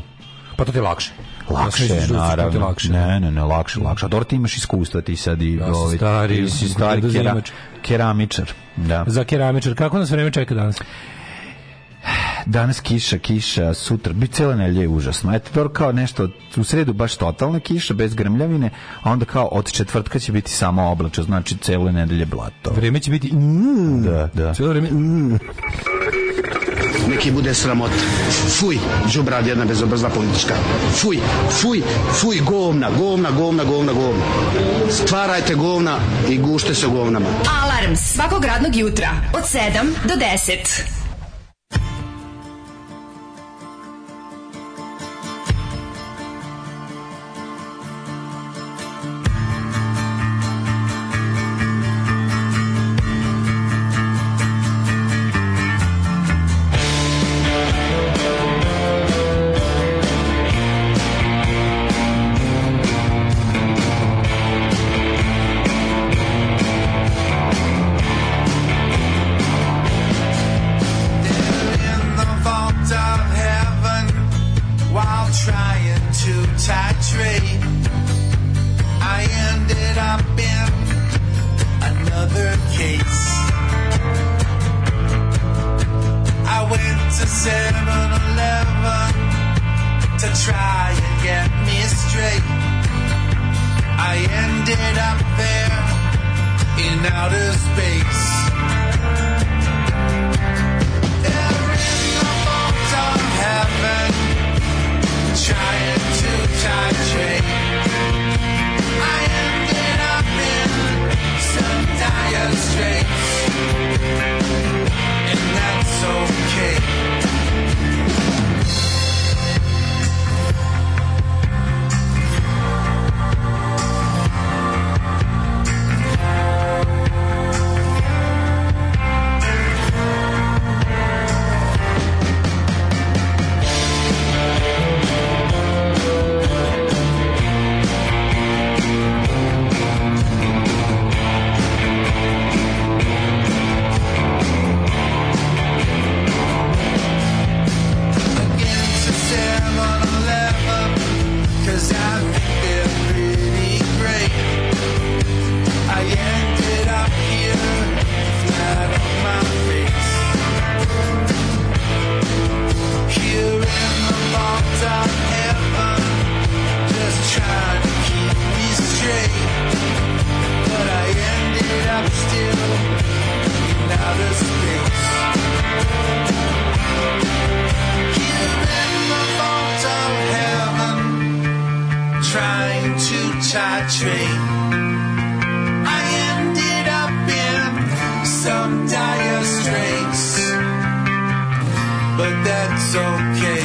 Pa to ti je lakše. Lakše, da je, naravno. Lakše. Ne, ne, ne, lakše, lakše. A dobro ti imaš iskustva ti sad i... Ja ovaj, stari, si da stari kera, keramičar. Da. Za keramičar. Kako nas vreme čeka danas? danas kiša, kiša, sutra, bi cijela nelje je užasno. Eto, to kao nešto, u sredu baš totalna kiša, bez grmljavine, a onda kao od četvrtka će biti samo oblačo, znači cijelo nedelje blato. Vreme će biti... Mm, da, da. Cijelo vreme... Mm neki bude sramota. Fuj, džubrad jedna bezobrazna politička. Fuj, fuj, fuj, govna, govna, govna, govna, govna. Stvarajte govna i gušte se govnama. Alarms svakog radnog jutra od 7 do 10. it's okay.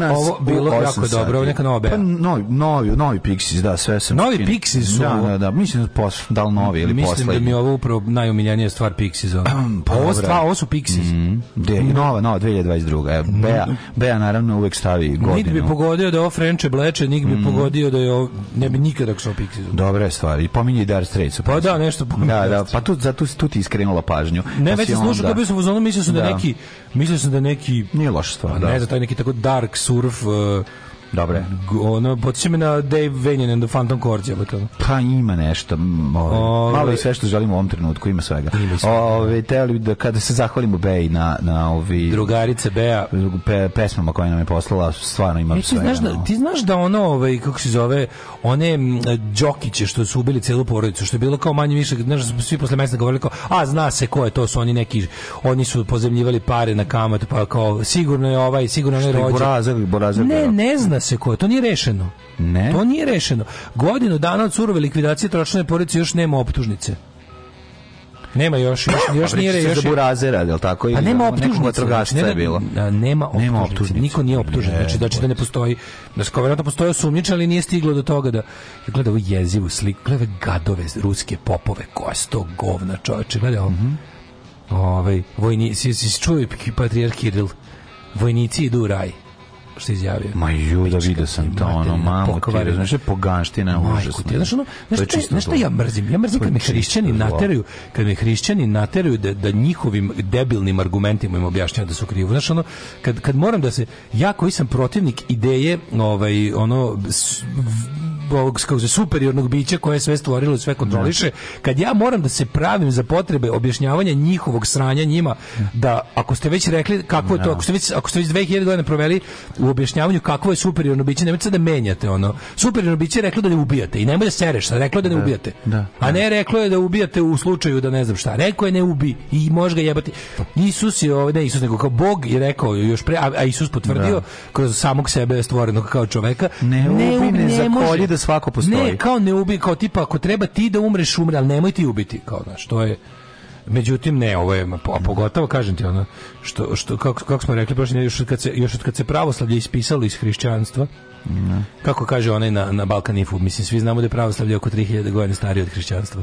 nas ovo bilo jako sati. dobro, neka nova pa bea. Pa novi, novi, novi Pixies, da, sve sam. Novi čini. Pixies su. Da, da, da, mislim da posle, da li novi ili posle. Mislim da mi je ovo upravo najomiljenija stvar Pixies. Ovo. pa, ovo, stva, ovo su Pixies. Mm, de, mm. Nova, nova, 2022. E, mhm. bea, bea naravno uvek stavi godinu. Nik bi pogodio da je ovo Frenče bleče, nik bi mm. pogodio da je ovo, ne bi nikada su Pixies. Dobre stvari, pominje i Dark Straits. Pa da, nešto pominje. Da, da, pa tu, za tu, tu ti iskrenula pažnju. Ne, pa već slušao, to bi su u mislio sam da, da neki, mislio sam da neki... Nije loša stvar, pa da. Ne, za taj neki tako dark surf e, Dobre. Ono, potiče me na Dave Venjen and the Phantom Corps, Pa ima nešto, ove, ovaj, ove, malo i sve što želimo u ovom trenutku, ima svega. Ima svega. Da. Ove, da kada se zahvalimo Bej na, na ovi... Drugarice Beja. Pe, pesmama koje nam je poslala, stvarno ima e, ti svega. Znaš da, ti znaš da ono, ovaj, kako se zove, one Đokiće što su ubili celu porodicu, što je bilo kao manje više, znaš, svi posle mesta govorili kao, a zna se ko je, to su oni neki, oni su pozemljivali pare na kamatu, pa kao, sigurno je ovaj, sigurno je onaj rođen. Borazar, borazar, ne, da. ne zna zna se ko To nije rešeno. Ne. To nije rešeno. Godinu dana od surove likvidacije tročne porodice još nema optužnice. Nema još, još, pa još nije još. Za burazera, pa znači, je tako? Ili a nema optužnice. Znači, nema, je bilo. nema optužnice. Nema optužnice. Niko nije optužen. Znači, ne, znači, znači da ne postoji, da skoro vjerojatno postoje osumnjičen, ali nije stiglo do toga da... Gleda ovo jezivu sliku, gleda ove gadove ruske popove, koja je to govna čoveče, gleda ovo. Mm -hmm. Ovaj, vojni, si, si, si čuo patrijarh Kiril, vojnici idu u raj što je izjavio. Ma ju da vidio sam to, ono, mamu ti, razumiješ, poganština, užasno. Znaš, ono, znaš šta ja mrzim? Ja mrzim kad me hrišćani nateraju, kad me hrišćani nateraju da, da njihovim debilnim argumentima im objašnjava da su krivi. Znaš, ono, kad, kad moram da se, ja koji sam protivnik ideje, ovaj, ono, s, v, bogskog, kao superiornog bića koje sve stvorilo i sve kontroliše, kad ja moram da se pravim za potrebe objašnjavanja njihovog sranja njima da ako ste već rekli kakvo je to, da. ako ste već ako ste već 2000 godina proveli u objašnjavanju kakvo je superiorno biće, nemojte da menjate ono. Superiorno biće je reklo da ne ubijate i nemoj da sereš, reklo da ne da, ubijate. Da, a ne reklo je da ubijate u slučaju da ne znam šta. Rekao je ne ubi i može ga jebati. Isus je ovdje, ne Isus nego kao Bog je rekao još pre, a, Isus potvrdio kroz samog sebe stvorenog kao čoveka. Ne, ne ubi, ne, ne zakolji da svako postoji. Ne, kao ne ubi, kao tipa ako treba ti da umreš, umre, al nemoj ti ubiti, kao znači to je Međutim ne, ovo je a pogotovo kažem ti ono što što kako, kako smo rekli prošle još kad se još od kad se pravoslavlje ispisalo iz hrišćanstva. Ne. Da. Kako kaže onaj na na Balkan Info, mislim svi znamo da je pravoslavlje oko 3000 godina starije od hrišćanstva.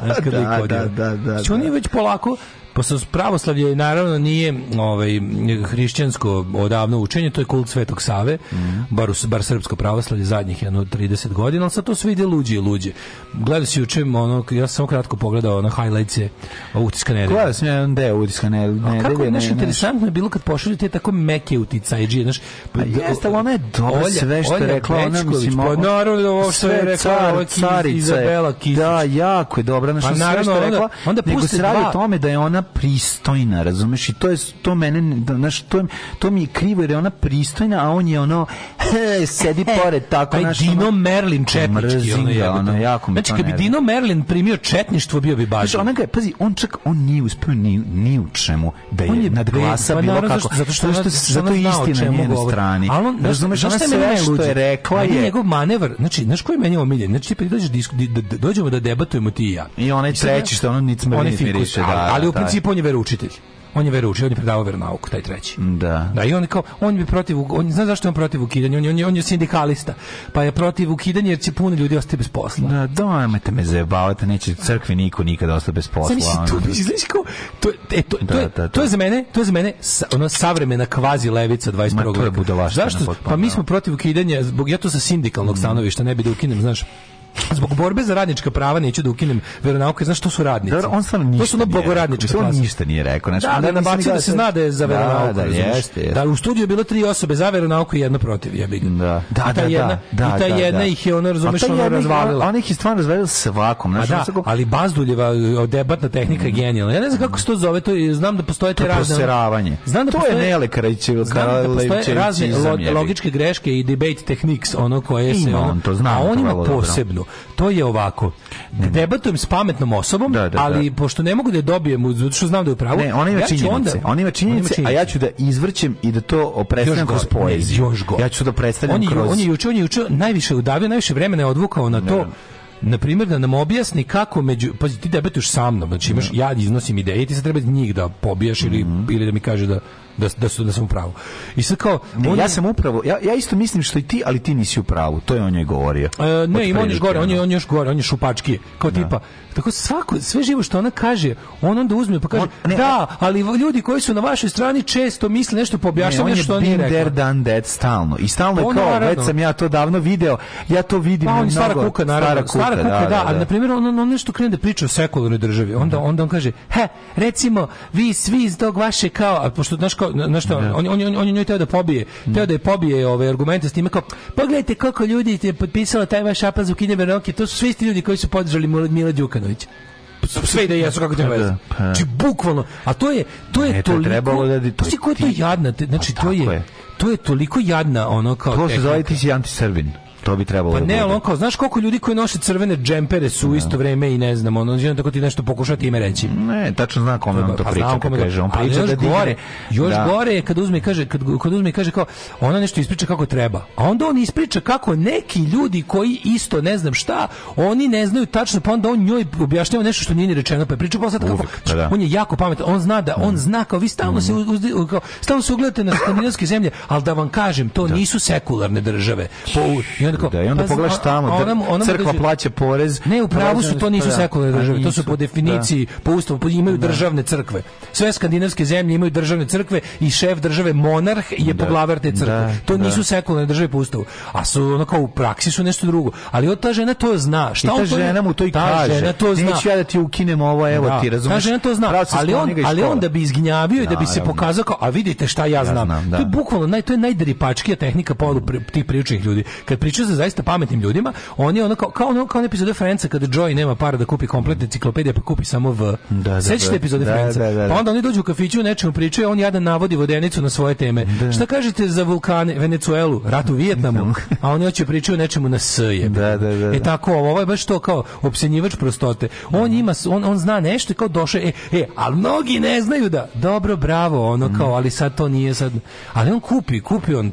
Znaš, kada da, da, da, da, da, Znači, oni da. već polako Pošto pravoslavlje naravno nije ovaj hrišćansko odavno učenje, to je kult Svetog Save, mm bar, bar srpsko pravoslavlje zadnjih jedno 30 godina, ali sad to sve ide luđi i luđe. Gledao si juče, ono, ja sam samo kratko pogledao na highlights-e utiska nedelje. Gledao sam jedan deo utiska nedelje. A kako je nešto interesantno je bilo kad pošalju te tako meke utica, uticajđije, znaš, pa, pa jeste, ona je dobro sve što je rekla, ona mislim, pa naravno da ovo što je rekla, car, carica, Izabela Kisić. Da, jako je dobra, znaš, pa, sve što je rekla, onda pusti se radi o tome da je ona pristojna, razumeš? I to je to mene, da, znaš, to, to mi je krivo jer je ona pristojna, a on je ono he, sedi pored tako Aj, naš, Dino ono, Merlin četnički, ono, ga, ono, jako me Znači, kad bi Dino Merlin primio četništvo, bio bi baš. Znači, ona ga, pazi, on čak on nije uspeo ni, ni u čemu da je, on je nadglasa pa, bilo kako. Zato što, zato što, zato istina na njenoj strani. Ali on, razumeš, ona sve što je rekla je. njegov manevar, znači, znaš koji je meni omiljen? Znači, ti pridođeš, pa dođemo da debatujemo ti i ja. I onaj treći što ono nic mrvi, da, ali, ali, da, principu on je veroučitelj on je veroučitelj, on je predavao veronauku, taj treći. Da. Da, i on je kao, on je protiv, on, zna zašto je on protiv ukidanja, on je, on je, on je sindikalista, pa je protiv ukidanja jer će puno ljudi ostati bez posla. Da, dojmete me zajebavate, neće crkvi niko nikada ostati bez posla. Sam si, tu, izliš kao, to, e, to, da, to, je, da, da, da. to je za mene, to je za mene sa, ono savremena kvazi levica 21. Ma, to je budalaština. Zašto? Pa mi da. smo protiv ukidanja, zbog, ja to sa sindikalnog mm. stanovišta ne bi da ukinem, znaš, zbog borbe za radnička prava neću da ukinem veronauke, znaš što su radnici? Dar, on stvarno ništa. To su na bogoradnička On ništa nije rekao, znači da, da, da, da, da se zna da je za da, veronauku. Da, da, jeste, jeste. da u studiju je bilo tri osobe za veronauku i jedna protiv ja bih. Da. Da, da, da, jedna, da, I ta da, jedna ih je ona razumeš ona razvalila. Ona ih je stvarno razvalila svakom, znači da, ali Bazduljeva debatna tehnika je mhm. genijalna. Ja ne znam kako se to zove, to znam da postoje te razne proseravanje. Znam da to je Nele Karaćević, Karaćević. Razne logičke greške i debate techniques ono koje se on to zna, a on ima posebno To je ovako. Ne mhm. debatujem s pametnom osobom, da, da, da, ali pošto ne mogu da je dobijem, zato što znam da je pravu. Ne, ona ima ja činjenice. Onda, ona ima činjenice, a ja ću da izvrćem i da to predstavljam kroz poeziju. Još go. Ja ću da predstavim on je, kroz... On je juče, on je juče najviše udavio, najviše vremena je odvukao na to na primjer da nam objasni kako među pa ti debetuješ sa mnom znači imaš da. ja iznosim ideje ti se treba njih da pobijaš ili mm -hmm. ili da mi kaže da da, da, su, da sam u pravu. I sad kao... E, on... Ja sam upravo, ja, ja isto mislim što i ti, ali ti nisi u pravu, to je on joj govorio. E, ne, ima on još gore, on je, on još gore, on je šupački, kao da. tipa, tako svako, sve živo što ona kaže, on onda uzme pa kaže, on, ne, da, e- ali ljudi koji su na vašoj strani često misle nešto poobjašnjava ne, nešto što on je rekao. there, done that, stalno. I stalno on je pa, kao, već sam ja to davno video, ja to vidim pa, on mnogo. Stara kuka, naravno. Stara kuka, stara da, kuka da, da, da, ali na primjer, on, on, on nešto krene da priča o sekularnoj državi, onda, mhm. onda on kaže, he, recimo, vi svi iz tog vaše kao, pošto, znaš, kao, to, znaš šta, on, on, on, on je njoj teo da pobije, mm. teo da je pobije ove argumente s time kao, pogledajte koliko ljudi je potpisala taj vaš apaz u Kine Bernoki, to su svi isti ljudi koji su podržali Mila Đukanovića sve da jesu kako pa treba veze. Da, pa. Znači bukvalno, a to je to je ne, to toliko. Trebalo da znači, pa to je to jadna, znači to je, je to je toliko jadna ono kao. To se zove ti si antisrbin to bi trebalo pa da ne, ali on kao, znaš koliko ljudi koji noše crvene džempere su u isto da. vrijeme i ne znam, on želim znači, tako ti nešto pokušati ime reći. Ne, tačno zna kome on pa to pa priča, kad da- kaže, on priča da digne, gore, još da. gore je kad uzme kaže, kad, kad uzme kaže kao, ona nešto ispriča kako treba, a onda on ispriča kako neki ljudi koji isto ne znam šta, oni ne znaju tačno, pa onda on njoj objašnjava nešto što nije ni rečeno, pa je priča posle pa kako, pa da. on je jako pametan, on zna da, on zna kao, vi stalno se, mhm. uz, kao, stalno se na skandinavske zemlje, al da vam kažem, to da. nisu sekularne države. Po, crkva. Da, i onda pa, pogledaš tamo, da ona, crkva plaća porez. Ne, u pravu su, to nisu pa da. sekularne države, to su po definiciji, da. po ustavu, imaju da. državne crkve. Sve skandinavske zemlje imaju državne crkve i šef države, monarh, je poglavar te crkve. To nisu sekularne države po ustavu. A su ono kao u praksi su nešto drugo. Ali ta žena to zna. Šta I ta žena mu to i kaže. Žena to zna. Neću ja da ti ukinem ovo, evo da. ti, razumiješ? Ta žena to zna. Ali on, ali on da bi izgnjavio i da bi se pokazao kao, a vidite šta ja znam. To je bukvalno, to je najdripačkija tehnika tih pričih ljudi. Kad pričaju sa zaista pametnim ljudima, oni ono kao kao ono kao epizode Franca kada Joy nema para da kupi kompletne enciklopedije, pa kupi samo V. Da, da Sećate da. epizode da, Franca? Da, da, da, pa onda oni dođu u kafiću, nečemu pričaju, on jadan navodi vodenicu na svoje teme. Šta kažete za vulkane, Venecuelu, rat u Vijetnamu? A oni hoće pričaju nečemu na S je. Da, da, da, E tako, ovo je baš to kao opsenjivač prostote. On ima on, on zna nešto kao došao, e, e, ali mnogi ne znaju da. Dobro, bravo, ono mm. kao, ali sad to nije sad. Ali on kupi, kupi on, e,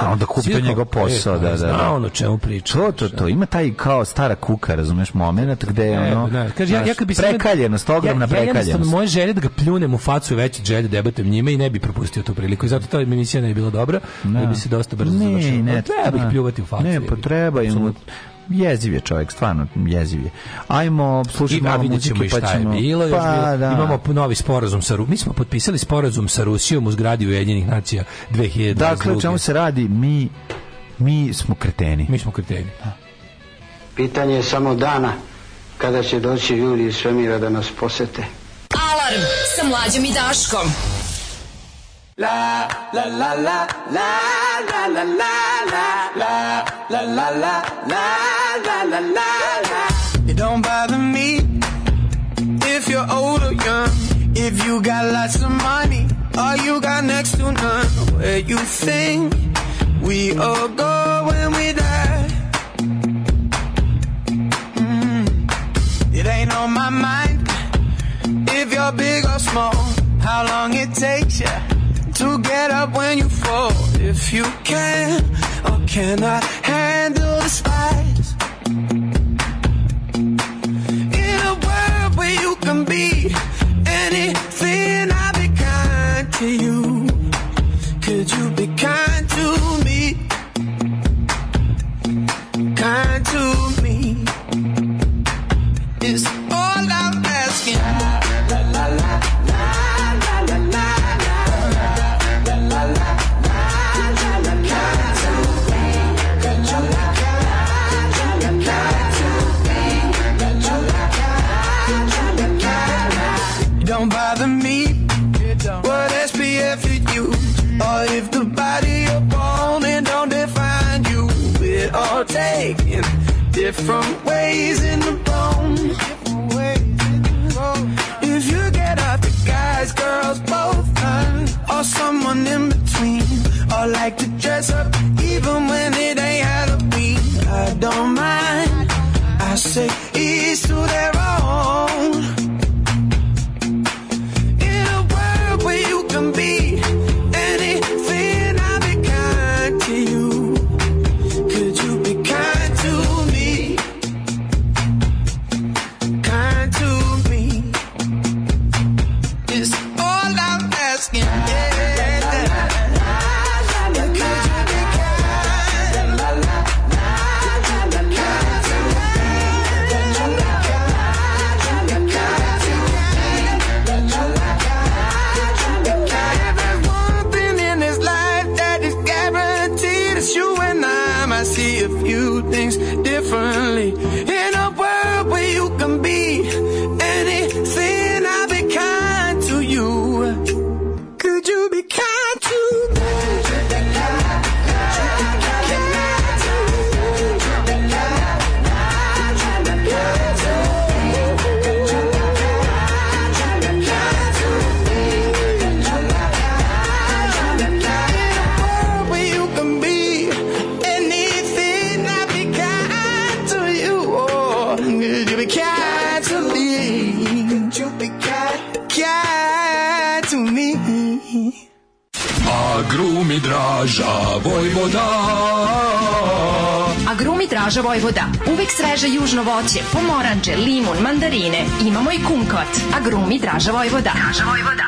pa onda kupi to njegov posao, e, pa da, da, da malo čemu priča. To, to, to. Da. Ima taj kao stara kuka, razumeš, moment gde je ono... Ne, kaže, ja, ja kad bi prekaljenost, ogromna ja, ja prekaljenost. moje želje da ga pljunem u facu veći želje da debatem njime i ne bi propustio tu priliku. I zato ta emisija ne bi bila dobra, da bi da. se dosta brzo ne, završila. Ne, treba ih pljuvati u facu. Ne, pa treba im jeziv je čovjek, stvarno jeziv je. Ajmo slušati malo muzike, pa šta ćemo... je bilo, pa, Da. imamo novi sporazum sa Rusijom. Mi smo potpisali sporazum sa Rusijom u zgradi Ujedinjenih nacija 2022. Dakle, čemu se radi? Mi Mi smo kreteni. Mi smo kreteni. Da. Pitanje je samo dana kada će doći ljudi iz svemira da nas posete. Alarm sa mlađim i Daškom. La la la la la la la la la la la la la la la It don't bother me if you're old or young, if you got lots of money or you got next to none, where you think We all go when we die. Mm. It ain't on my mind if you're big or small. How long it takes you to get up when you fall. If you can or cannot handle the spice. In a world where you can be anything, I'll be kind to you. kind to me. It's different ways in the povrće, limun, mandarine. Imamo i kumkvat. Agrumi Draža Vojvoda. Draža Vojvoda.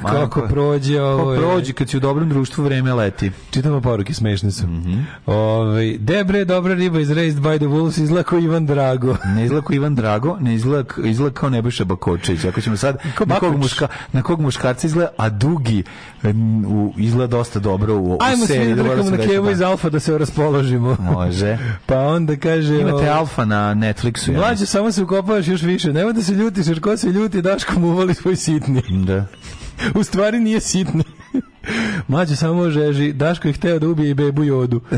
Kako prođe ovo je... prođe, kad si u dobrom društvu, vreme leti. Čitamo poruke, smešne su. Mm -hmm. Ove, ovaj, debre, dobra riba iz Raised by the Wolves, izlako Ivan Drago. ne izlako Ivan Drago, ne izlako, izlako Nebojša Bakočević. Ako ćemo sad, Kako na kog, muška, na kog muškarca izgleda, a dugi u, izgleda dosta dobro u, u Ajmo seriji. Ajmo svi na Kevo da. iz Alfa da se raspoložimo. Može. pa onda kaže... Imate o... Ovaj, Alfa na Netflixu. Mlađe, ja samo se ukopavaš još više. Nema da se ljutiš, jer ko se ljuti, daš mu uvali svoj sitni. Da u stvari nije sitna. Mlađe samo žeži, Daško je hteo da ubije i bebu jodu.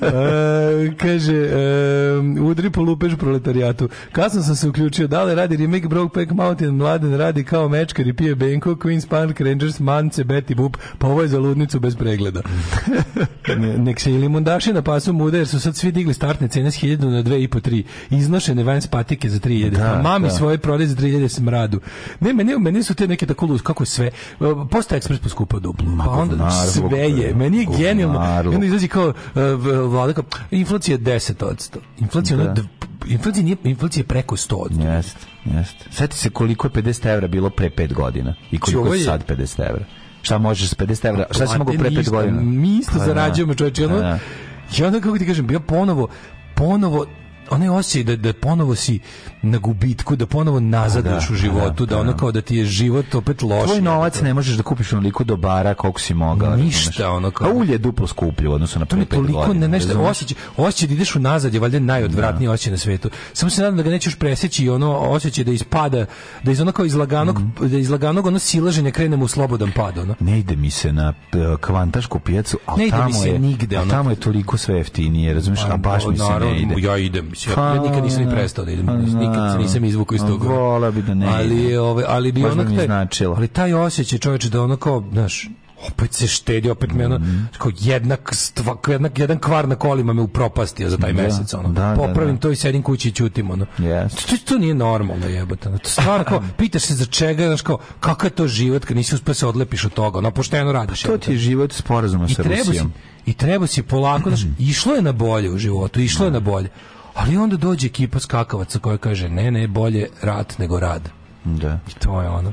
E, kaže, e, udri po lupežu proletarijatu. Kasno sam se uključio, da li radi remake Brokeback Mountain, mladen radi kao mečkar i pije Benko, Queen's Park, Rangers, Mance, Betty Boop, pa ovo je za ludnicu bez pregleda. Nek se ili mundaši na pasu muda, jer su sad svi digli startne cene s 1000 na 2 2,5-3. Iznošene vans patike za 3000. Da, a pa mami da. svoje prodaje za 3000 smradu. Ne, meni, meni su te neke tako luz, kako je sve. E, Posta ekspres poskupao duplo. Ma, pa onda narvog, sve je. E, Meni je genijalno. I onda izlazi kao uh, vlada kao, inflacija je 10%. Inflacija da. Ono, inflacija, nije, inflacija je preko 100%. Jeste, jeste. Sjeti se koliko je 50 evra bilo pre 5 godina i znači, koliko je sad 50 evra. Šta možeš s 50 evra? Šta si mogu pre 5 godina? Mi isto pa, da. zarađujemo, čovječe. Da, da. I onda, kako ti kažem, ja ponovo, ponovo, onaj osjećaj da, da ponovo si na gubitku, da ponovo nazadaš da, u da, životu, da, da, ono kao da ti je život opet loš. Tvoj novac ne možeš da kupiš onoliko dobara koliko si mogao. Ništa, ono kao. A pa ulje je duplo skuplje u odnosu na je toliko godina, ne nešto, osjećaj, osjećaj da ideš unazad je valjda najodvratniji da. osjećaj na svetu. Samo se nadam da ga nećeš preseći i ono osjećaj da ispada, da iz onako izlaganog mm. da izlaganog ono silaženja krenemo u slobodan pad, ono. Ne ide mi se na e, kvantašku pijacu, a ne tamo mi se je nigde, a tamo je toliko sve jeftinije, razumeš pa, a baš mi se ne ide. Ja idem, ja, nikad nisam ni prestao da idem, nikad se nisam izvukao iz toga. Vola bi da ne. Ali, ove, ovaj- ali bi onak te... značilo. ali taj osjećaj čovječe da ono kao, znaš, opet se štedi, opet mm ono, mhm. kao jednak, stva, jednak, jedan kvar na kolima me upropastio za taj da. mesec, ono. Da, da Popravim da, da. to i sedim kući i ćutim, ono. Yes. To, to, nije normalno, jebote. Ono. To stvarno, kao, pitaš se za čega, znaš, kao, kako je to život kad nisi uspio da se odlepiš od toga, ono, pošteno radiš. Pa to ti je život sporazuma sa Rusijom. Si, I treba si polako, znaš, išlo je na bolje u životu, išlo je na bolje Ali onda dođe ekipa skakavaca koja kaže ne, ne, bolje rat nego rad. Da. I to je ono.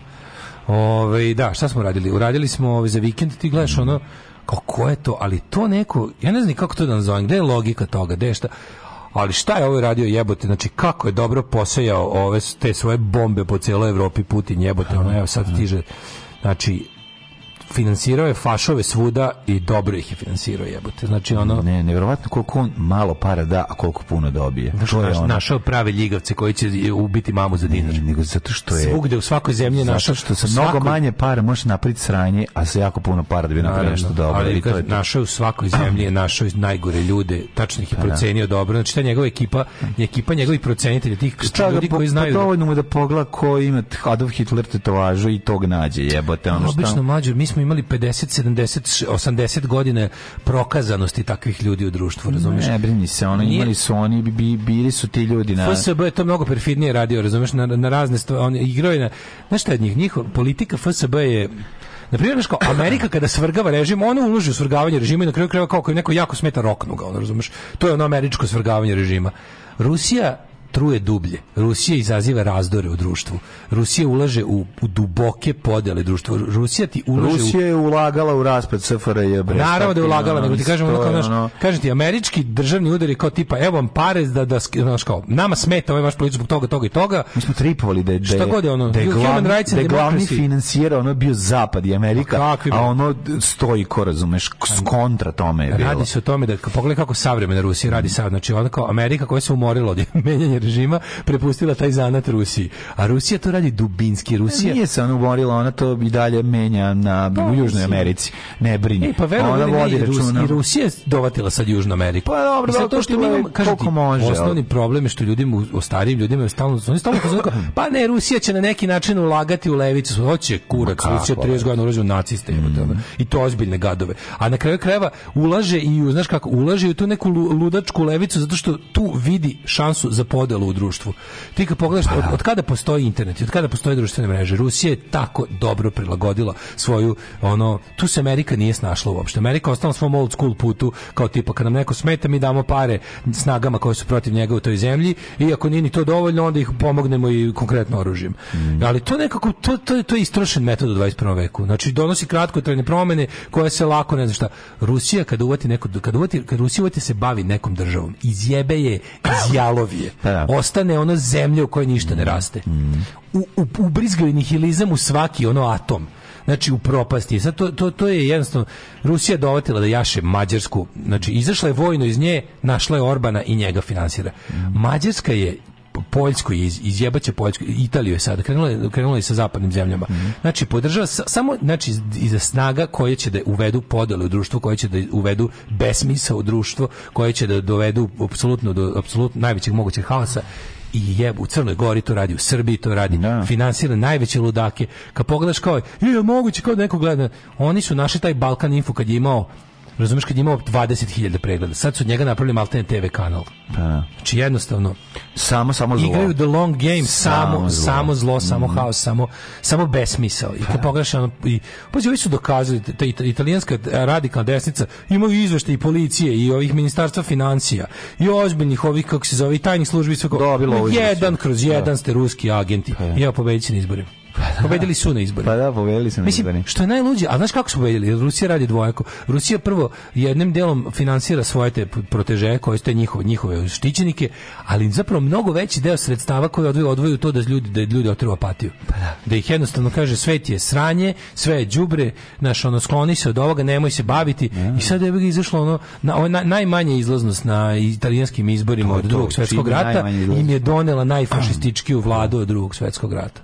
Ove, ovaj, da, šta smo radili? Uradili smo ove, ovaj, za vikend, ti gledaš mm. ono, kao ko je to, ali to neko, ja ne znam kako to da nazovem, gde je logika toga, gde je šta, ali šta je ovo ovaj radio jebote, znači kako je dobro posejao ove, te svoje bombe po cijeloj Evropi Putin jebote, ono, evo sad mhm. tiže, znači, finansirao je fašove svuda i dobro ih je finansirao jebote. Znači ono Ne, neverovatno koliko on malo para da, a koliko puno dobije. Znači, to je naš, ono... našao prave ljigavce koji će ubiti mamu za dinar. Ne, nego zato što je svugde u svakoj zemlji našao što sa mnogo manje para može napraviti sranje, a sa jako puno para da bi napravio nešto dobro. Ali kad, to je... našao u svakoj zemlji je našao najgore ljude, tačno ih je pa da. procenio dobro. Znači ta njegova ekipa, je mm. ekipa njegovih procenitelja tih Šta ljudi po, koji znaju. Pa da- dovoljno mu da pogleda ko ima Adolf Hitler tetovažu i tog nađe, jebote, ono što. Obično mlađi, mi smo smo imali 50, 70, 80 godine prokazanosti takvih ljudi u društvu, razumeš? Ne brini se, ono, imali su oni, bi, bili su ti ljudi. Na... FSB je to mnogo perfidnije radio, razumeš, na, na razne stvari, on igrao je na, znaš šta je od njih, Njihova politika FSB je, na primjer, kao Amerika kada svrgava režim, ona uloži u svrgavanje režima i na kraju krajeva kao neko jako smeta roknuga, ono, razumeš? To je ono američko svrgavanje režima. Rusija truje dublje. Rusija izaziva razdore u društvu. Rusija ulaže u, u duboke podele društva. Rusija ti ulaže Rusija u... je ulagala u raspad SFRJ. Naravno da je ulagala, nego ti kažem, ono, kao, naš, kažem ti, američki državni udari kao tipa, evo vam pare da, da, znaš, kao, nama smeta ovaj vaš politički zbog toga, toga i toga. Mi smo tripovali da je, da je, god je ono, da je glavni, rights da je glavni finansijera, ono je bio Zapad i Amerika, pa a, a ono stoji ko razumeš, kontra tome je bilo. Radi se o tome da, pogledaj kako savremena Rusija radi sad, znači ono kao Amerika koja se umorila od menjanja režima prepustila taj zanat Rusiji. A Rusija to radi dubinski. Rusija... E, nije se ona umorila, ona to i dalje menja na, pa, u Južnoj Americi. Ne brini. E, pa verujem, ona vodi računa. I Rusija je dovatila sad Južnu Ameriku. Pa dobro, dobro to što mi imamo, kažu ti, može, osnovni ali. problem je što ljudima, o starijim ljudima stalno, oni stalno pozivaju, pa ne, Rusija će na neki način ulagati u levicu. Hoće kurac, kako, Rusija 30 godina ulaže naciste. Mm. I to ozbiljne gadove. A na kraju krajeva ulaže i, znaš kako, ulaže u tu neku ludačku levicu zato što tu vidi šansu za pod podelu u društvu. Ti kad pogledaš, od, pa da. od, kada postoji internet, od kada postoje društvene mreže, Rusija je tako dobro prilagodila svoju, ono, tu se Amerika nije snašla uopšte. Amerika ostala na svom old school putu, kao tipa, kad nam neko smeta, mi damo pare snagama koje su protiv njega u toj zemlji i ako nije ni to dovoljno, onda ih pomognemo i konkretno oružjem. Mm. Ali to nekako, to, to, to je istrošen metod u 21. veku. Znači, donosi kratkotrajne promene koje se lako, ne znam šta, Rusija kad uvati neko, kad uvati, kad Rusija uvati se bavi nekom državom, izjebe je, iz izjalovije. Pa da. ostane ono zemlje u kojoj ništa ne mm. raste. Mm. U, u, ubrizgaju nihilizam u svaki ono atom znači u propasti. Sad to, to, to je jednostavno, Rusija dovatila da jaše Mađarsku, znači izašla je vojno iz nje, našla je Orbana i njega finansira. Mm. Mađarska je Poljsku je iz, izjebaće Poljsku, Italiju je sada, krenula, krenula je sa zapadnim zemljama. Mm -hmm. Znači, podržava samo, znači, iza snaga koje će da uvedu podelu u društvo, koje će da uvedu besmisa u društvo, koje će da dovedu apsolutno do apsolutno najvećeg mogućeg haosa i jeb u Crnoj Gori to radi, u Srbiji to radi, da. finansira najveće ludake. Kad pogledaš kao je, je moguće kao da neko gleda, oni su našli taj Balkan Info kad je imao Razumeš kad je imao 20.000 pregleda. Sad su od njega napravili maltene TV kanal. Pa. Da. Znači jednostavno samo samo zlo. Igraju the long game samo samo zlo, samo, zlo, mhm. samo haos, samo samo besmisao. I to pa da. pogrešano i pa oni su dokazali ta italijanska eh, radikalna desnica imaju izveštaje i policije i ovih ministarstva financija i ozbiljnih ovih kako se zove tajnih službi sve Jedan kroz jedan da. ste ruski agenti. Pa. Ja na izborima. Pa da. Pobedili su na izborima. Pa da, pobedili su na Mislim, što je najluđe, a znaš kako su pobedili? Rusija radi dvojako. Rusija prvo jednim delom finansira svoje te proteže, koje su te njihove, njihove štićenike, ali zapravo mnogo veći deo sredstava koje odvoju, odvoju to da ljudi, da ljudi otrva apatiju. Pa da. da. ih jednostavno kaže, sve ti je sranje, sve je đubre, znaš, ono, skloni se od ovoga, nemoj se baviti. Ja. Da. I sad je bi izašlo ono, na, na, najmanja izlaznost na italijanskim izborima to, od drugog svetskog rata im je donela najfašističkiju vladu od drugog svetskog rata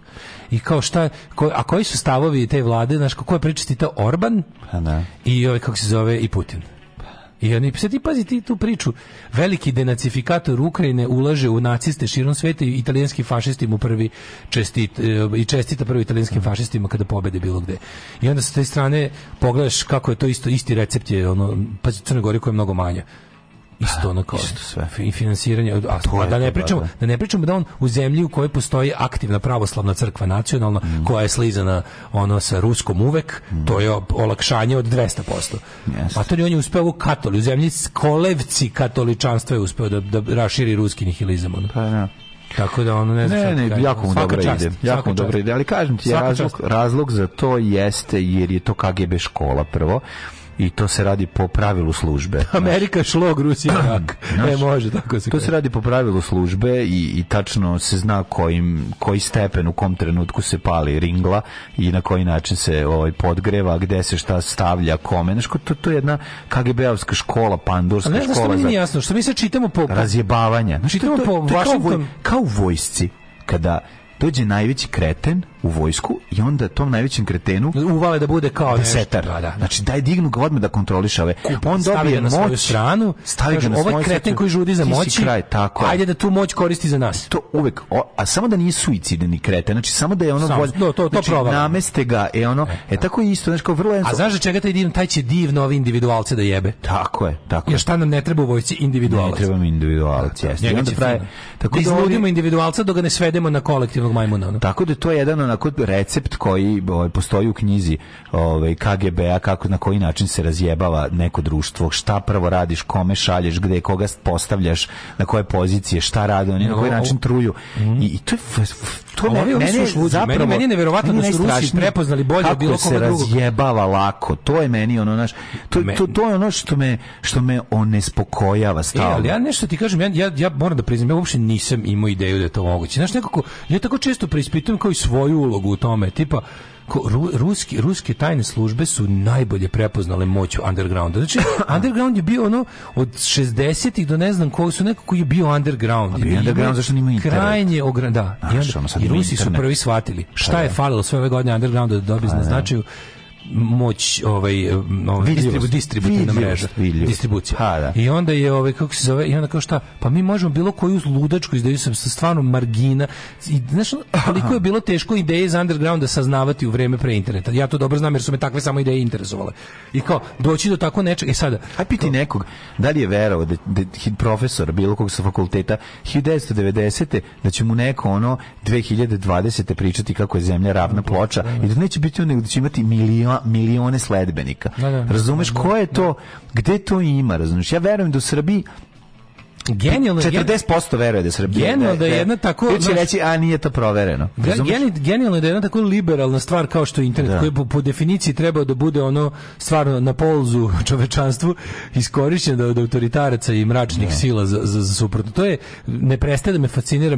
i kao šta ko, a koji su stavovi te vlade znaš kako je prečistita Orban pa da. i ovaj kako se zove i Putin i oni pa se ti pazi ti tu priču. Veliki denacifikator Ukrajine ulaže u naciste širom sveta i italijanski fašisti mu prvi čestit, e, i čestita prvi italijanskim mm. fašistima kada pobede bilo gde. I onda sa te strane pogledaš kako je to isto isti recept je ono pa Crna Gora koja je mnogo manja isto na kao isto sve i finansiranje a, a da ne da, pričamo da, da ne pričamo da on u zemlji u kojoj postoji aktivna pravoslavna crkva nacionalna mm. koja je slizana ono sa ruskom uvek mm. to je olakšanje od 200%. Yes. A to je on je uspeo u katoli u zemlji kolevci katoličanstva je uspeo da da raširi ruski nihilizam ono. Pa ne. Da. Tako da ono ne znam. Ne, ne, da jako mu dobro ide. Jako mu dobro ide, ali kažem ti razlog razlog za to jeste jer je to KGB škola prvo i to se radi po pravilu službe. Amerika šlog, Rusija rak. Ne može, tako se To se radi po pravilu službe i, i tačno se zna kojim, koji stepen, u kom trenutku se pali ringla i na koji način se ovaj, podgreva, gde se šta stavlja, kome. Znaš, to, to je jedna KGB-ovska škola, pandurska škola. Ali ne, što mi nije jasno, što mi se čitamo po... po razjebavanja. Znači, čitamo to, to, po to, Washington... kao, voj, kao u vojsci, kada dođe najveći kreten, u vojsku i onda tom najvećem kretenu uvale da bude kao desetar. Da, da. Znači daj dignu ga odme da kontroliše ove. On dobije na moć, svoju stranu, stavi ga na ovaj svoju kreten koji žudi za moći. Kraj, tako. Ajde da tu moć koristi za nas. To uvek, o, a samo da nije suicidni kreten, znači samo da je ono volj, to, to, znači, to nameste ga, e ono, e, e tako je isto, znači kao vrlo jednostavno. A znaš da čega taj divno, taj će divno ove individualce da jebe. Tako je, tako. Jer šta nam ne treba u vojsci individualac? Ne trebamo individualac, jeste. Onda pravi tako da, da izludimo individualca dok ga ne svedemo na kolektivnog majmuna. Tako da to je jedan onako recept koji ovaj, postoji u knjizi ovaj, KGB-a, kako, na koji način se razjebava neko društvo, šta prvo radiš, kome šalješ, gde, koga postavljaš, na koje pozicije, šta rade oni, no, na koji način truju. Mm. I, I, to je to Ovi, mene, su zapravo, meni, meni da je neverovatno da su Rusi prepoznali bolje od bilo koga drugog. Kako se razjebava lako. To je meni ono naš to, to, to je ono što me što me onespokojava stalno. E, ali ja nešto ti kažem, ja, ja, ja moram da priznam, ja uopšte nisam imao ideju da je to moguće. Znaš, nekako, ja tako često preispitujem kao i svoju ulogu u tome. Tipa, ko, ru, ruski, ruske tajne službe su najbolje prepoznale moć undergrounda. Znači, underground je bio ono od 60-ih do ne znam kog su neko koji je bio underground. A bio underground zašto nima internet? Krajnje ogran... Da, Naš, i, onda, i Rusi su prvi shvatili. Pa šta je da. falilo sve ove godine undergrounda da dobi pa da. značaju moć ovaj ovaj distribu, distributivna mreža distribucija ha, pa da. i onda je ovaj kako se zove i onda kao šta pa mi možemo bilo koju ludačku ideju sam sa stvarno margina i znaš koliko je bilo teško ideje iz undergrounda saznavati u vreme pre interneta ja to dobro znam jer su me takve samo ideje interesovale i kao doći do tako nečega i e, sada aj piti nekog da li je verovao da, da, profesor bilo kog sa fakulteta 1990 da će mu neko ono 2020 pričati kako je zemlja ravna ploča i da neće biti on nego da će imati milion ima milione sledbenika. Da, da, Razumeš, da, da. ko je to, gde to ima, razumeš? Ja verujem da u Srbiji Genijalno, 40% veruje da je Srbija. Genijalno da je da jedna tako... Tu da će reći, a nije to provereno. Genijalno je da je jedna tako liberalna stvar kao što je internet, da. koji po, po definiciji treba da bude ono stvarno na polzu čovečanstvu, iskorišćen da od autoritaraca i mračnih da. sila za, za, za suprotno. To je, ne prestaje da me fascinira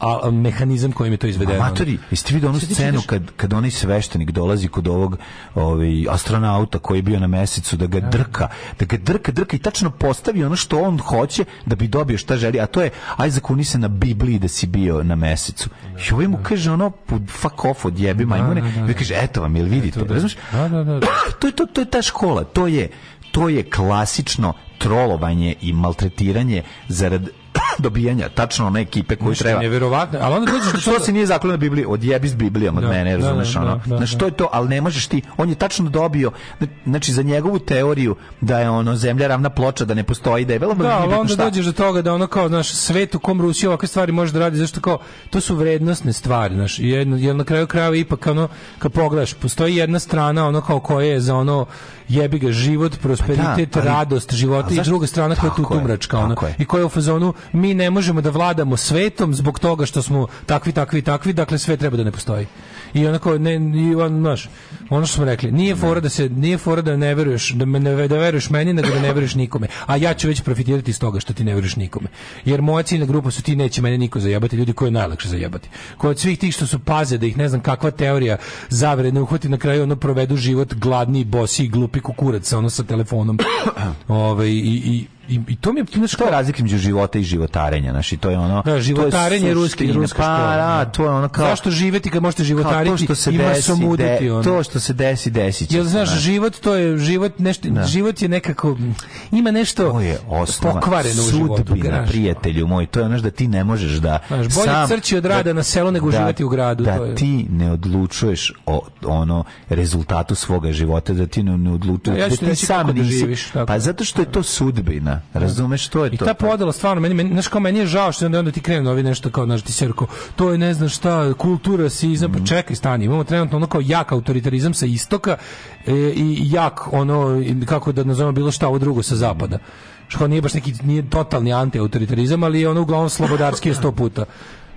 a, a, mehanizam kojim je to izvedeno. Amatori, jeste vidio onu scenu kad, kad onaj sveštenik dolazi kod ovog ovaj, astronauta koji je bio na mesecu, da ga da. drka, da ga drka, drka i tačno postavi ono što on hoće da bi dobio šta želi, a to je aj zakuni se na Bibliji da si bio na mesecu. I ovaj mu kaže ono fuck off od jebi da, da, majmune. Da, I kaže eto vam, jel vidite? Razumeš? To je to, to je ta škola, to je to je klasično trolovanje i maltretiranje zarad dobijanja tačno one ekipe koju Nešto treba. Neverovatno, ali onda dođeš što se nije zaklonio Bibliju, odjebi s Biblijom od da, mene, da, razumeš da, da, ono. Da. Znači to je to, ali ne možeš ti, on je tačno dobio znači za njegovu teoriju da je ono zemlja ravna ploča, da ne postoji, da je veoma Da, ali onda šta. dođeš do toga da ono kao, znaš, svet u kom Rusija ovakve stvari može da radi, zašto kao to su vrednosne stvari, znaš. Jedno, jer na kraju krajeva ipak ono kad pogledaš, postoji jedna strana ono kao koje je za ono jebi ga život, prosperitet, pa da, radost života i druga strana koja tu tumračka ona. Je. I koja je u fazonu mi ne možemo da vladamo svetom zbog toga što smo takvi, takvi, takvi, dakle sve treba da ne postoji. I onako ne i on, znaš, ono što smo rekli, nije fora da se nije fora da ne veruješ, da me ne da veruješ meni, nego da ne veruješ nikome. A ja ću već profitirati iz toga što ti ne veruješ nikome. Jer moja ciljna grupa su ti neće mene niko zajebati, ljudi koji je najlakše zajebati. Koji od svih tih što su paze da ih ne znam kakva teorija zavre ne uhvati na kraju ono provedu život gladni, bosi i glupi kukurac ono sa telefonom. ovaj i, i I, i to mi je znači što razlika između života i životarenja, znači to je ono da, životarenje to je ruski i ruska pa, da, da. to je ono kao zašto živeti kad možete životariti to što se desi, muditi, de, to što se desi desi će. Jel znaš znači. život to je život nešto da. život je nekako ima nešto to je osnova, pokvareno u životu, prijatelju moj, to je ono da ti ne možeš da znaš, bolje sam, crći od rada da, na selu nego da, živjeti u gradu, da to je. ti ne odlučuješ o ono rezultatu svoga života, da ti ne, odlučuješ, da ti sam da nisi. Pa zato što je to sudbina razumeš što je I to. I ta pa. podela stvarno meni meni znaš kao meni je žao što onda, onda ti krenu novi nešto kao znaš ti serko. To je ne znam šta, kultura si iza mm. pa mhm. čekaj stani. Imamo trenutno ono kao jak autoritarizam sa istoka e, i jak ono kako da nazovemo bilo šta ovo drugo sa zapada. Što nije baš neki nije totalni antiautoritarizam, ali je ono uglavnom slobodarski je 100 puta.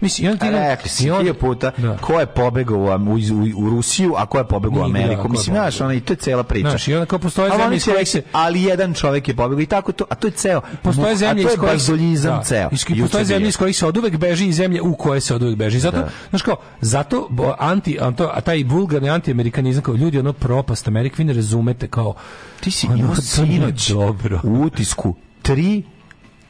Mislim, ja ti rekli si hiljo puta da. ko je pobegao u, u, u Rusiju, a ko je pobegao u Ameriku. Mislim, znaš, ona i to je cela priča. Znaš, i ona kao postoje zemlje iz kojih se... Ali jedan čovjek je pobegao i tako to, a to je ceo. Postoje zemlje da. iz kojih se... Da, ceo. Iski, postoje zemlje iz kojih se oduvek beži i zemlje u koje se oduvek beži. Zato, da. znaš kao, zato anti, to, a taj vulgarni antiamerikanizam, kao ljudi, ono propast Amerika, vi ne razumete kao... Ti si ono, sinoć dobro. u utisku tri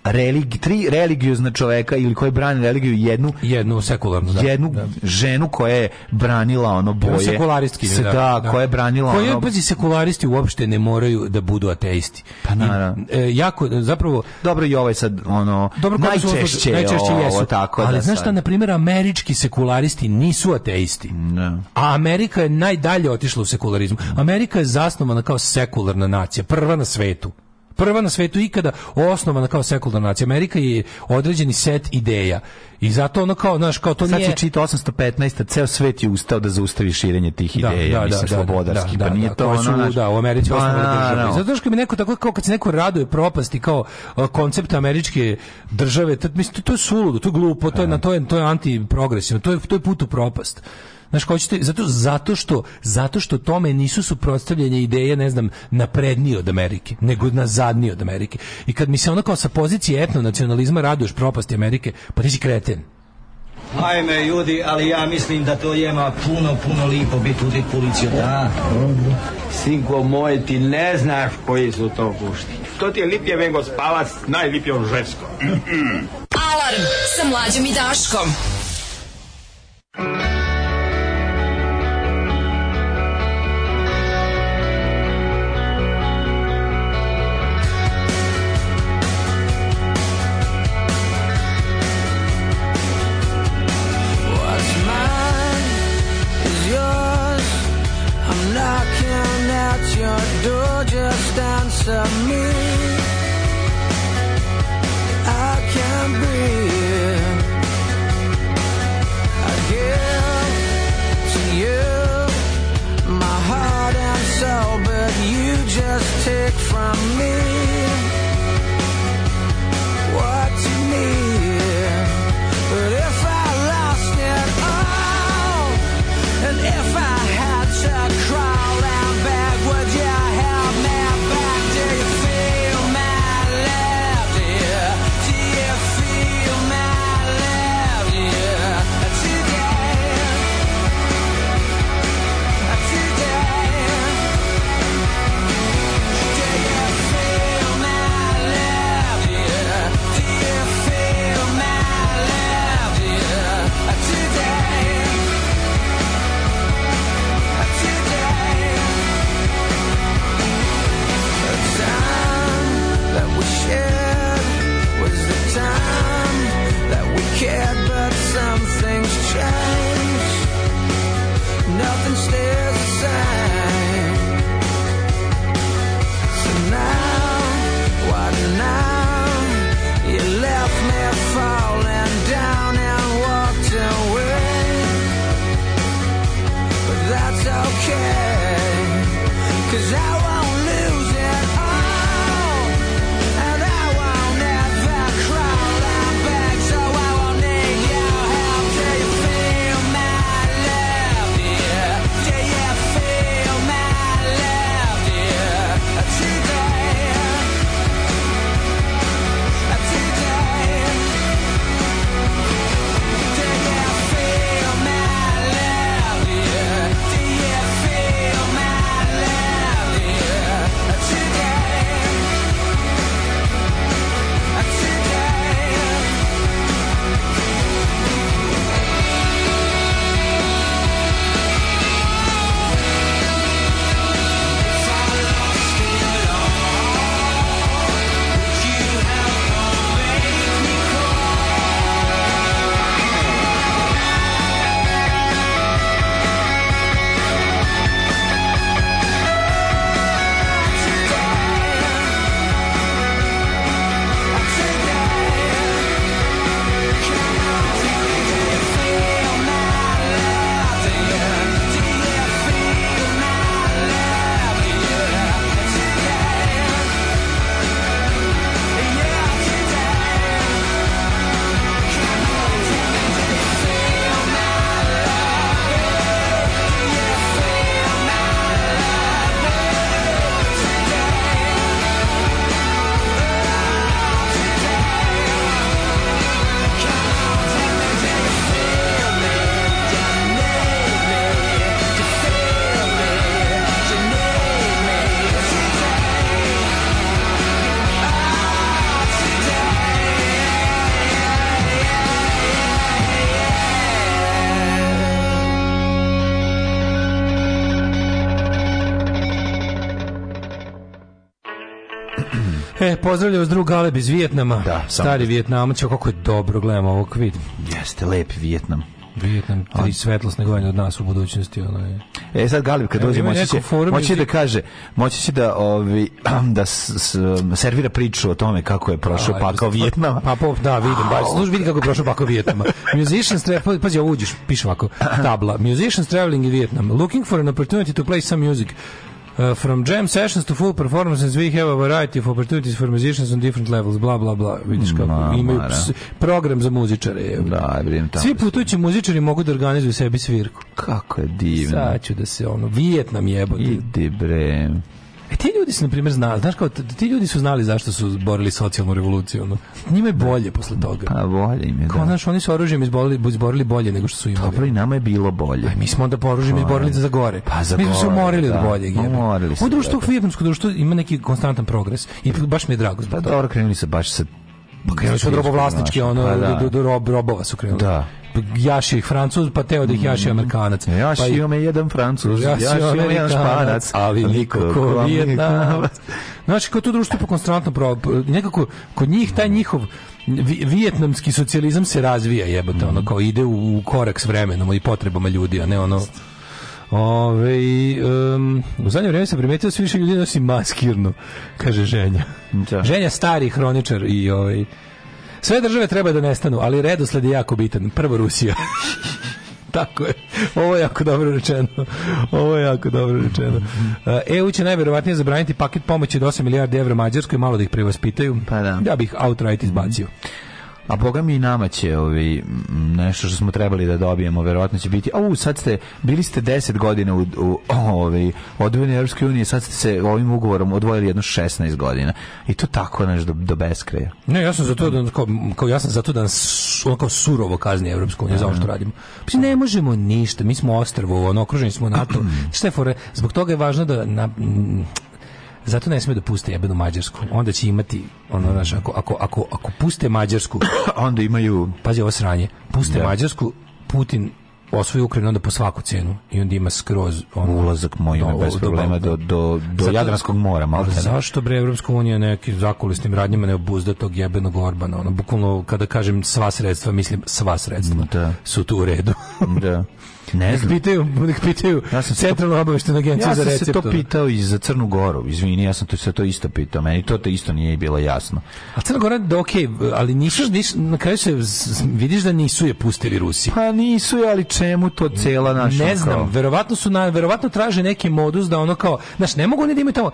religi, tri religiozna čoveka ili koji brani religiju jednu jednu sekularnu da, jednu da. ženu koja je branila ono boje sekularisti se, da, da, da, koja je branila koje ono... pazi sekularisti uopšte ne moraju da budu ateisti pa na, I, e, jako zapravo dobro i ovaj sad ono dobro, najčešće najčešće jesu ovo, tako ali da, znaš šta na primjer američki sekularisti nisu ateisti ne. Da. a Amerika je najdalje otišla u sekularizmu Amerika je zasnovana kao sekularna nacija prva na svetu prva na svetu ikada osnovana kao sekularna nacija. Amerika je određeni set ideja. I zato ono kao, znaš, kao to Sad nije... Sad si čita 815. Ceo svet je ustao da zaustavi širenje tih da, ideja, da, da, mislim, da, da, da slobodarski. Da, da, pa nije da, to ono, su, naš... Da, u Americi pa, osnovana država. No. Zato što mi neko tako, kao kad se neko raduje propasti kao e, koncept američke države, tad, mislim, to, to je suludo, to je glupo, to je, na, to je, to je antiprogresivno, to je, to je put u propast. Znaš, hoćete, zato, zato, što, zato što tome nisu suprotstavljanje ideje, ne znam, naprednije od Amerike, nego nazadnije od Amerike. I kad mi se ono kao sa pozicije etnonacionalizma raduješ propasti Amerike, pa ti si kreten. Ajme, ljudi, ali ja mislim da to jema puno, puno lipo biti u policiju, da? Sinko moj, ti ne znaš koji su to gušti. To ti je lipje vengo spavac, najlipje on žensko. Alarm sa mlađom i daškom. to me. pozdravlja vas drug Galeb iz Vijetnama. Da, Stari da. Vijetnam, će kako je dobro gledamo ovog vidim. Jeste, lep Vijetnam. Vijetnam, tri svetlosne godine od nas u budućnosti. Ono je. E sad Galib kad dođe, moći će, moći da kaže, moći će da, ovi, da s, s, servira priču o tome kako je prošao pakao pa- Vijetnama. Pa, pa, da, vidim, baš, služ, vidi kako je prošao pakao Vijetnama. Musicians, tra... Pa- pazi, ovo uđeš, piše ovako, tabla. Musicians traveling in Vietnam, looking for an opportunity to play some music. Uh, from jam sessions to full performances we have a variety of opportunities for musicians on different levels bla bla bla vidiš kako Ma, imaju program za muzičare da, vidim tamo svi da putujući muzičari mogu da organizuju sebi svirku kako je divno sad ću da se ono Vijetnam jebote idi bre E ti ljudi su na primjer znali, znaš kao ti ljudi su znali zašto su borili socijalnu revoluciju, ono. Njima je bolje posle toga. Pa bolje im je. Kao da. znaš, oni su oružjem izborili, izborili bolje nego što su imali. Dobro i nama je bilo bolje. Aj mi smo onda po oružjem pa, izborili za gore. Pa za mi smo morili da. od boljeg. Umorili smo. U društvu, vijetnamsko društvo ima neki konstantan progres i baš mi je drago. Pa dobro krenuli se baš se Pa krenuli su od robovlasničke, ono, pa, da. do, do, do robova su krenuli. Da jaši Francuz, pa teo da ih jaši mhm. Amerikanac. Jaši pa, ima me jedan Francuz, jašio, jašio me jedan Španac, ali niko ko Vijetnamac. Znači, kao to društvo po konstantno pro, nekako kod njih taj njihov vijetnamski socijalizam se razvija jebote, ono mhm. kao ide u, korak s vremenom i potrebama ljudi, a ne ono Ove, um, u zadnje vrijeme se primetio da sve više ljudi nosi maskirno, kaže ženja. Da. Ženja stari hroničar i ovaj, Sve države treba da nestanu, ali redosled je jako bitan. Prvo Rusija. Tako je. Ovo je jako dobro rečeno. Ovo je jako dobro rečeno. E, EU će najverovatnije zabraniti paket pomoći od 8 milijardi evra Mađarskoj, malo da ih prevaspitaju. Pa da. Ja bih outright izbacio. Mm -hmm. A boga mi i nama će ovi, ovaj, nešto što smo trebali da dobijemo, verovatno će biti, au, sad ste, bili ste 10 godina u, u ovi, ovaj, odvojeni Europske unije, sad ste se ovim ugovorom odvojili jedno 16 godina. I to tako, nešto do, do beskraja. Ne, ja sam za to da, kao, kao ja sam za to da onako surovo kazni Europsku uniju, za ovo što radimo. Pa ne možemo ništa, mi smo ostrvo, ono, okruženi smo NATO. Šta je fore? Zbog toga je važno da, na, Zato ne sme da puste jebenu Mađarsku. Onda će imati ono znaš, ako, ako, ako, ako puste Mađarsku, onda imaju pazi ovo sranje. Puste da. Mađarsku, Putin osvoji Ukrajinu onda po svaku cenu i onda ima skroz ono, ulazak moj do, bez problema do, do, do zato, Jadranskog mora malo zašto bre Evropska unija nekim zakulisnim radnjama ne obuzda tog jebenog Orbana ono, bukvalno kada kažem sva sredstva mislim sva sredstva da. su tu u redu da Ne znam. Nek pitaju, nek pitaju ja sam Centralnu obaveštenu agenciju ja za recept. Ja sam se to pitao i za Crnu Goru, izvini, ja sam to, se to isto pitao, meni to te isto nije bilo jasno. A Crna Gora, da okej, okay, ali nisu, nisu, na kraju se vidiš da nisu je pustili Rusi. Pa nisu je, ali čemu to cela naša? Ne znam, kao? verovatno su na, verovatno traže neki modus da ono kao, znaš, ne mogu oni da imaju tamo,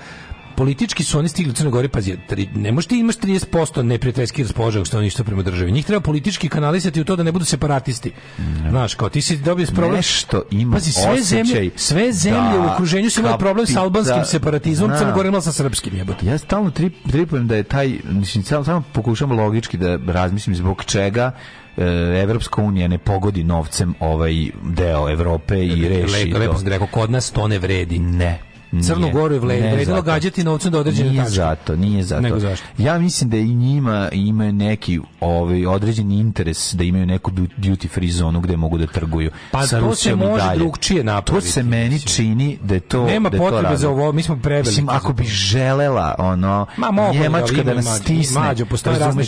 politički su oni stigli u Crnoj Gori, pazi, ne možete imaš 30% neprijateljskih raspoloženog stanovništva prema državi. Njih treba politički kanalisati u to da ne budu separatisti. Mm. Znaš, kao ti si dobio problem. Nešto ima pazi, sve zemlje, da sve zemlje u okruženju su imali problem sa albanskim separatizmom, Crna Gora imala sa srpskim jebote. Ja stalno trip, tripujem da je taj, mislim, samo pokušam logički da razmislim zbog čega e, Evropska unija ne pogodi novcem ovaj deo Evrope i reši. Lepo, lepo sam rekao, kod nas to ne vredi. Ne, Crnu Goru je vredilo gađati novcem do određene nije tačke. zato, nije zato. Nego zašto? Ja mislim da i njima imaju neki ovaj, određeni interes da imaju neku duty free zonu gde mogu da trguju. Pa Sa to se može dalje. drugčije napraviti. To se meni mislim. čini da je to Nema da je potrebe to za ovo, mi smo preveli. Mislim, ako bi želela ono, Ma, Njemačka da, nas stisne, mađo,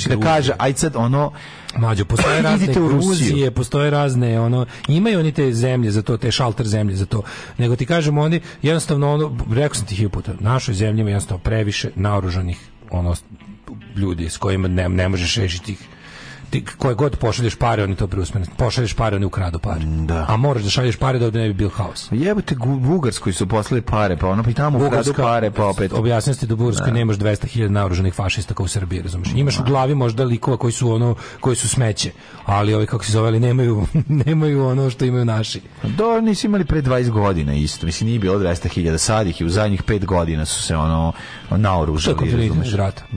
da kaže, aj sad ono, Mlađo, postoje razne Gruzije, postoje razne, ono, imaju oni te zemlje za to, te šalter zemlje za to, nego ti kažemo oni, jednostavno, ono, rekao sam ti hipotar, našoj zemlji ima jednostavno previše naoružanih, ono, ljudi s kojima ne, ne možeš rešiti ih ti koje god pošalješ pare, oni to preusmere. Pošalješ pare, oni ukradu pare. Da. A moraš da šalješ pare da ne bi bio haos. Jebote, Bugarskoj su poslali pare, pa ono pa tamo ukradu pare, pa opet. Objasnite da u Bugarskoj da. nemaš 200.000 naoruženih fašista kao u Srbiji, razumiješ. Imaš u glavi možda likova koji su ono koji su smeće, ali ovi kako se zoveli nemaju nemaju ono što imaju naši. Da, nisu imali pre 20 godina isto, mislim nije bilo 200.000 sad ih i u zadnjih 5 godina su se ono naoružali, razumeš?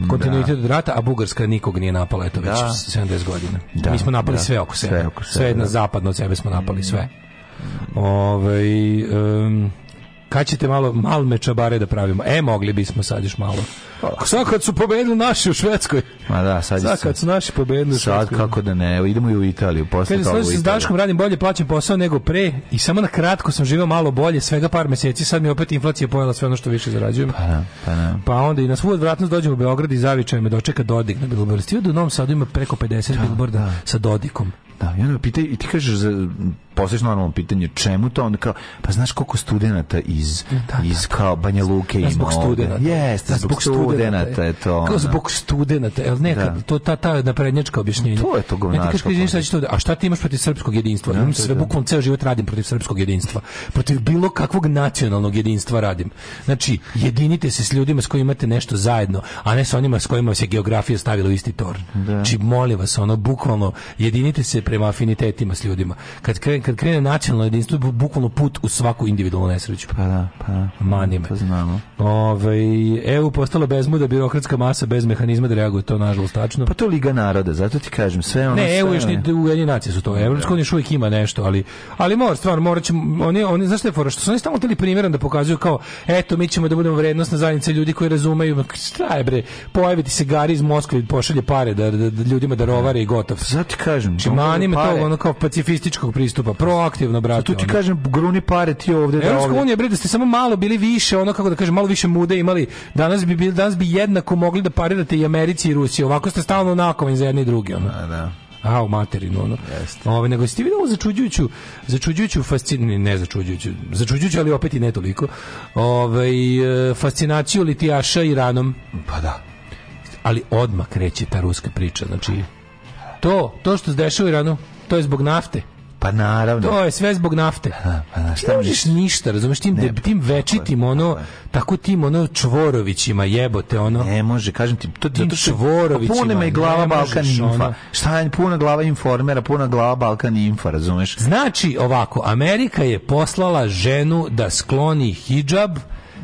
Kontinuitet da. rata, a Bugarska nikog nije napala, eto već 70 da. 15 godina. Da, Mi smo napali da, sve oko sebe. Sve, oko sebe, sve na da. zapadno od sebe smo napali mm. sve. Ove, ovaj, um, kad ćete malo malme čabare da pravimo? E, mogli bismo sad još malo. Sad kad su pobedili naši u Švedskoj. Ma da, sad, sad kad su naši pobedili u Švedskoj. Sad kako da ne, idemo i u Italiju. Posle Kada toga se s Daškom radim bolje, plaćam posao nego pre i samo na kratko sam živio malo bolje, svega par meseci, sad mi opet inflacija pojela sve ono što više zarađujem. Pa, da, pa, da. pa onda i na svu odvratnost dođem u Beograd i zavičaj me dočeka Dodik na Bilbordu. Stio da u Novom Sadu ima preko 50 da, Bilborda da. sa Dodikom. Da, i onda pitaj, i ti kažeš za postaviš normalno pitanje čemu to onda kao pa znaš koliko studenata iz e, da, iz da, da, kao Banja Luke da, ima zbog studenata jeste da, zbog, zbog studenata e. je to kao zbog studenata el nekad da. to ta ta naprednjačka objašnjenja to je to govnačko ne ti to a šta ti imaš protiv srpskog jedinstva ja, sve bukvalno ceo život radim protiv srpskog jedinstva protiv bilo kakvog nacionalnog jedinstva radim znači jedinite se s ljudima s kojima imate nešto zajedno a ne sa onima s kojima se geografija stavila u isti torn znači molim vas ono bukvalno jedinite se prema afinitetima s ljudima kad kren, kad krene nacionalno jedinstvo, da bukvalno put u svaku individualnu nesreću. Pa da, pa da. Mani me. To znamo. Ove, ovaj, EU postala bezmuda, birokratska masa bez mehanizma da reaguje, to nažalost tačno. Pa to Liga naroda, zato ti kažem, sve ono... Ne, EU još ni u nacije su to, da. Evropsko još uvijek ima nešto, ali, ali mora, stvarno, morat ćemo, oni, oni, znaš što je fora, što su oni stalno teli primjeran da pokazuju kao, eto, mi ćemo da budemo vrednostna zajednica ljudi koji razumeju, šta je bre, pojaviti se gari iz Moskve i pošalje pare da, da, da, ljudima darovare i gotov. Zato ti kažem. Čimani znači, me to ono kao pacifističkog pristupa proaktivno, brate. tu ti ono. kažem, gruni pare ti ovde da Evropska unija, bre, da ste samo malo bili više, ono, kako da kažem, malo više mude imali, danas bi, bil, danas bi jednako mogli da parirate i Americi i Rusiji. Ovako ste stalno nakovani za jedni i drugi, ono. Da, da a u materinu ono. Jeste. Ove nego ste videli začuđujuću začuđujuću fascinaciju, ne začuđujuću, začuđujuću ali opet i ne toliko. Ovaj fascinaciju litijaša Iranom. Pa da. Ali odmah kreće ta ruska priča, znači to, to što se dešava u Iranu, to je zbog nafte pa naravno. To je sve zbog nafte. Ha, pa na, šta ti možeš ništa, razumeš, tim, ne, tim pa večitim, ono, tako tim, ono, čvorovićima jebote, ono. Ne može, kažem ti, to tim čvorovićima. Punima i glava Balkan Infa. šta je puna glava informera, puna glava Balkan Infa, razumeš? Znači, ovako, Amerika je poslala ženu da skloni hijab,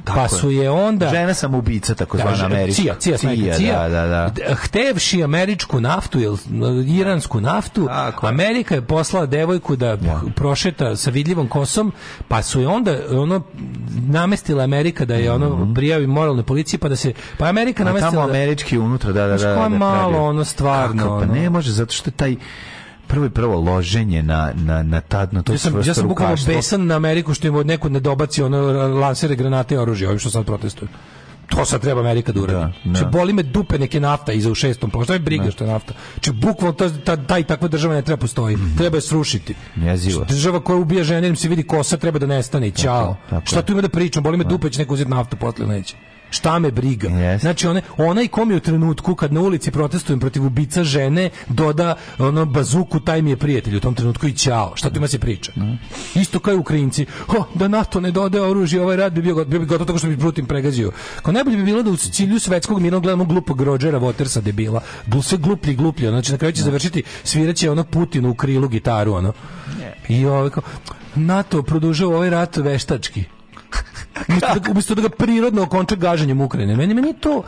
Tako pa su je onda... Žena sam ubica, tako da, zvana Američka. Cija, cija, cija, cija, da, da, da. Htevši američku naftu, ili e, iransku naftu, tako. Amerika je poslala devojku da ja. Da. prošeta sa vidljivom kosom, pa su je onda ono namestila Amerika da je ono mhm. prijavi moralne policije, pa da se... Pa Amerika namestila... A tamo da- američki unutra, da, da, da. da, da, da malo da, ono stvarno. Kako, pa ne može, zato što taj prvo i prvo loženje na na na tadno na to ja sam ja sam bukvalno besan na Ameriku što im od nekud ne dobaci ono lansere granate i oružje ovim što sad protestuju to sad treba Amerika da uradi. Da, da. Znači, boli me dupe neke nafta iza u šestom ploštu. je briga da. što je nafta. Če znači, bukvalno ta, ta, taj takva država ne treba postoji. Mm -hmm. Treba je srušiti. Jezivo. Država koja ubija žene, da im se vidi kosa, treba da nestane. Ćao. Šta tu ima da pričam? Boli me da. dupe, da će neko uzeti naftu, potle neće šta me briga. Yes. Znači one, onaj kom je u trenutku kad na ulici protestujem protiv ubica žene doda ono bazuku taj mi je prijatelj u tom trenutku i ćao. Šta tu ima se priča? Mm. Isto kao i Ukrajinci. Ho, da NATO ne dode oružje, ovaj rat bi bio, bio bi gotov tako što bi Putin pregazio. Kao najbolje bi bilo da u cilju svetskog mira gledamo glupog Rodgera Watersa debila. Bul sve gluplji, gluplji. Znači na kraju će mm. završiti sviraće ono Putinu u krilu gitaru ono. Yeah. I ovaj NATO produžava ovaj rat veštački. Umesto da, umesto da ga prirodno okonča gaženjem Ukrajine. Meni, meni to,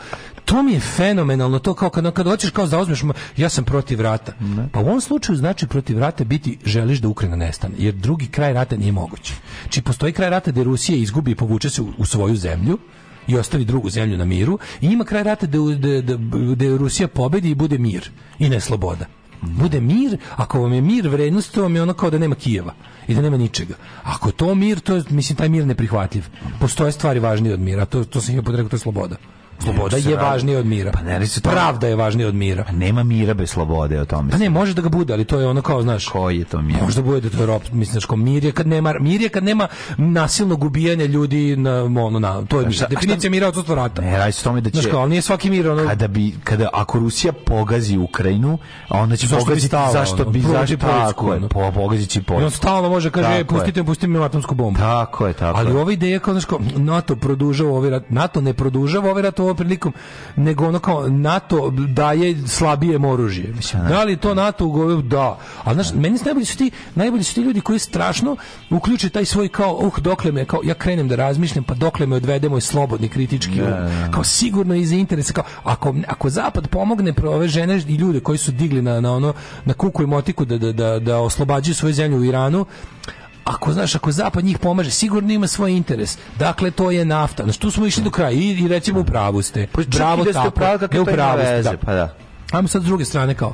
to mi je fenomenalno, to kao kad, kad hoćeš kao zauzmeš, ja sam protiv rata. Pa u ovom slučaju znači protiv rata biti želiš da Ukrajina nestane, jer drugi kraj rata nije moguć. Či postoji kraj rata gdje Rusija izgubi i povuče se u, u svoju zemlju, i ostavi drugu zemlju na miru i ima kraj rata da, da, da, da Rusija pobedi i bude mir i ne sloboda bude mir, ako vam je mir vrednost, to vam je ono kao da nema Kijeva i da nema ničega. Ako je to mir, to je, mislim, taj mir neprihvatljiv. Postoje stvari važnije od mira, to, to sam ja podrekao, to je sloboda sloboda da pa je važnija od mira. Pa ne, ne Pravda je važnija od mira. A nema mira bez slobode o tome. Pa ne, može da ga bude, ali to je ono kao, znaš, koji je to mir? Možda bude da to je rob, mislim što mir je kad nema mir je kad nema nasilnog ubijanja ljudi na ono na to je šta, definicija šta, mira od rata. Ne, radi se tome da će. Znaš kao, ali nije svaki mir ono. Kada bi kada ako Rusija pogazi Ukrajinu, a onda će pogaziti stalo, zašto bi zašto tako je, po, pogazići Poljsku. I on stalno može kaže pustite pustite mi atomsku bombu. Tako je, tako. Ali ova ideja kao, znaš, kao NATO produžava ovaj rat, NATO ne produžava ovaj rat, ovom prilikom, nego ono kao NATO daje slabije oružje. Mislim, da, da li to NATO ugovor? Da. A znaš, da. meni su najbolji su ti, najbolji su ti ljudi koji strašno uključe taj svoj kao, uh, dokle me, kao, ja krenem da razmišljam, pa dokle me odvedemo i slobodni kritički da, um. da, da. Kao sigurno iz interesa, kao, ako, ako Zapad pomogne prove žene i ljude koji su digli na, na ono, na kuku i motiku da, da, da, da oslobađaju svoju zemlju u Iranu, ako znaš, ako zapad njih pomaže, sigurno ima svoj interes. Dakle, to je nafta. Znači, tu smo išli do kraja i, i recimo u pravu ste. Pa Bravo, tako. Da ste u pravu, kako to ima veze, da. pa da. Ajmo sad s druge strane kao,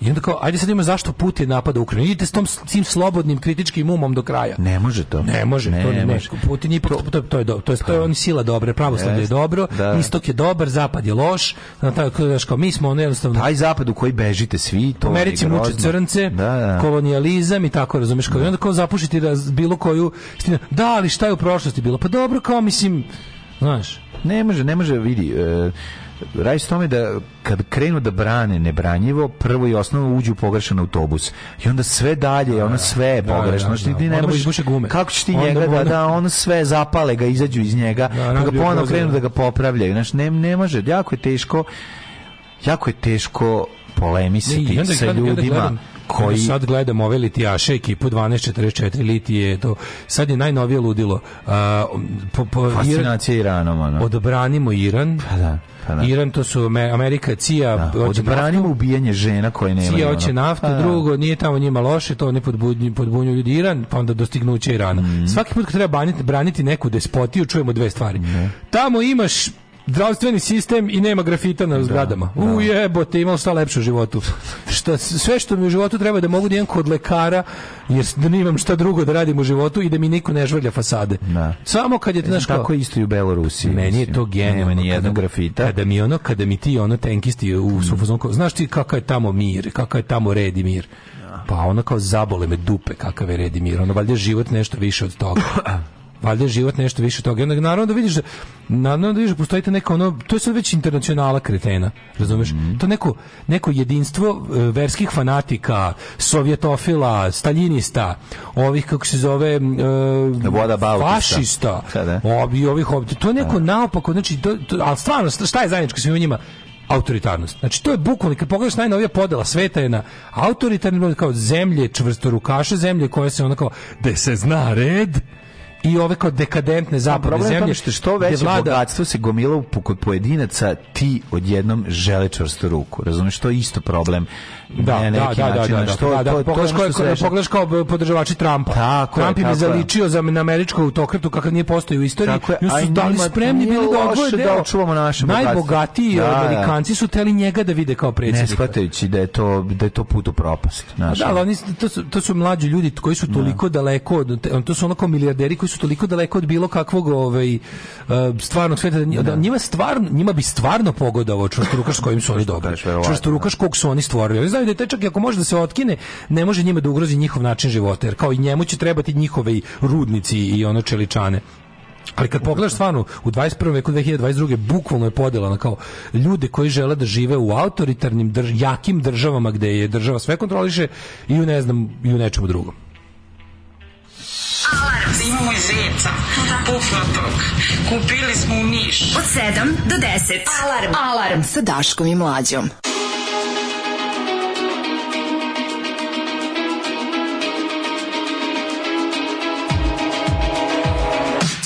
I onda kao, ajde sad ima zašto Putin napada Ukrajinu. Idite s tom s tim slobodnim kritičkim umom do kraja. Ne može to. Ne može, ne, to ne, ne može. je ipak to, to, to je do, to je to je pa. on sila dobre, pravoslavlje je dobro, da. istok je dobar, zapad je loš. Na taj kao mi smo ono jednostavno taj zapad u koji bežite svi, to Americi muče crnce, da, da. kolonijalizam i tako razumeš kao. I onda kao zapušiti raz, bilo koju da, ali šta je u prošlosti bilo? Pa dobro, kao mislim, znaš. Ne može, ne može vidi. E, Radi se tome da kad krenu da brane nebranjivo, prvo i osnovno uđu u pogrešan autobus. I onda sve dalje, da, ono sve je pogrešno. Da, da, znači, da. Ti ne možeš, gume. Kako će ti onda njega da, da ono da sve zapale ga, izađu iz njega, da, pa ga ponovno krenu da ga popravljaju. Znaš, ne, ne može, jako je teško jako je teško polemisati ne, i onda, sa ljudima. Onda, onda, koji sad gledam ove litijaše ekipu 1244 litije to sad je najnovije ludilo uh, po, po fascinacija Iran, Iranom ono. odbranimo Iran pa da pa da. Iran to su Amerika CIA da, odbranimo ubijanje žena koje nema CIA hoće naftu pa, da. drugo nije tamo njima loše to ne podbunju podbunju ljudi Iran pa onda dostignuće Irana mm. svaki put kad treba braniti, braniti neku despotiju čujemo dve stvari mm. tamo imaš zdravstveni sistem i nema grafita na da, zgradama. Da, da. U jebote, imao šta lepše u životu. Šta, sve što mi u životu treba da mogu da imam kod lekara, jer da nemam šta drugo da radim u životu i da mi niko ne žvrlja fasade. Da. Samo kad je to naš Tako isto i u Belorusiji. Meni je to genijalno. Nema ni grafita. Kada mi ono, kada mi ti ono tenkisti u mm. znaš ti kakav je tamo mir, kakav je tamo red i mir. Da. Pa ono kao zabole me dupe kakav je red i mir. Ono valjda život nešto više od toga. valjda život nešto više od toga. I onda naravno da vidiš da, naravno da vidiš da postoji neka ono, to je sad već internacionala kretena, razumeš? Mm -hmm. To neko, neko jedinstvo e, verskih fanatika, sovjetofila, staljinista, ovih kako se zove, e, Voda fašista, da, da. obi, ovih, ovih, to je neko da. naopako, znači, to, to, ali stvarno, šta je zajedničko svima njima? autoritarnost. Znači to je bukvalno kad pogledaš najnovija podela sveta je na autoritarni kao zemlje čvrsto rukaše zemlje koje se onako da se zna red, i ove kao dekadentne zapadne zemlje što što veće vlada... bogatstvo se gomila kod pojedinaca ti odjednom žele čvrstu ruku razumiješ to je isto problem da, ne, da, da, način, da, da, što, da, da, da pogledaš, to kao, pogledaš kao podržavači Trumpa tako Trump im je zaličio za na američku autokratu kakav nije postoji u istoriji tako je, su da li spremni bili da odvoje da očuvamo naše najbogatiji da, da, amerikanci su teli njega da vide kao predsjednika ne shvatajući da je to, da je to put u propast pa da, ali oni, to, su, to su mlađi ljudi koji su toliko da. daleko to su onako milijarderi koji su su toliko daleko od bilo kakvog ovaj e, stvarnog sveta da, da, da. njima stvarno njima bi stvarno pogodovao čvrstorukaš kojim su oni dobri. Čvrstorukaš kog su oni stvorili. Oni znaju da je taj čak i ako može da se otkine, ne može njima da ugrozi njihov način života, jer kao i njemu će trebati njihove rudnici i ono čeličane. Ali kad pogledaš stvarno u 21. veku 2022. bukvalno je podelano kao ljude koji žele da žive u autoritarnim drž jakim državama gde je država sve kontroliše i u ne znam i u nečemu drugom. Alarm! Da imamo i zeca. Da. Pufnatog. Kupili smo u Niš. Od 7 do 10. Alarm! Alarm sa Daškom i Mlađom.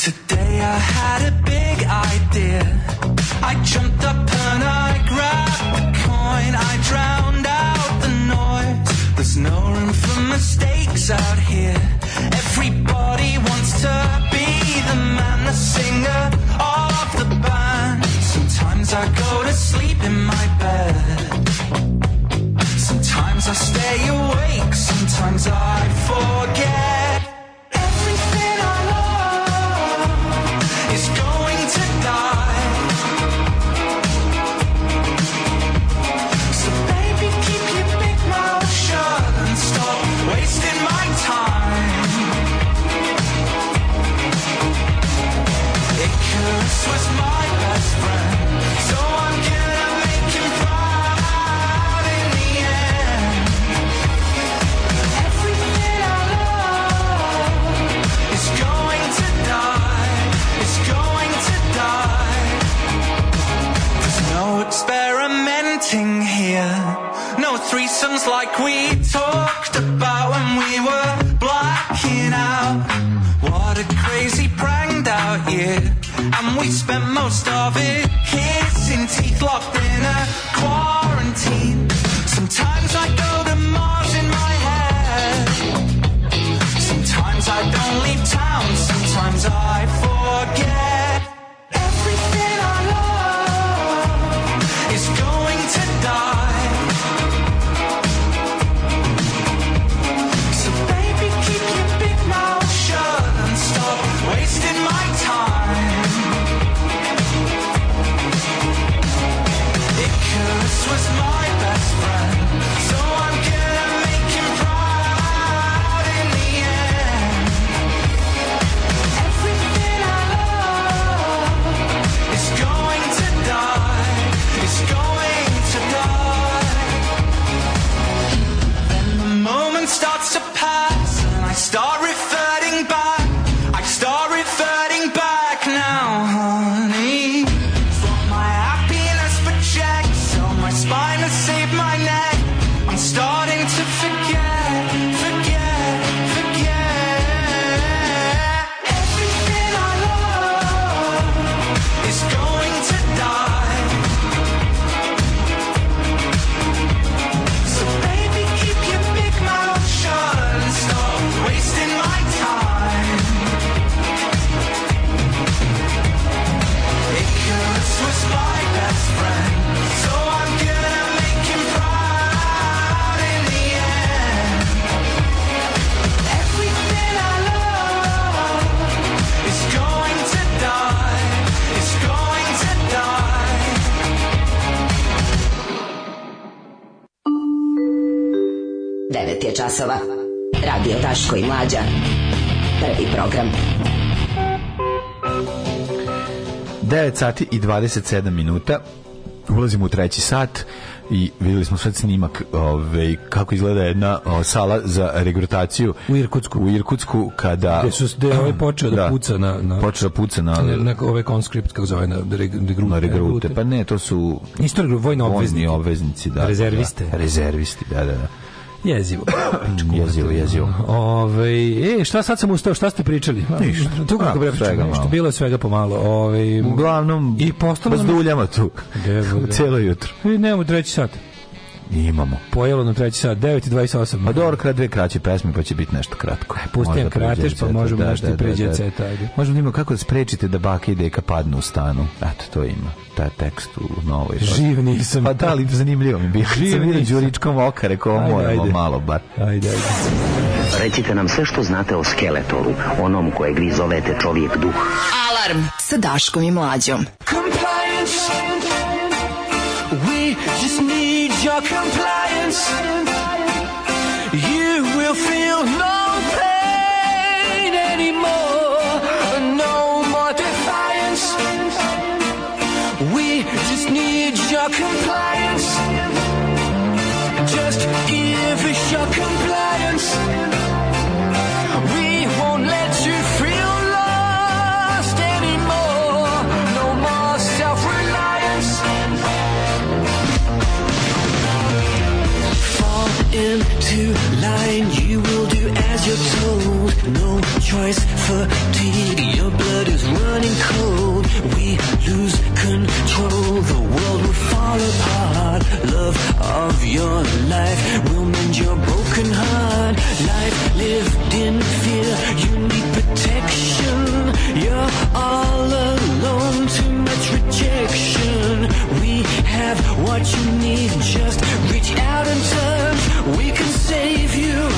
Today I had a big idea. I jumped up and I grabbed the coin. I drowned out the noise. There's no room mistakes out here. to be the man, the singer of the band. Sometimes I go to sleep in my bed. Sometimes I stay awake, sometimes I forget. experimenting here. No threesomes like we talked about when we were blacking out. What a crazy pranked out year. And we spent most of it kissing teeth locked in a quad. sati i 27 minuta. Ulazimo u treći sat i videli smo sad snimak ove, kako izgleda jedna o, sala za regrutaciju u Irkutsku u Irkutsku kada gde su gde ovaj počeo da, da, puca na na počeo da puca na na, na ove ovaj konskript kako zove na regrute, na regrute. pa ne to su isto vojni obveznici obveznici da rezerviste da, da. rezervisti da da, da. Jezivo. jezivo, jezivo. Ove, e, šta sad sam ustao, šta ste pričali? Ništa. Tu kako bre pričali, nešto bilo je svega pomalo. Ove, Uglavnom, i postalo bazdulja tu. Devo, Cijelo jutro. I e, nemamo treći sat. Imamo. Pojelo na treći sat, 9.28. Pa dobro, kada dve kraće pesme, pa će biti nešto kratko. E, Pustijem krateš, pa možemo da, nešto da, pređe da, da, da. Možemo imamo kako da sprečite da baka i deka padnu u stanu. Eto, to ima. Ta tekst u novoj. Živ nisam. Pa da, ali zanimljivo mi bilo. Živ nisam. Đuričkom oka, rekao, moramo malo bar. Ajde, ajde. Recite nam sve što znate o Skeletoru, onom koje grizovete čovjek duh. Alarm sa Daškom i Mlađom. Compliance. We just need your compliance. You will feel no. you're told, no choice, fatigue, your blood is running cold. We lose control, the world will fall apart. Love of your life will mend your broken heart. Life lived in fear, you need protection. You're all alone, too much rejection. We have what you need, just reach out and touch. We can save you.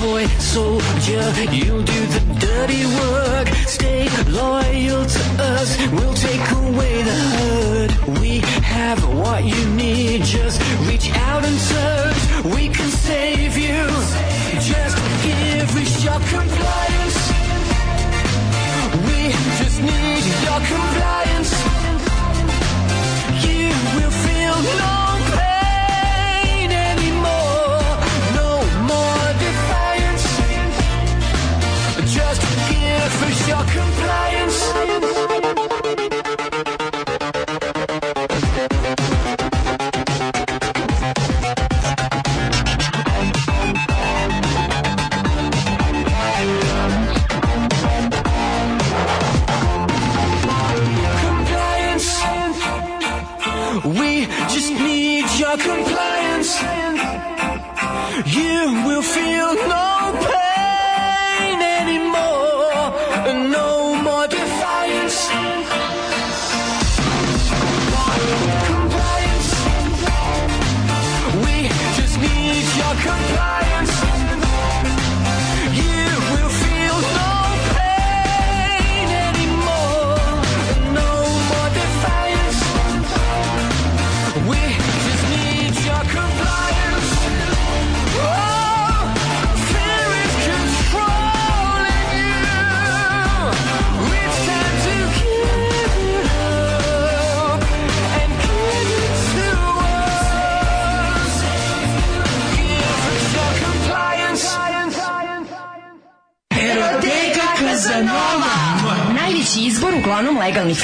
toy soldier. You'll do the dirty work. Stay loyal to us. We'll take away the hurt. We have what you need. Just reach out and search. We can save you. Just give us your compliance. We just need your compliance.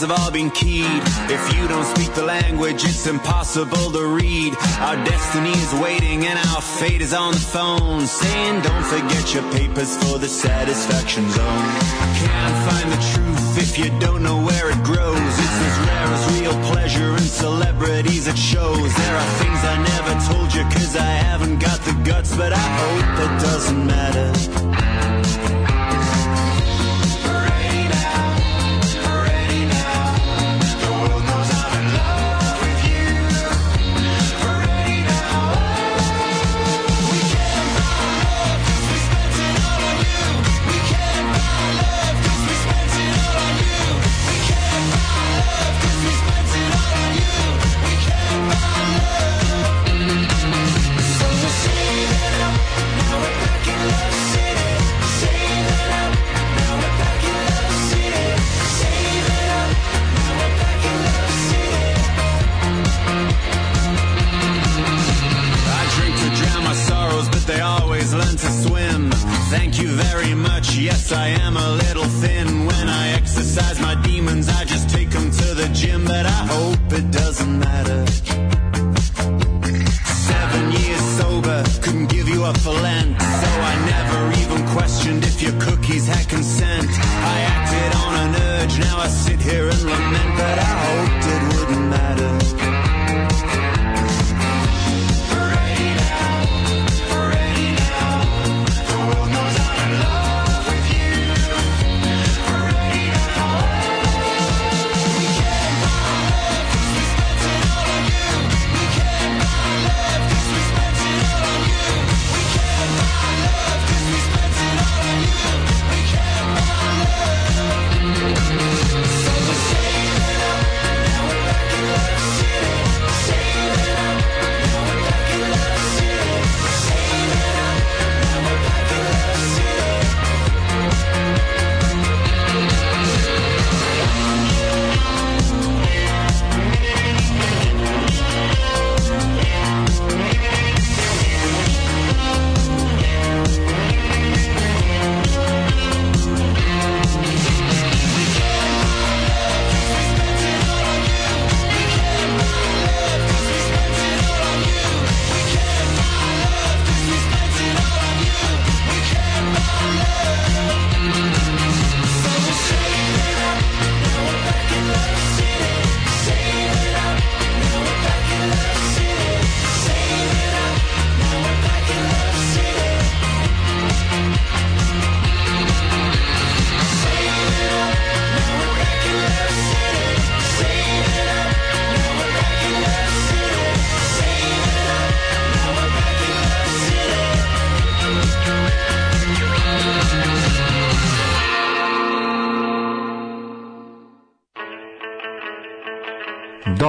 eyes have all been keyed. If you don't speak the language, it's impossible to read. Our destiny is waiting and our fate is on the phone saying, don't forget your papers for the satisfaction zone. I can't find the truth if you don't know where it grows. It's as rare as real pleasure and celebrities It shows. There are things I never told you cause I haven't got the guts, but I hope it doesn't matter. Thank you very much. Yes, I am a little thin. When I exercise my demons, I just take them to the gym, but I hope it doesn't matter. Seven years sober, couldn't give you up for Lent. So I never even questioned if your cookies had consent. I acted on an urge, now I sit here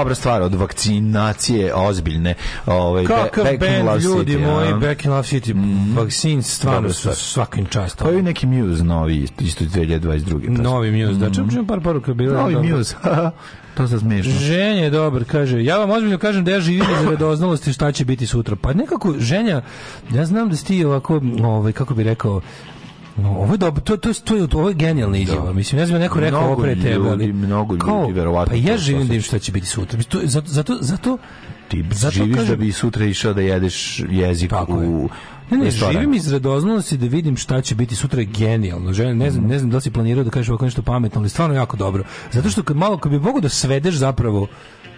dobra stvar od vakcinacije ozbiljne. Ovaj, Kakav back band, ljudi City, moji, ja. Back in Love City, mm. vakcin stvarno su svakim častom. Pa i neki Muse novi, isto 2022. novi Muse, mm. da čem mhm. čem par poruka bila. Novi dobro. Muse, to se smiješno. Ženja dobro kaže, ja vam ozbiljno kažem da ja živim iz radoznalosti šta će biti sutra. Pa nekako, ženja, ja znam da si ti ovako, ovaj, kako bi rekao, No, ovo je dobro, to, to, to, to, ovo je genijalna da. izjava. Mislim, ne znam, neko rekao mnogo ovo pre tebe. ali, mnogo ljudi, kao, verovatno. Pa ja živim da im šta će biti sutra. To, zato, zato, zato, ti zato živiš da kažem, da bi sutra išao da jedeš jezik tako u... Je. Ne, ne, restoran. živim iz radoznalosti da vidim šta će biti sutra genijalno. Želim, ne znam, mhm. ne znam da li si planirao da kažeš ovako nešto pametno, ali stvarno jako dobro. Zato što kad malo kad bi mogu da svedeš zapravo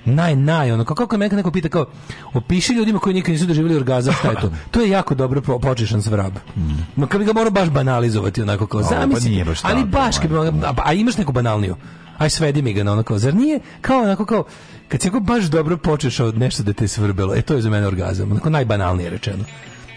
naj naj ono kako me neko pita kao opiši ljudima koji nikad nisu doživjeli orgazam šta je to to je jako dobro počešan svrab mm. ma kad bi ga morao baš banalizovati onako kao pa zamisli pa ali baš kad da. a, pa, a imaš neku banalniju aj svedi mi ga na onako kao, zar nije kao onako kao, kad si go baš dobro počeš od nešto da te svrbelo, e to je za mene orgazam, onako najbanalnije rečeno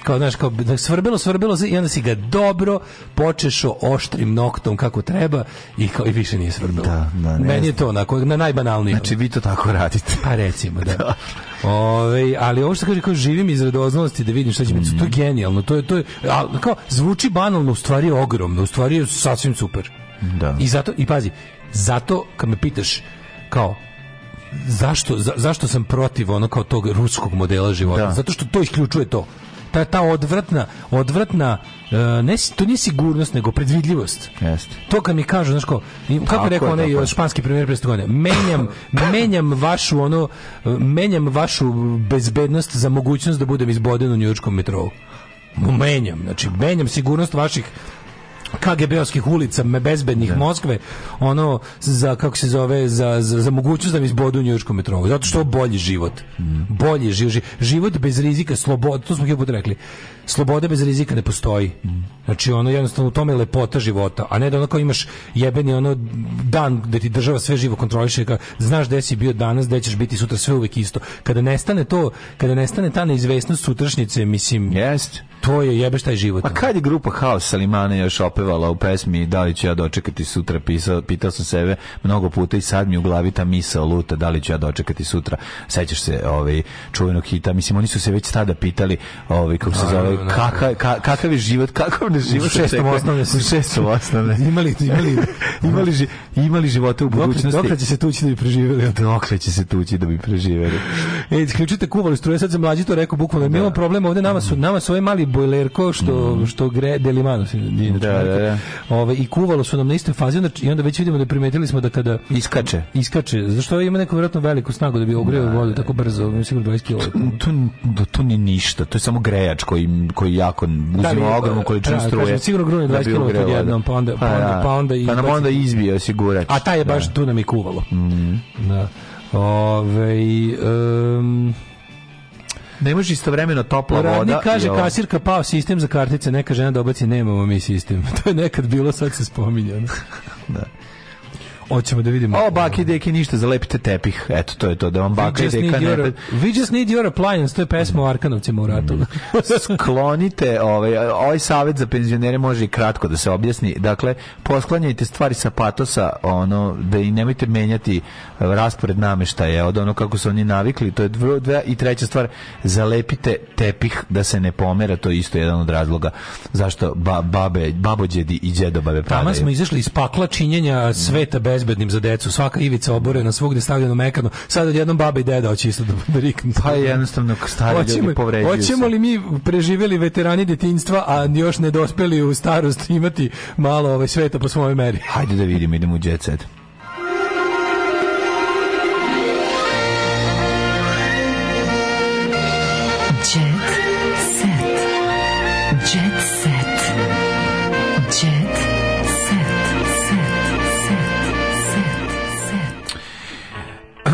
kao, znaš, kao, svrbelo da svrbilo i onda si ga dobro počešo oštrim noktom kako treba i kao i više nije svrbelo. Da, da, ne Meni je to onako, na najbanalniji. Znači, vi to tako radite. Pa recimo, da. da. Ove, ali ovo što kaže, kao živim iz radoznalosti da vidim šta će biti, mm. to je mhm. genijalno, to je, to je, a, kao, zvuči banalno, u stvari je ogromno, u stvari je sasvim super. Da. I zato, i pazi, zato kad me pitaš, kao, zašto, za, zašto sam protiv ono kao tog ruskog modela života? Da. Zato što to isključuje to ta, ta odvrtna, odvrtna Uh, e, ne, to nije sigurnost, nego predvidljivost. Jeste. To kad mi kažu, znaš ko, kako je rekao onaj španski premijer pre godine, menjam, menjam vašu ono, menjam vašu bezbednost za mogućnost da budem izboden u njujorškom metrou. Menjam, znači menjam sigurnost vaših KGB-ovskih ulica, bezbednih da. Moskve, ono za kako se zove za za, za mogućnost da mi izbodu njujorškom metrou. Zato što bolji život. Mm. Bolji život, život bez rizika, sloboda, to smo je rekli sloboda bez rizika ne postoji. Znači ono jednostavno u tome je lepota života, a ne da onako imaš jebeni ono dan da ti država sve živo kontroliše, ka, znaš gde si bio danas, gde ćeš biti sutra, sve uvek isto. Kada nestane to, kada nestane ta neizvesnost sutrašnjice, mislim, Jest. to je jebeš taj život. A kad je grupa Haos Salimane još opevala u pesmi da li ću ja dočekati sutra, pisao, pitao sam sebe mnogo puta i sad mi u glavi ta misa luta da li ću ja dočekati sutra. Sećaš se ovaj, čuvenog hita, mislim oni su se već tada pitali ovaj, kako se zove ovaj, kaka, ka, kakav je život, kakav ne život. U šestom osnovne. U šestom osnovne. imali, imali, imali, ži, imali živote u budućnosti. Dokle će se tući da bi preživjeli? Dokle će se tući da bi preživeli E, isključite kuvalo struje, sad sam mlađi to rekao bukvalno. Mi da. imamo problem ovde, nama su, mm. nama su ovaj mali bojlerko što, mm. što gre, delimano se da, da, da. Ove, i kuvalo su nam na istoj fazi onda, i onda već vidimo da primetili smo da kada iskače iskače zašto ima neku verovatno veliku snagu da bi ogreo da. vodu tako brzo sigurno 20 kg to, to, to, to ni ništa to je samo grejač koji koji jako da, uzima da, da, ogromnu količinu struje. Kažem, sigurno grune 20 kg pod jednom, pa onda, pa, pa, pa onda, pa, pa onda, i pa nam onda izbio sigurač. A taj je baš tu nam i kuvalo. Mm. Da. Ove, um, ne može istovremeno topla Radnik voda. kaže jo. kasirka pao sistem za kartice, neka žena dobaci nemamo mi sistem. to je nekad bilo, sad se spominja. da. Hoćemo da vidimo. O, baki deki ništa, zalepite tepih. Eto, to je to, da vam baka deka ne... Your, we just need your appliance, to je pesma o Arkanovcima u ratu. Mm. Sklonite, ovaj, ovaj savjet za penzionere može i kratko da se objasni. Dakle, posklanjajte stvari sa patosa, ono, da i nemojte menjati raspored nameštaja od ono kako su oni navikli. To je dva i treća stvar, zalepite tepih da se ne pomera, to je isto jedan od razloga zašto ba, babe, babođedi i djedobabe padaju. Tamo smo izašli iz pakla činjenja sveta bez bezbednim za decu. Svaka ivica oborena, svugde stavljeno mekano. Sad odjednom baba i deda hoće isto da riknu. Pa jednostavno stari hoćemo, ljudi povređuju Hoćemo li mi preživeli veterani detinjstva, a još ne dospeli u starost imati malo ovaj sveta po svojoj meri? Hajde da vidimo, idemo u jet set.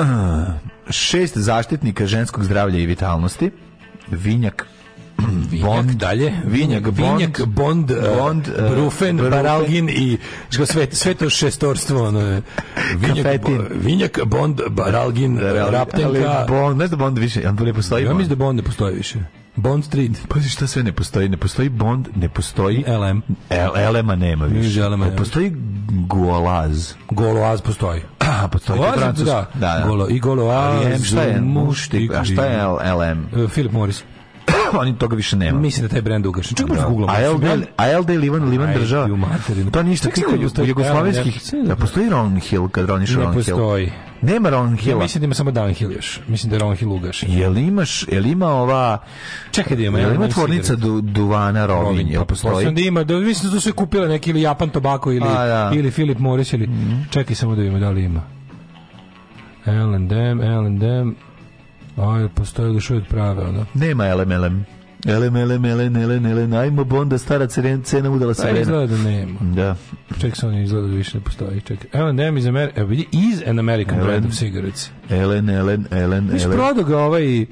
šest zaštitnika ženskog zdravlja i vitalnosti, vinjak Vinjak Bond, dalje, Vinjak, Vinjak Bond, Bond, Bond uh, uh Brufen, Brufen, Baralgin i što sve, sve to šestorstvo, ono je. Vinjak, bo, Vinjak, Bond, Baralgin, Raptenka. Bond, ne znam da Bond više, on to ne postoji. Ja mislim da Bond ne postoji više. Bond 3. Pazi šta sve ne postoji. Ne postoji Bond, ne postoji... LM. L, LM-a nema više. LM e, ne postoji Gualaz. Gualaz postoji. A, postoji Gualaz, Francus. Da. da, da. Golo, I Goloaz. Ali M šta je muštik? A šta je LM? Philip e, Morris. Oni toga više nema. Mislim da taj brend ugašen. Čekaj, možda googlam. ALD, ALD Livan, Livan država. To ništa kako jugoslovenskih. Da? da postoji Ron Hill kad roniš Ron Hill. Ne postoji. Nema Ron Hill. Ja, mislim da ima samo Down Hill još. Mislim da je Ron Hill ugaš. Jel imaš, je jel ima ova Čekaj da ima, Je jel ima tvornica du, duvana Rovinj, jel pa postoji? da ima, da mislim da su se kupila neki ili Japan Tobacco ili da. ili Philip Morris ili mhm. čekaj samo da ima, da li ima. L&M, L&M, Aj, postoje još uvijek prave, ono. Nema elemelem. Ele, mele, mele, nele, nele, najmo bonda, stara cena, cena udala sa Elena. Izgleda da nema. Da. Ček se on izgleda da više ne postoji. Ček. Ellen iz Amer evo vidi, is an American Ellen. brand of cigarettes. Ellen, Ellen, Ellen, Ellen. prodao ga ovaj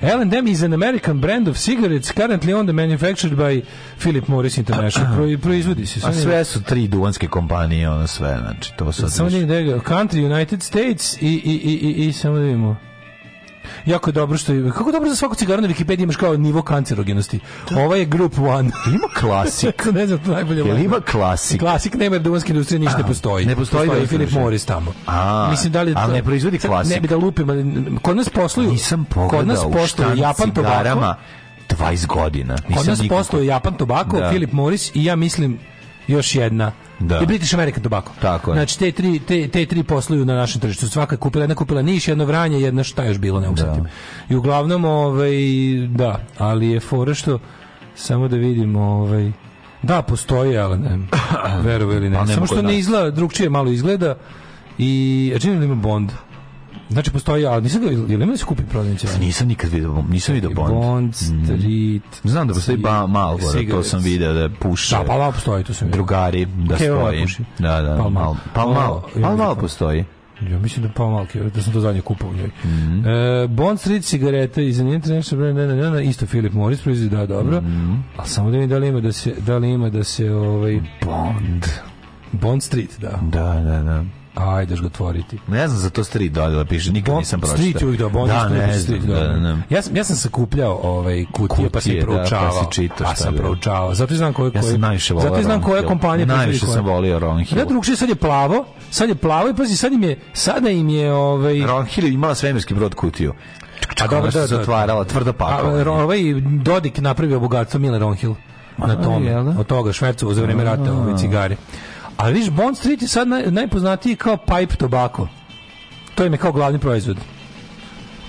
Ellen is an American brand of cigarettes currently on the manufactured by Philip Morris International. Pro, proizvodi se. A sve su tri duvanske kompanije, ono sve, znači, to su... Samo negde, da da Country United States i, i, i, i, i samo da vidimo. Jako je dobro što je, kako dobro za svaku cigaru na Wikipediji imaš kao nivo kancerogenosti. Ova je group 1. ima klasik. ne znam, to najbolje. Jel ovaj. ima klasik? Klasik nema, duvanska industrija ništa ne postoji. Ne postoji, postoji Philip Morris tamo. A, Mislim da li to, ali ne proizvodi klasik. Ne bi da lupim, ali kod nas posluju. Nisam pogledao. Kod nas posluju Japan Tobacco, 20 godina. Nisam kod nas nikako... posluju Japan Tobacco, da. Philip Morris i ja mislim još jedna da. i British American Tobacco. Tako je. Znači te tri, te, te tri posluju na našem tržištu. Svaka je kupila, jedna kupila Niš, jedno Vranje, jedna šta još bilo, ne usatim. Da. I uglavnom, ovaj, da, ali je fora što, samo da vidimo, ovaj, da, postoji, ali ne, verujem ili ne. Pa ne Samo što da- ne izgleda, drugčije malo izgleda i, a čini li da ima Bond? Znači postoji, a nisam ga vidio, ili ima se kupi prodavnice? Nisam nikad vidio, nisam vidio Bond. Bond mm. Street. Mm. Znam da postoji ba, Malboro, to sam vidio da puše. Da, pa malo postoji, to sam vidio. Drugari da Kevova stoji. Da, da, Pal Mal. Pal Mal, Pal Mal postoji. Ja mislim da pa malo, da sam to zadnje kupao u njoj. Mm -hmm. e, Bond Street cigarete iz International brand, ne, ne, ne, isto Philip Morris proizvodi, da, dobro. Mm -hmm. A samo da mi da li ima da se, da li ima da se, ovaj... Bond. Bond Street, da. Da, da, da. Ajde, ga otvoriti. Ne znam za to Street Dodela piše, nikad nisam pročitao. Da, Street uvijek da, on da, ne, Street da, da, Ja, sam, ja sam sakupljao ovaj, kutije, pa kutije pa sam proučavao. Da, pa si čitaš, pa sam proučavao. Zato znam koje, koje, ja sam najviše volio Zato znam koje kompanije. Najviše sam volio Ron Hill. Ja drugšije, sad je plavo, sad je plavo i pazi, sad im je, sada im je... Ovaj... Ron Hill imala svemirski brod kutiju. A dobro da, da, da, zatvarala, tvrdo pakovanje. Ovaj Dodik napravio bogatstvo Ron Hill. na tome. Da? Od toga Švercovo za vreme rata ove cigare. Ali viš, Bond Street je sad naj, najpoznatiji kao pipe tobacco. To im je kao glavni proizvod.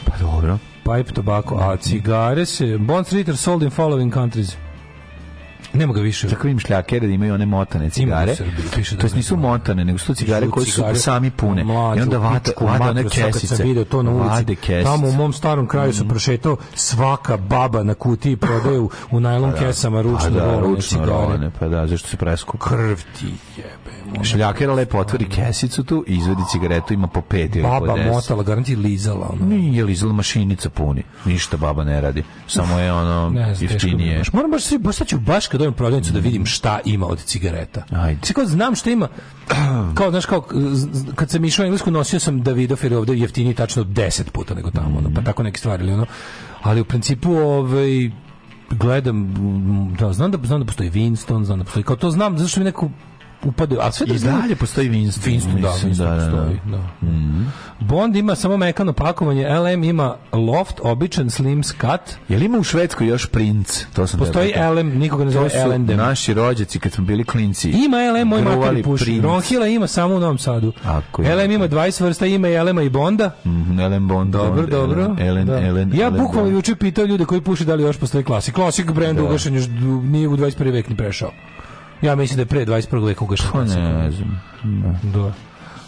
Pa dobro. Pipe tobacco, a cigare se... Bond Street are sold in following countries. Nema ga više. Tako im šljakere da imaju one motane cigare. Srbiji, to da nisu motane, nego su cigare koje su sami pune. Mlađu, I onda vata, vata one kesice. Kad sam video to na ulici, tamo u mom starom kraju sam mm. prošetao, svaka baba na kutiji prodaju u, u najlon pa da. kesama pa ručno da, ručne cigare. pa da, zašto se presku? Krv ti jebe. Šljakera lepo otvori kesicu tu, izvedi cigaretu, ima po pet ili po deset. Baba motala, garanti lizala. Ono. Nije lizala, mašinica puni. Ništa baba ne radi. Samo je ono, jeftinije. Moram baš, baš, baš kad pogledam prodavnicu da vidim šta ima od cigareta. Ajde. Sve znači, znam šta ima. Kao, znaš, kao, kad sam išao u Englesku, nosio sam Davidov jer je ovde jeftiniji tačno 10 puta nego tamo, mm -hmm. ono, pa mhm. tako neke stvari, ali ono, ali u principu, ovaj, gledam, da, znam da, znam da postoji Winston, znam da postoji, kao to znam, zašto mi neko upadaju, a sve I da dalje postoji Winston. Winston, da, Winston da, da, da, postoji, da. da. Mm -hmm. Bond ima samo mekano pakovanje, LM ima loft, običan slim skat. li ima u Švedskoj još princ? To sam postoji da LM, nikoga ne zove LM. naši rođaci kad smo bili klinci. Ima LM, moj makar puši. Ronhila ima samo u Novom Sadu. Ako je, LM ima 20 vrsta, ima i LM a i Bonda. Mm -hmm, LM Bond, Dobro, dobro. LM, da. LM, ja bukvalno juče pitao ljude koji puše da li još postoji klasik. Klasik brend da. ugašen još nije u 21. vek ni prešao. Ja mislim da je pre 21. veka ugašen. Pa ne znam. Da. da.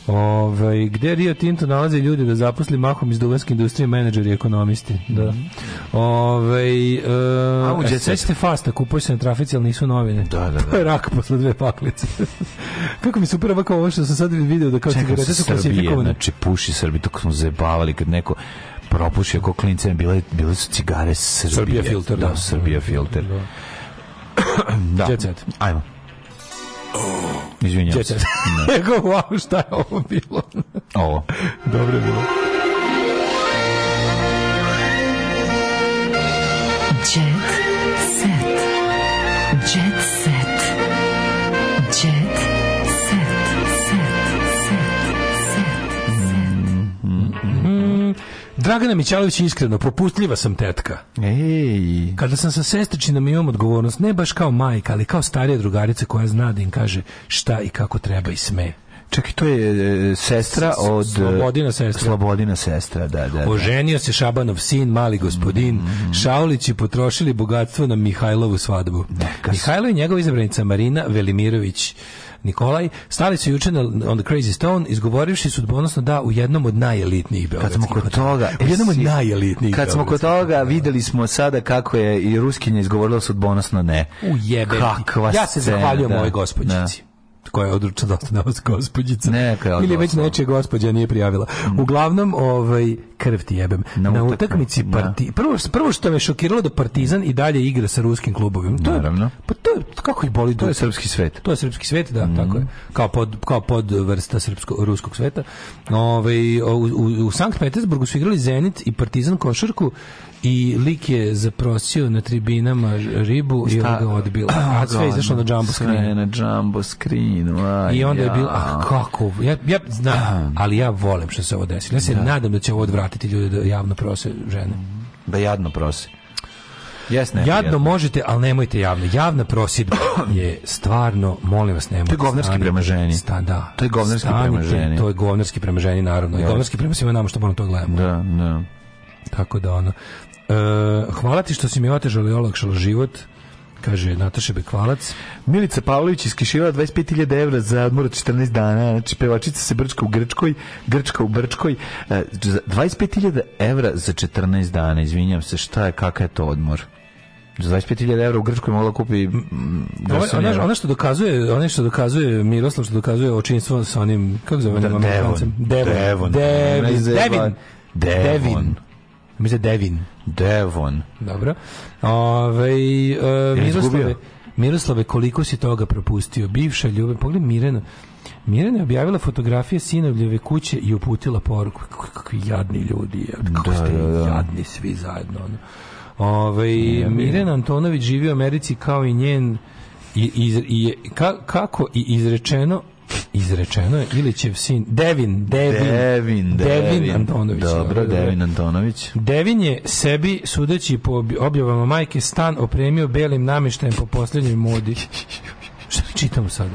Ove, ovaj, gde Rio Tinto nalaze ljudi da zaposli mahom iz duvanske industrije menadžeri i ekonomisti? Da. Mhm. Ove, ovaj, uh, e sve ste fasta, kupuj se na trafici, ali nisu novine. Da, da, da. To je rak posle dve paklice. Kako mi super ovako ovo što sam sad vidio da kao cigarete su klasifikovane. Znači, puši Srbi, to smo zebavali kad neko propušio kao klince, bile, bile su cigare Srbije. Srbija filter. Da, da Srbija da, filter. Da. da. Ajmo. Izvinjavam se. Da. Nego, wow, šta je ovo bilo? ovo. Dobro je bilo. Jet set. Jet set. Dragana Mićalović iskreno, popustljiva sam tetka. Ej. Kada sam sa sestričinom imam odgovornost, ne baš kao majka, ali kao starija drugarica koja zna da im kaže šta i kako treba i sme. Čak to je e, sestra od e, Slobodina sestra. Slobodina sestra, da, da. da. Oženio se Šabanov sin, mali gospodin. Mm -hmm. Mm, Šaulići potrošili bogatstvo na Mihajlovu svadbu. Neka. Mihajlo i njegova izabranica Marina Velimirović. Nikolaj, stali su juče na on the Crazy Stone, izgovorivši sudbonosno da u jednom od najelitnijih Kad smo kod toga, u jednom od e, najelitnijih. Kad smo kod toga, videli smo sada kako je i Ruskinja izgovorila sudbonosno ne. U jebe. Kakva Ja se zahvaljujem ovoj da. gospođici. Da koja je odručna dostanost gospođica. Neka je Ili već nečija gospođa nije prijavila. Mm. Uglavnom, ovaj, krv ti jebem. Na, na utakmici da. parti... Prvo, prvo što me šokiralo da Partizan i dalje igra sa ruskim klubovima. To je, Naravno. Pa to je, kako ih boli? To je srpski svet. To je srpski svet, da, mm. tako je. Kao pod, kao pod vrsta srpsko, ruskog sveta. Ove, ovaj, u, u, u Sankt Petersburgu su igrali Zenit i Partizan Košarku i lik je zaprosio na tribinama ribu i ona ga odbila. A sve izašlo na džambo skrin. na džambo skrin. Janinu. I onda ja. je bilo, ah, kako, ja, ja znam, ali ja volim što se ovo desilo. Ja se da. nadam da će ovo odvratiti ljude da javno prose žene. Da jadno prose. Yes, ne, jadno jasno. možete, ali nemojte javno. Javna prosidba je stvarno, molim vas, nemojte. To je govnarski stanite, prema ženi. Sta, da. To je govnarski stanite, prema ženi. To je govnarski prema ženi, naravno. Yes. I govnarski prema svima nama što moramo to gledamo. Da, da. Tako da ono. E, hvala ti što si mi otežali i olakšala život kaže Nataša Bekvalac. Milica Pavlović iskišila 25.000 evra za odmor od 14 dana, znači pevačica se brčka u Grčkoj, Grčka u Brčkoj, e, 25.000 evra za 14 dana, izvinjam se, šta je, kakav je to odmor? Za 25.000 evra u Grčkoj mogla kupi mm, Ona, da ona, što dokazuje, ona što dokazuje Miroslav, što dokazuje očinstvo sa onim, kako zove? Da, Devon. Devon. Devon. Devon. Devin. Devin. Devin. Mislim da Devin. Devon. Dobro. Ove, uh, Miroslave, Miroslave, koliko si toga propustio? Bivša ljube, pogled Mirena. Mirena je objavila fotografije sinovljeve kuće i uputila poruku. Kakvi jadni ljudi, kako da, ste da, da. jadni svi zajedno. Ono. Ove, ja, Mirena Antonović živi u Americi kao i njen i, i, i ka, kako i izrečeno izrečeno ili će sin Devin Devin Devin, Devin, Devin Antonović dobro Devin Antonović Devin je sebi sudeći po objavama majke stan opremio belim namještajem po posljednjoj modi Šta mi čitamo sada?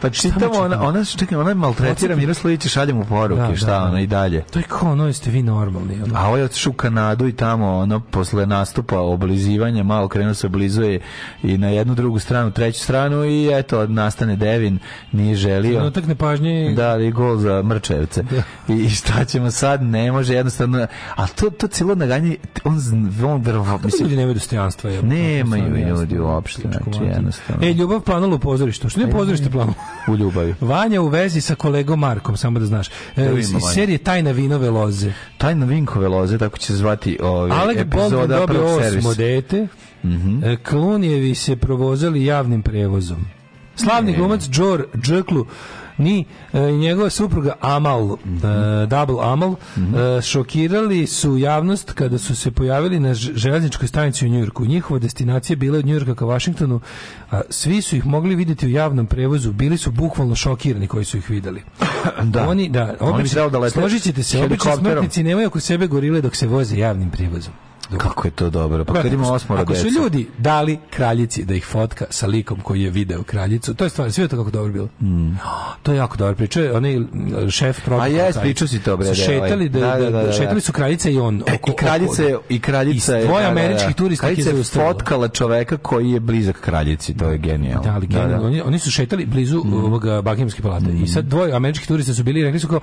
Pa čitamo, ona, ona, čekaj, ona maltretira Miroslavića, šalje mu poruke, da, da šta da, ona i dalje. To je kao ono, jeste vi normalni. Ono. A ovo ovaj je otišao u Kanadu i tamo, ono, posle nastupa oblizivanja, malo krenuo se oblizuje i na jednu, drugu stranu, treću stranu i eto, nastane Devin, nije želio. Ono da, takne pažnje. Da, i gol za mrčevce. Da. I šta ćemo sad, ne može, jednostavno, a to, to cijelo naganje, on, on, on, mislim, ljudi nemaju dostojanstva. Nemaju ljudi uopšte, znači, znači jednostavno. E, ljubav planulo po pozorištu. Što ne pozorište planu? U ljubavi. Vanja u vezi sa kolegom Markom, samo da znaš. Da e, iz, iz serije Tajna vinove loze. Tajna vinkove loze, tako će se zvati ovaj Alec epizoda Baldwin prvog osmo dete. Mm -hmm. se provozali javnim prevozom. Slavni ne. glumac Džor Džeklu ni e, njegova supruga Amal, mm -hmm. e, mhm. Double Amal, mm -hmm. e, mhm. šokirali su javnost kada su se pojavili na željezničkoj stanici u Njujorku. Njihova destinacija bila od Njujorka ka Vašingtonu, a svi su ih mogli videti u javnom prevozu, bili su bukvalno šokirani koji su ih videli. da. Oni, da, obično, Oni da lete, složit ćete se, obično smrtnici nemaju oko sebe gorile dok se voze javnim prevozom. Kako je to dobro? Pa Brate, kad ima osmora Ako su ljudi dali kraljici da ih fotka sa likom koji je video kraljicu, to je stvarno, sve to kako dobro bilo. Mm. To je jako dobro priča, onaj e, šef proba. A jes, pričao si to bre. Ovaj. Šetali da- da da-, da, da, da, da, šetali su kraljica i on e, oko, i kraljice i kraljica je. Dvoje američkih turista koji je fotkala čoveka koji je blizak kraljici, to je genijalno. Da, ali genijalno. Oni, oni su šetali blizu mm. ovoga Buckinghamske palate mm. i sad dvoje američki turista su bili i rekli su kao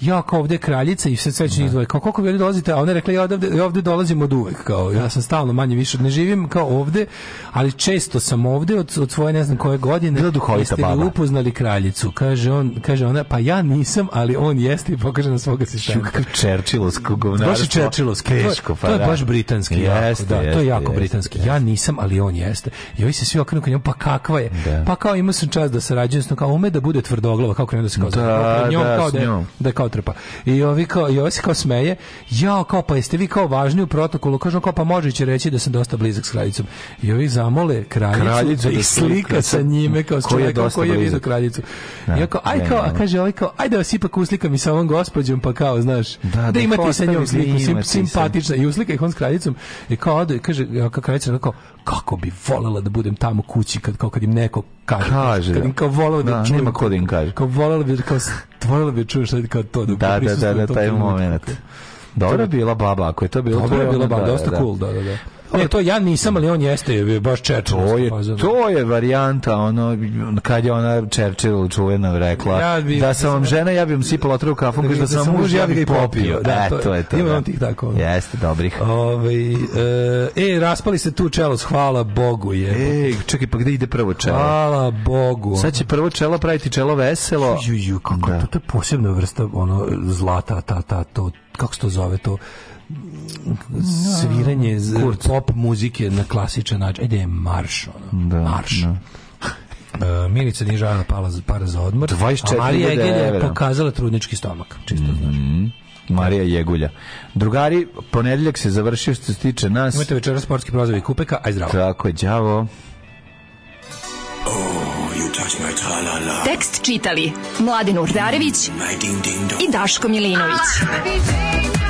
ja kao ovde kraljica i sve sve njih dvoje. Kako kako vi dolazite? A ona rekla ja ovde, ovde dolazimo od uvek kao ja sam stalno manje više ne živim kao ovde, ali često sam ovde od, od svoje ne znam koje godine. Bila duhovita baba. Li upoznali kraljicu. Kaže on, kaže ona, pa ja nisam, ali on jeste i pokaže na svog asistenta. Čuk Čerčilovsko govnarstvo. Baš Čerčilovski. Teško, pa to je, da. da. to je baš britanski. Jeste, jako, da, to je jako jeste, britanski. Jeste. Ja nisam, ali on jeste. I ovi se svi okrenu ka njemu, pa kakva je? Da. Pa kao ima sam čast da sarađujem s kao ume da bude tvrdoglava, kako krenu da se kao da, da njom, da, kao da, da kao trpa. I ovi kao, i ovi se kao smeje, ja kao, pa jeste vi kao važni u protokolu Marko Lukaš, on kao pa može će reći da sam dosta blizak s kraljicom. I ovi zamole kraljicu, kraljicu da, da slika sa njime kao s čovjekom koji je vidio kraljicu. Da, I ja kao, aj kao, a kaže ovaj kao, aj da vas ipak uslikam i sa ovom gospođom, pa kao, znaš, da, da, da imate sa njom sliku, sim, simpatična. I uslika ih on s kraljicom i kao, ode, kaže, kao kraljica, kao, kako bi volela da budem tamo kući kad, kao kad im neko kaže. Kaže, kad im kao volela da, da čujem, nema ko da im kaže. Kao volela bi, da kao, volela bi da čuješ što kao to. Da, da, da, da, taj moment. Dobra bila baba, ako je to bilo... to je bila baba, dosta da, da, cool, da, da, da. da. Ne, to ja nisam, ali on jeste, je baš Churchill. To je, to je varijanta, ono, kad je ona Churchill čuvena rekla, ja bi, da sam vam žena, ja bih vam sipala otru kafu, da, da, da sam muž, ja bih ga i popio. Da, e, to je to. Ima da. on tih tako. Ono. Jeste, dobrih. Ove, ovaj, e, raspali se tu čelos, hvala Bogu je. E, čekaj, pa gde ide prvo čelo? Hvala Bogu. Sad će prvo čelo praviti čelo veselo. Ju, ju, kako, da. to, to je posebna vrsta ono, zlata, ta, ta, to, kako se to zove to? sviranje no, pop muzike na klasičan način. Ajde, e, marš, ono. Da, marš. Da. Uh, Milica Nižana pala za, para za odmor, 24 a Marija Egel je pokazala trudnički stomak, čisto mm -hmm. znači. Marija Jegulja. Drugari, ponedeljak se završio što se tiče nas. Imate večera sportski prozovi kupeka, aj zdravo. Tako je, đavo. Oh, you Tekst čitali Mladin Urdarević mm, i Daško Milinović. Ah,